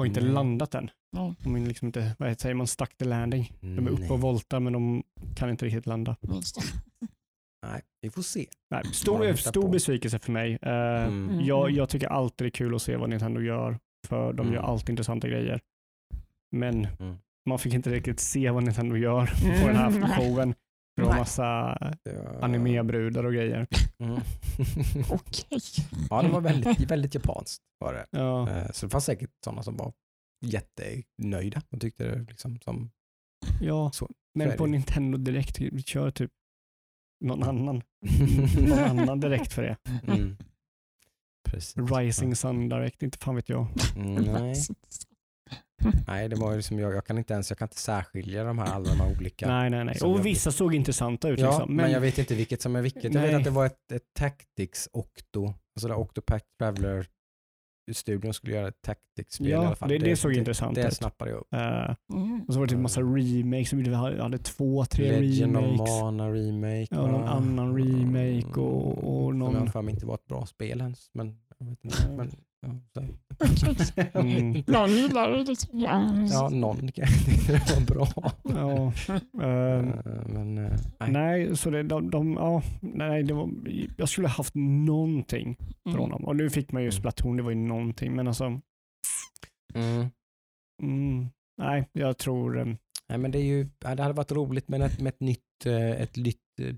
Har inte Nej. landat än. Nej. De är liksom inte, vad säger man, stuck the landing. De är uppe Nej. och voltar men de kan inte riktigt landa. Nej, vi får se. Nej, stor, stor på. besvikelse för mig. Eh, Mm. Mm. jag, jag tycker alltid det är kul att se vad Nintendo gör, för de Mm. gör alltid intressanta grejer. Men Mm. man fick inte riktigt se vad Nintendo gör på den här Mm. showen. Det var massa animebrudar och grejer. Mm. Okej. ja, det var väldigt, väldigt japanskt. Var det. Ja, Eh, Så det fanns säkert sådana som var jättenöjda och tyckte det liksom som... ja. Så- men på. Nintendo Direkt, vi kör typ någon annan, någon annan direkt för det. Mm. Precis. Rising Sun Direct, inte fan vet jag. Mm, nej. nej, det var ju liksom, jag, jag kan inte ens jag kan inte särskilja de här alla de här olika. Nej, nej, nej. Som jag- Och vissa såg intressanta ut. ja, liksom. men, jag vet inte vilket som är vilket. Jag vet Nej. att det var ett, ett Tactics Octo, alltså där Octopath Traveler studion skulle göra ett Tactics-spel i Ja, alla fall. det- det såg intressant Det ut. snappade jag upp. Eh, Mm. och så var det typ massa remakes. Vi hade två, tre Legend remakes. of Mana remake. Ja, någon annan remake och- och Som någon- jag för mig inte var ett bra spel ens. Men, jag vet inte, men. Mm. Någon gillar det lite. Ja. någon kan tyckte det var bra. Ja, Eh, men eh, nej. nej, så det, de, de, ja, nej, det var, jag skulle ha haft någonting från Mm. dem. Och nu fick man ju Mm. Splatoon, det var ju någonting. Men alltså, Mm. mm, nej, jag tror... eh, Nej, men det, är ju, det hade varit roligt med ett, med ett nytt, eh, ett nytt uh,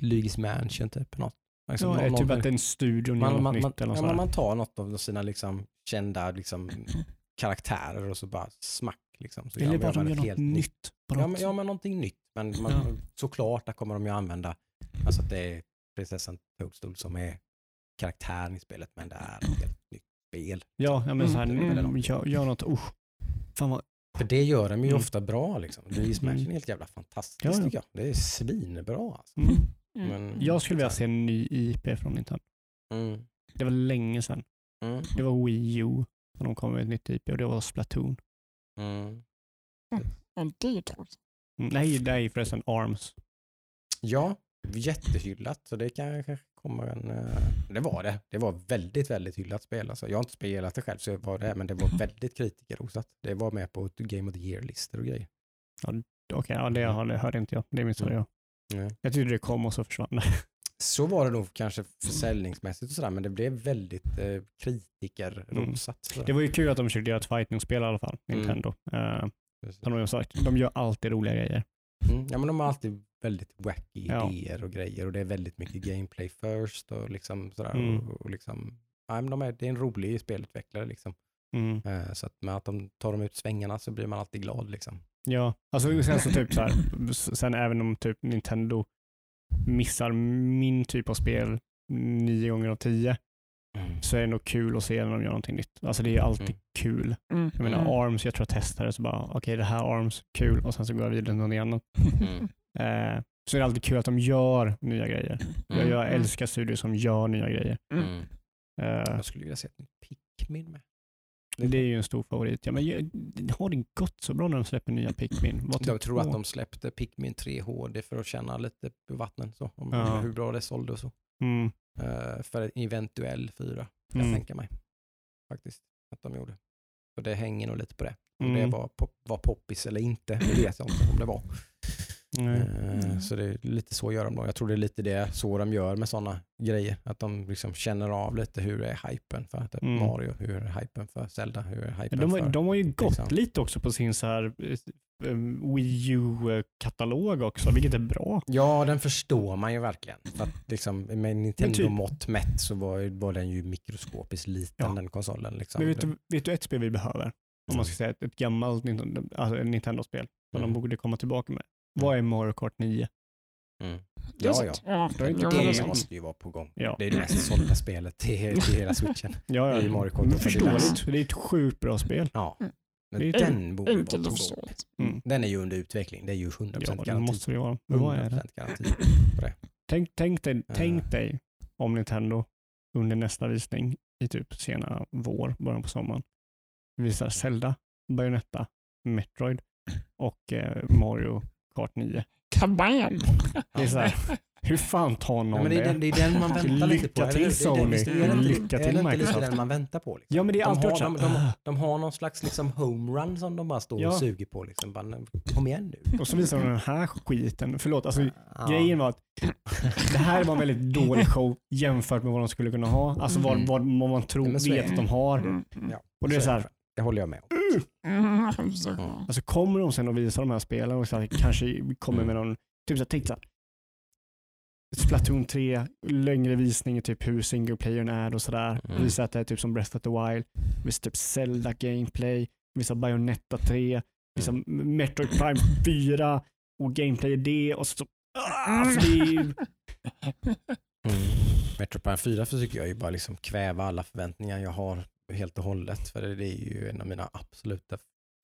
Luigi's Mansion typ. Något. Liksom, Ja, någon- typ någon- att en studio gör man, något man, man, nytt eller ja, något sådär. man tar något av sina liksom, kända liksom, karaktärer och så bara smack. Liksom, så Eller bara man de gör något helt nytt. Bara Ja men, ja, men någonting nytt. Men man, Ja. såklart, där kommer de ju använda, alltså att det är prinsessan Toadstool som är karaktären i spelet, men det är ett helt nytt spel. Ja, ja men så här, Mm. mm, gör, gör något, usch. Fan vad, För det gör de ju Mm. ofta bra liksom. Luigi's Mm. Mansion är helt jävla fantastiskt Ja, ja. tycker jag. Det är svinbra alltså. mm. Mm. Men, Jag skulle vilja se en ny IP från Nintendo. Mm. Det var länge sedan. Mm. Det var Wii U när de kom med ett nytt IP och det var Splatoon. Mm. Är ju tråkigt. Mm, Nej, nej förresten ARMS. Ja, jättehyllat. Så det kanske kommer en... eh, Det var det. Det var väldigt, väldigt hyllat spel. Alltså, jag har inte spelat det själv, så jag var det, men det var väldigt kritikerrosat. Det var med på Game of the Year-listor och grejer. Okej, ja, det har- det hörde inte jag. Det missade Mm. jag. Nej. Jag tyckte det kom och så försvann det. Så var det nog kanske försäljningsmässigt och sådär, men det blev väldigt eh, kritikerrosat. sådär. Det var ju kul att de försökte göra ett fighting-spel i alla fall, Mm. Nintendo. Eh, Precis. som de har sagt, de gör alltid roliga grejer. Mm. Ja, men de har alltid väldigt wacky Ja. idéer och grejer och det är väldigt mycket gameplay first och liksom sådär. Mm. Och, och liksom, ja, men de är, det är en rolig spelutvecklare liksom. Mm. Eh, så att med att de tar dem ut svängarna så blir man alltid glad liksom. Ja, alltså sen så typ så här, sen även om typ Nintendo missar min typ av spel nio gånger av tio så är det nog kul att se när de gör någonting nytt. Alltså det är alltid Mm. kul. Mm. Jag menar Mm. ARMS, jag tror jag testade så bara, okej det här ARMS, kul och sen så går jag vidare till någonting annat. Mm. Eh, så är det alltid kul att de gör nya grejer. Jag, Mm. jag älskar studier som gör nya grejer. Mm. Mm. Eh, Jag skulle vilja se ett nytt Pikmin med. Det är ju en stor favorit. Ja, men jag, har det gått så bra när de släpper nya Pikmin? Vad Jag tror att de släppte Pikmin 3 HD för att känna lite på vattnen så, om Ja. hur bra det sålde och så. Mm, Eh, för en eventuell 4 kan jag mm, tänka mig. Faktiskt, att de gjorde. Så det hänger nog lite på det. Om mm. det var, pop, var poppis eller inte, det vet jag inte om det var. Eh, Så det är lite så gör de då. Jag tror det är lite det så de gör med sådana grejer. Att de liksom känner av lite hur är hypen för typ Mm. Mario, hur är hypen för Zelda, hur är hypen De, har- för... de har ju gått liksom. lite också på sin så här eh, eh, Wii U-katalog också, vilket är bra. Ja, den förstår man ju verkligen. För att liksom, med Men Nintendo typ- mätt så var, ju- var den ju mikroskopiskt liten Ja. den konsolen. Liksom. Men vet du, vet du ett spel vi behöver? Om man ska säga ett, ett gammalt Nintendo, alltså Nintendo-spel som Mm. de borde komma tillbaka med. Vad är Mario Kart 9? Mm. Det Ja, sant. Ja, Det är inte jo, det det Det måste ju vara på gång. Ja, Det är det mest sålda spelet till, till hela switchen. ja, det ja. Mario Kart förståeligt, för det är ett sjukt bra spel. Ja. Mm. Men Det är den borde vara på gång. Mm. Den är ju under utveckling. Det är ju 100% Ja, det garanti. måste det vara. Men vad är det? 100% garanti. Tänk, tänk, dig, Ja. tänk dig om Nintendo under nästa visning i typ sena vår, början på sommaren, visar Zelda, Bayonetta, Metroid och eh, Mario Kart 9. Kabam! Det är så här, Hur fan tar någon men det, är den, det? det är den man väntar lite på. Lycka till? Det är Sony. är det Lycka är till, det inte lite Microsoft. den man väntar på? Liksom? Ja men det är De alltid har, de, de, de har någon slags liksom homerun som de bara står Ja. och suger på. Liksom. Bara, kom igen nu. Och så visar de den här skiten. Förlåt, alltså Ja. grejen var att det här var en väldigt dålig show jämfört med vad de skulle kunna ha. Alltså vad, Mm. vad, vad man tror, är vet det. att de har. Mm, mm, Ja, Och det är så här, Det håller jag med om. mm, så- alltså kommer de sen att visa de här spelen och så här, kanske kommer med någon, typ så här, tänk så här, Splatoon 3, längre visning i typ hur single playern är och sådär. Mm. Visa att det är typ som Breath of the Wild. Visa typ Zelda gameplay. Visa Bayonetta 3. Visa Metroid Prime 4 och gameplay i det och så Alltså är ju, Mm. Metro Prime 4 försöker jag ju bara liksom kväva alla förväntningar jag har helt och hållet. För det är ju en av mina absoluta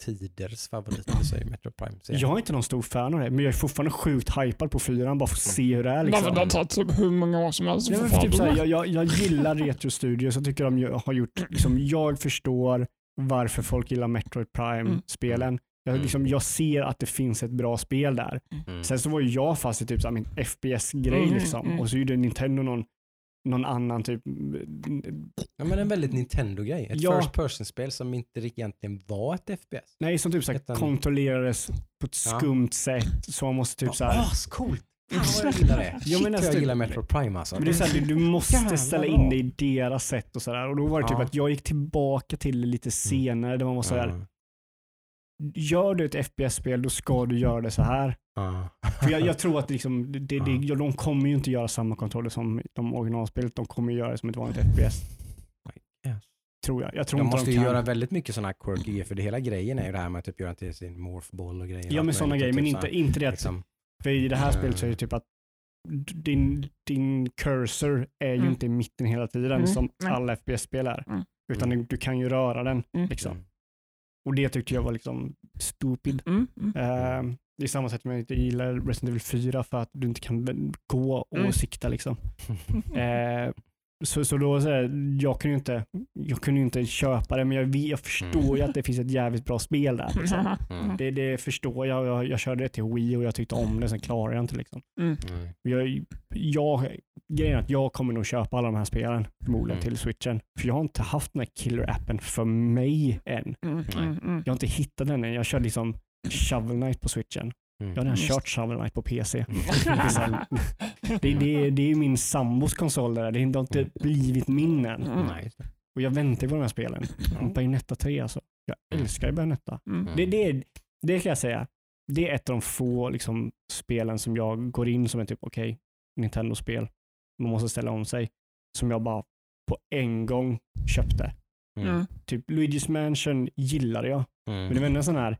tiders favoriter, så är Metro Prime. serien. jag är inte någon stor fan av det, men jag är fortfarande sjukt hypad på fyran bara för att se hur det är. Varför Liksom. det har tagit typ hur många år som helst Ja, men typ såhär, jag, jag, jag gillar Retro Studios, jag tycker de har gjort, liksom, jag förstår varför folk gillar Metroid Prime-spelen. Jag, Mm. liksom, jag ser att det finns ett bra spel där. Mm. Sen så var ju jag fast i typ såhär, min FPS-grej Mm, liksom. mm. och så gjorde Nintendo någon, någon annan typ, Ja, men en väldigt Nintendo-grej. Ett Ja. first person-spel som inte egentligen var ett FPS. nej som typ såhär, Utan- kontrollerades på ett Ja. skumt sätt. Så man måste typ såhär, Ascoolt! Fan vad jag gillar det. Shit alltså, jag gillar det- Metro Prime alltså. Men det är så här, du, du måste ställa in det i deras sätt och sådär. Och då var det typ Ja. att jag gick tillbaka till det lite senare. Där man var sådär, Ja. Gör du ett FPS-spel då ska du göra det så här. Ja. För jag, jag tror att liksom, det, det, ja, de kommer ju inte göra samma kontroller som de originalspelet. De kommer göra det som ett vanligt FPS. Yes. Tror jag. Jag tror De inte måste de ju göra väldigt mycket sådana här quirky för det hela grejen är ju det här med att typ göra till sin morphball och grejer. Ja men sådana grejer, men typ inte, så här, inte det att, liksom, för i det här Eh. spelet så är det typ att din, din cursor är ju Mm. inte i mitten hela tiden Mm. som alla FPS-spel är. Mm. Utan du, du kan ju röra den. Mm. Liksom. Och det tyckte jag var liksom stupid. Mm, mm. Eh, det är samma sätt som jag inte gillar Resident Evil 4 för att du inte kan gå och Mm. sikta. Liksom. Eh, så, så då så här, jag kunde ju inte, jag kunde inte köpa det, men jag, vet- jag förstår ju att det finns ett jävligt bra spel där. Liksom. Mm. Det, det förstår jag. jag. Jag körde det till Wii och jag tyckte om det, sen klarade jag inte. Liksom. Mm. Jag, jag, grejen är att jag kommer nog köpa alla de här spelen förmodligen Mm. till switchen. För jag har inte haft den här killer-appen för mig än. Mm, mm, mm. Jag har inte hittat den än. Jag körde liksom Shovel Knight på switchen. Mm. Jag har redan kört Shovel Knight på PC. Det, det, det, är- det är min sambos konsol där. Det har inte blivit min än. Mm. Nej, det. Och jag väntar på de här spelen. Ja. Bayonetta 3 alltså. Jag älskar ju Bayonetta. Mm. Det, det, är- det kan jag säga. Det är ett av de få liksom, spelen som jag går in som är typ okej, Nintendo-spel. Man måste ställa om sig. Som jag bara på en gång köpte. Mm. Mm. Typ Luigi's Mansion gillade jag. Mm. Men det var ändå sån här,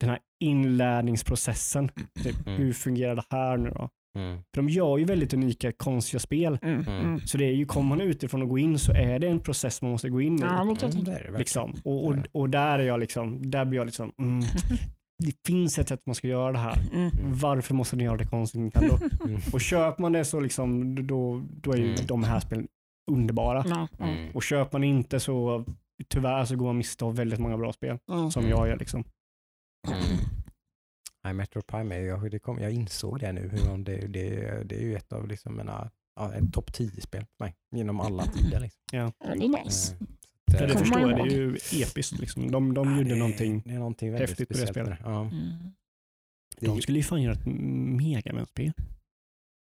den här inlärningsprocessen. Typ, Mm. Hur fungerar det här nu då? Mm. För de gör ju väldigt unika, konstiga spel. Mm. Mm. Mm. Så det är ju, kommer man utifrån och gå in så är det en process man måste gå in i. Ja, det Mm, det det liksom. och, och, och där är jag liksom, där blir jag liksom, mm, det finns ett sätt man ska göra det här. Mm. Varför måste ni göra det konstigt Nintendo? Mm. Och köper man det så liksom, då, då är ju Mm. de här spelen underbara. Mm. Och köper man inte så tyvärr så går man miste om väldigt många bra spel. Som jag gör liksom. Mm. Nej, Metro Prime, är, jag, det kom, jag insåg det nu. Hur det, det, det är ju ett av liksom mina, ja, ett topp 10-spel för mig. Genom alla tider. Liksom. Ja, det är nice. Eh, Ja, så det att, kommer förstår jag, det är ju episkt liksom. De, de ja, gjorde det, någonting. Det är någonting väldigt häftigt på det spelet. Ja. Mm. Det De ju- skulle ju fan göra ett megaman-spel.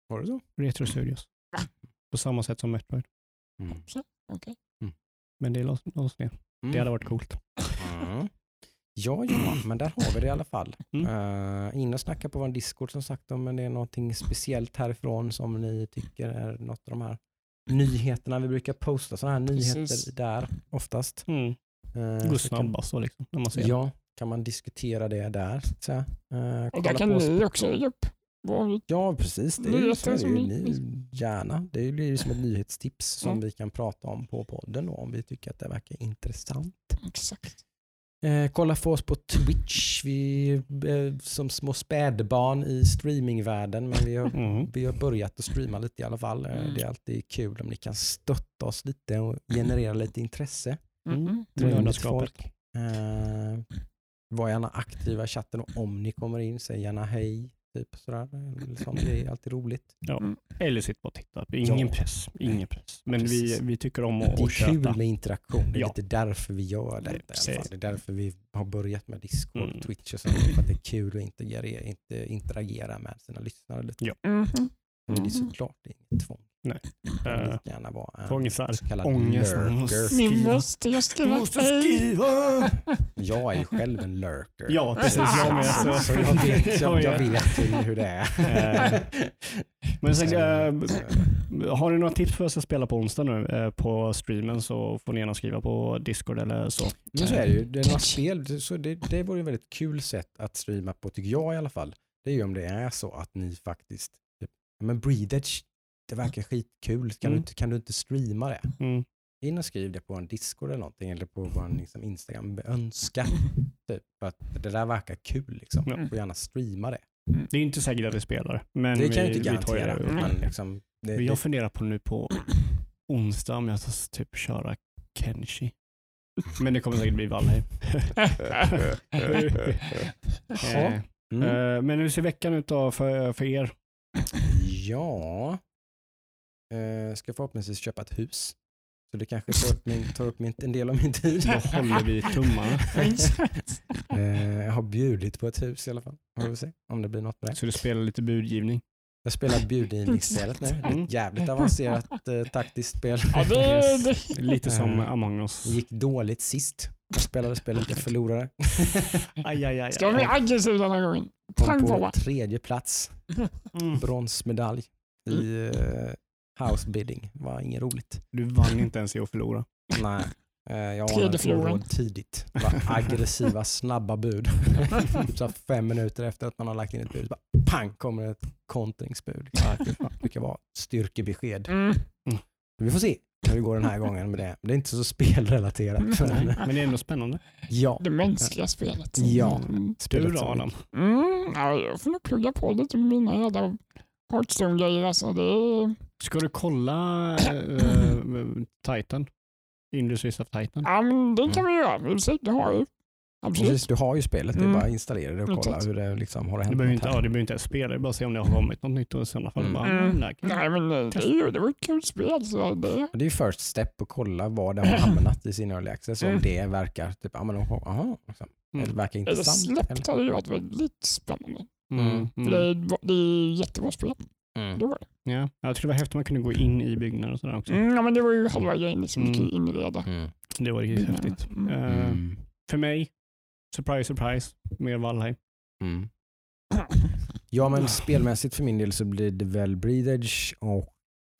Var det så? Retro Studios. På samma sätt som Metroid. Mm. Okej. Men det lades ner. Det hade varit coolt. Mm. Ja, ja, men där har vi det i alla fall. Mm. Uh, in och snacka på vår Discord som sagt om det är någonting speciellt härifrån som ni tycker är något av de här nyheterna. Vi brukar posta sådana här Precis. nyheter där oftast. Mm. Uh, Det så går snabbast så liksom. När man ser. Ja, kan man diskutera det där. Så. Eh, Och där kan ni också lägga upp Ja, precis. Det är ju, så är det ju, ni, gärna. Det blir ju som ett nyhetstips som Mm. vi kan prata om på podden då, om vi tycker att det verkar intressant. Exakt. Eh, kolla på oss på Twitch. Vi är eh, som små spädbarn i streamingvärlden, men vi har, Mm. vi har börjat att streama lite i alla fall. Eh, Mm. Det är alltid kul om ni kan stötta oss lite och generera lite intresse. Mm. Nördaskapet. folk. Eh, var gärna aktiva i chatten och om ni kommer in, säg gärna hej. Typ sådär. Liksom, det är alltid roligt. Eller sitta och titta. Ingen Ja. press. Ingen press. Men vi, Precis. vi tycker om Det att, är att kul köta. med interaktion. Det är Ja. lite därför vi gör det. fall. Det är därför vi har börjat med Discord, Mm. Twitch och sånt. För att det är kul att interagera, inte interagera med sina lyssnare lite. Ja. Mhm. Men det är såklart inget tvång. Nej. Det kan lika gärna vara en är så kallad ångest. Lurker. Nu måste jag skriva skriva! Jag är ju själv en lurker. Ja, precis. Jag med. Så, Så, jag vet, jag, jag vet hur, hur det är. Eh, Men sen, eh, Så- har ni några tips för oss att spela på onsdag nu eh, på streamen så får ni gärna skriva på Discord eller så. Men så är det ju. Det är några spel, så det, det vore ett väldigt kul sätt att streama på, tycker jag i alla fall. Det är ju om det är så att ni faktiskt, typ, men Breededge, det verkar skitkul. Kan, du, Mm. inte, kan du inte streama det? Mm. In och skriv det på en Discord eller någonting, eller på vår liksom, Instagram. Önska. Typ, att det där verkar kul. Liksom. Du får gärna streama det. Det är inte säkert att vi spelar, men Det kan vi, inte vi tar garantera. det. Men liksom, det, Jag det, funderar på nu på onsdag om jag ska typ köra Kenshi. Men det kommer säkert bli Valheim. Eh, Mm. eh, Men hur ser veckan ut då för, för er? Ja, eh, ska förhoppningsvis köpa ett hus. Så det kanske tar upp, min, tar upp min, en del av min tid. Då håller vi tummarna. Eh, jag har bjudit på ett hus i alla fall. Vi får se om det blir något med det. Så du spelar lite budgivning. Jag spelar budgivningsspelet nu. Mm. Ett jävligt avancerat eh, taktiskt spel. Ja, det, Yes. det, Lite som Eh, Among us. Det gick dåligt sist. Jag spelade spelet, jag förlorade. Aj, aj, aj, ska vi aggressiva den här gången? Kom på tredje plats. Mm. Bronsmedalj i eh, house bidding. var inget roligt. Du vann inte ens i att förlora. Nej, eh, jag anade förloraren. tidigt. Det var aggressiva, snabba bud. Typ så fem minuter efter att man har lagt in ett bud, bara pang kommer ett kontringsbud. Det brukar vara styrkebesked. Mm. Vi får se hur det går den här gången med det. Det är inte så spelrelaterat. Men, Men det är ändå spännande. ja, Det mänskliga spelet. Ja. Mm. Du spelet då Adam? Mm, ja, jag får nog plugga på lite med mina jävla Hearthstone-grejer. Alltså, det. Ska du kolla eh, Titan? Industries of Titan? Ja, men det kan vi göra. Vi får se, det har. Absolut. Precis, du har ju spelet, det är Mm. bara att installera det och kolla Exakt. hur det liksom har det Du hänt behöver inte, ja, du behöver inte ens spela, det bara se om det har kommit något nytt och i sådana fall Mm. bara, Mm. mm. kan Nej, men eh, det, är ju, det var ett kul spel. Så det, Det är ju first step att kolla vad det har hamnat i sin early access. Om Mm. det verkar, typ, ja men aha, liksom. Mm. det verkar det intressant. släppt hade det ju varit väldigt spännande. Mm. Mm. För Mm. det, är, det är jättebra spel. Mm. Det var det. Ja. Jag tyckte det var häftigt att man kunde gå in i byggnader och sådär också. Mm, ja, men det var ju halva grejen. Liksom, Mm. mm. inreda. Mm. Det var riktigt Mm. häftigt. Mm. Mm. För mig, surprise, surprise, mer Valheim. Mm. Ja men spelmässigt för min del så blir det väl Breedage och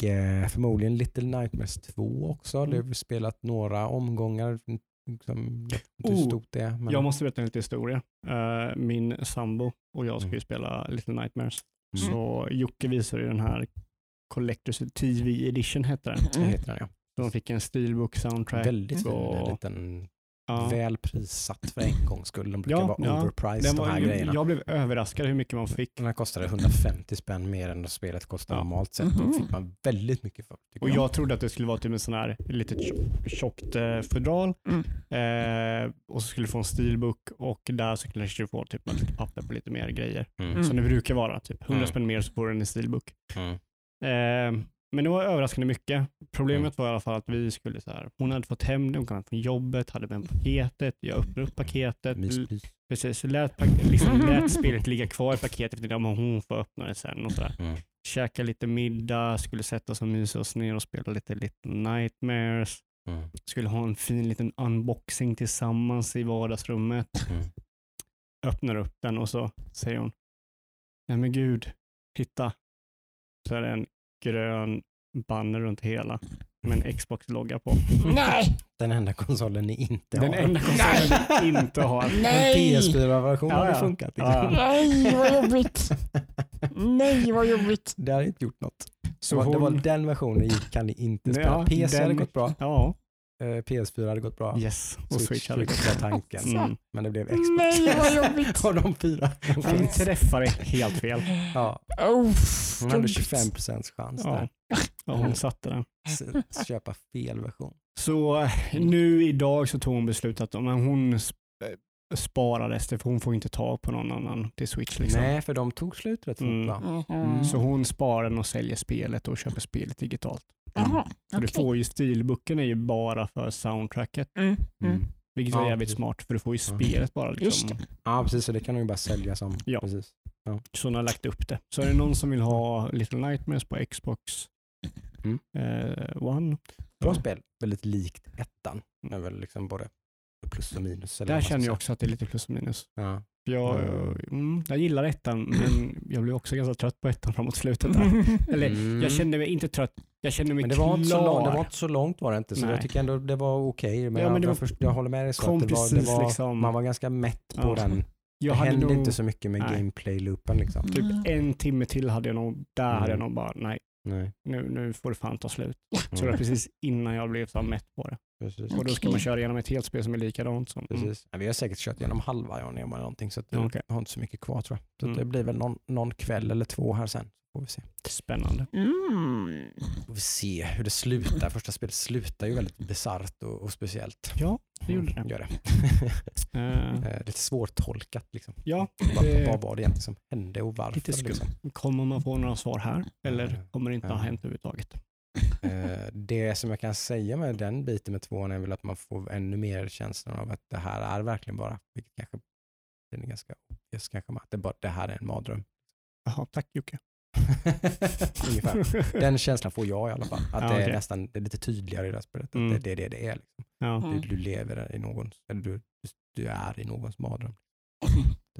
eh, förmodligen Little Nightmares 2 också. Det har vi spelat några omgångar. Liksom, hur Oh, stort det är. Men, Jag måste berätta en liten historia. Eh, min sambo och jag ska ju Mm. spela Little Nightmares. Mm. Så Jocke visade ju den här Collectors TV Edition hette den. Mm. heter den, ja. De fick en steelbook soundtrack. Väldigt fin. och- liten, ja. väl prissatt för en gångs skull. De brukar Ja, vara ja. overpriced Den de här var, grejerna. jag blev överraskad hur mycket man fick. Den här kostade 150 spänn mer än vad spelet kostar Ja. normalt sett. Mhm. Då fick man väldigt mycket för. Och jag trodde att det skulle vara typ en sån här litet tjock- tjockt eh, fodral. Mm. Eh, och så skulle du få en steelbook och där så skulle du få typ litet papper på lite mer grejer. Mm. Mm. Som det brukar vara. Typ 100 Mm. spänn mer så får du en steelbook. Mm. Eh, men det var överraskande mycket. Problemet var i alla fall att vi skulle så här, hon hade fått hem det, hon kom från jobbet, hade med paketet, jag öppnade upp paketet. Mys, mys. Precis, så lät, liksom, lät spelet ligga kvar i paketet, för ja, hon får öppna det sen och sådär. Mm. Käka lite middag, skulle sätta oss och mysa oss ner och spela lite Little Nightmares. Mm. Skulle ha en fin liten unboxing tillsammans i vardagsrummet. Mm. Öppnar upp den och så säger hon, nej men gud, titta. Så är det en grön banner runt hela med en Xbox-logga på. Nej, Den enda konsolen ni inte Den har. enda konsolen vi inte har. En nej, PS4-version Ja, hade ja. funkat. Ja, nej vad jobbigt. Nej vad jobbigt. Det hade inte gjort något. Så det, var, det var hon, den versionen gick, kan ni inte spela. Ja, PC hade den- gått bra. ja, PS4 hade gått bra. yes. Och Switch hade gått. var tanken. Mm. Men det blev Xbox. Nej vad jobbigt. Och de fyra. Hon träffade helt fel. ja, Oh, hon hade jobbigt. 25 procents chans Ja. där. Ja, hon satte den. Köpa fel version. Så eh, nu idag så tog hon beslutet att om hon sparades det, för hon får inte tag på någon annan till Switch. Liksom. Nej, för de tog slut rätt fort Mm. va? Mhm. Så hon sparar den och säljer spelet och köper spelet digitalt. Jaha, Så du okej. får ju stilboken är ju bara för soundtracket, Mm, mm. Mm. vilket är Ja, jävligt precis. smart för du får ju Ja. spelet bara. Just Liksom. det. Ja, precis. Så det kan de ju bara sälja som. Ja. Precis. Så hon har lagt upp det. Så är det någon som vill ha Little Nightmares på Xbox Mm. eh, One. Bra spel. Väldigt likt ettan. Är väl liksom både plus och minus. eller Där känner jag också att det är lite plus och minus. Ja. Jag, Mm. mm, jag gillar ettan, men jag blev också ganska trött på ettan framåt slutet. Där. Eller Mm. jag kände mig inte trött, jag kände mig Men det var, inte så klar. långt, det var inte så långt var det inte, så Nej. jag tycker ändå det var okej. Men, Ja, men jag, var- först, jag håller med dig så att det var, det var, liksom- man var ganska mätt på Ja. den. jag det hade hände nog, inte så mycket med gameplay-loopen liksom. Typ Mm. en timme till hade jag nog, där hade jag Mm. nog bara, nej, Nej, nu, nu får det fan ta slut. Så det Mm. var precis innan jag blev så mätt på det. Precis. Och då ska man köra igenom ett helt spel som är likadant. Som, mm. precis. Ja, vi har säkert kört igenom halva jag eller någonting så att det Okej. jag har inte så mycket kvar tror jag. Så Mm. det blir väl någon, någon kväll eller två här sen. Får vi se. Spännande. Mm. Får vi se hur det slutar. Första spelet slutar ju väldigt bisarrt och, och speciellt. Ja, det gjorde det. Gör det. Eh, Eh, Lite svårtolkat liksom. ja, Vad, det- vad var det egentligen som hände och varför? lite liksom. Kommer man få några svar här eller Ja. kommer det inte ha hänt överhuvudtaget? Eh, Det som jag kan säga med den biten med tvåan är väl att man får ännu mer känslan av att det här är verkligen bara, vilket kanske det är ganska obvious kanske, att det, bara, det här är en mardröm. Jaha, tack Jocke. Ungefär. Den känslan får jag i alla fall. Att Ja, det är okej. nästan det är lite tydligare i det här spelet. Att Mm. det, det är det det är. Liksom. Ja. Du, du lever i någons, eller du, du är i någons mardröm.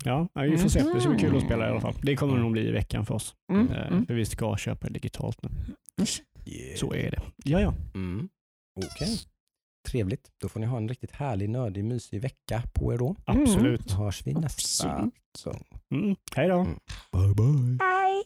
Ja, vi får se. Det ska bli kul att spela i alla fall. Det kommer det nog bli i veckan för oss. Mm. Eh, Mm. För vi ska köpa digitalt nu. Yeah. Så är det. Ja, ja. Mm. Okej. Trevligt. Då får ni ha en riktigt härlig, nördig, mysig vecka på er då. Absolut. Så hörs vi nästa gång. Mm. Hej då. Mm. Bye bye. Hej.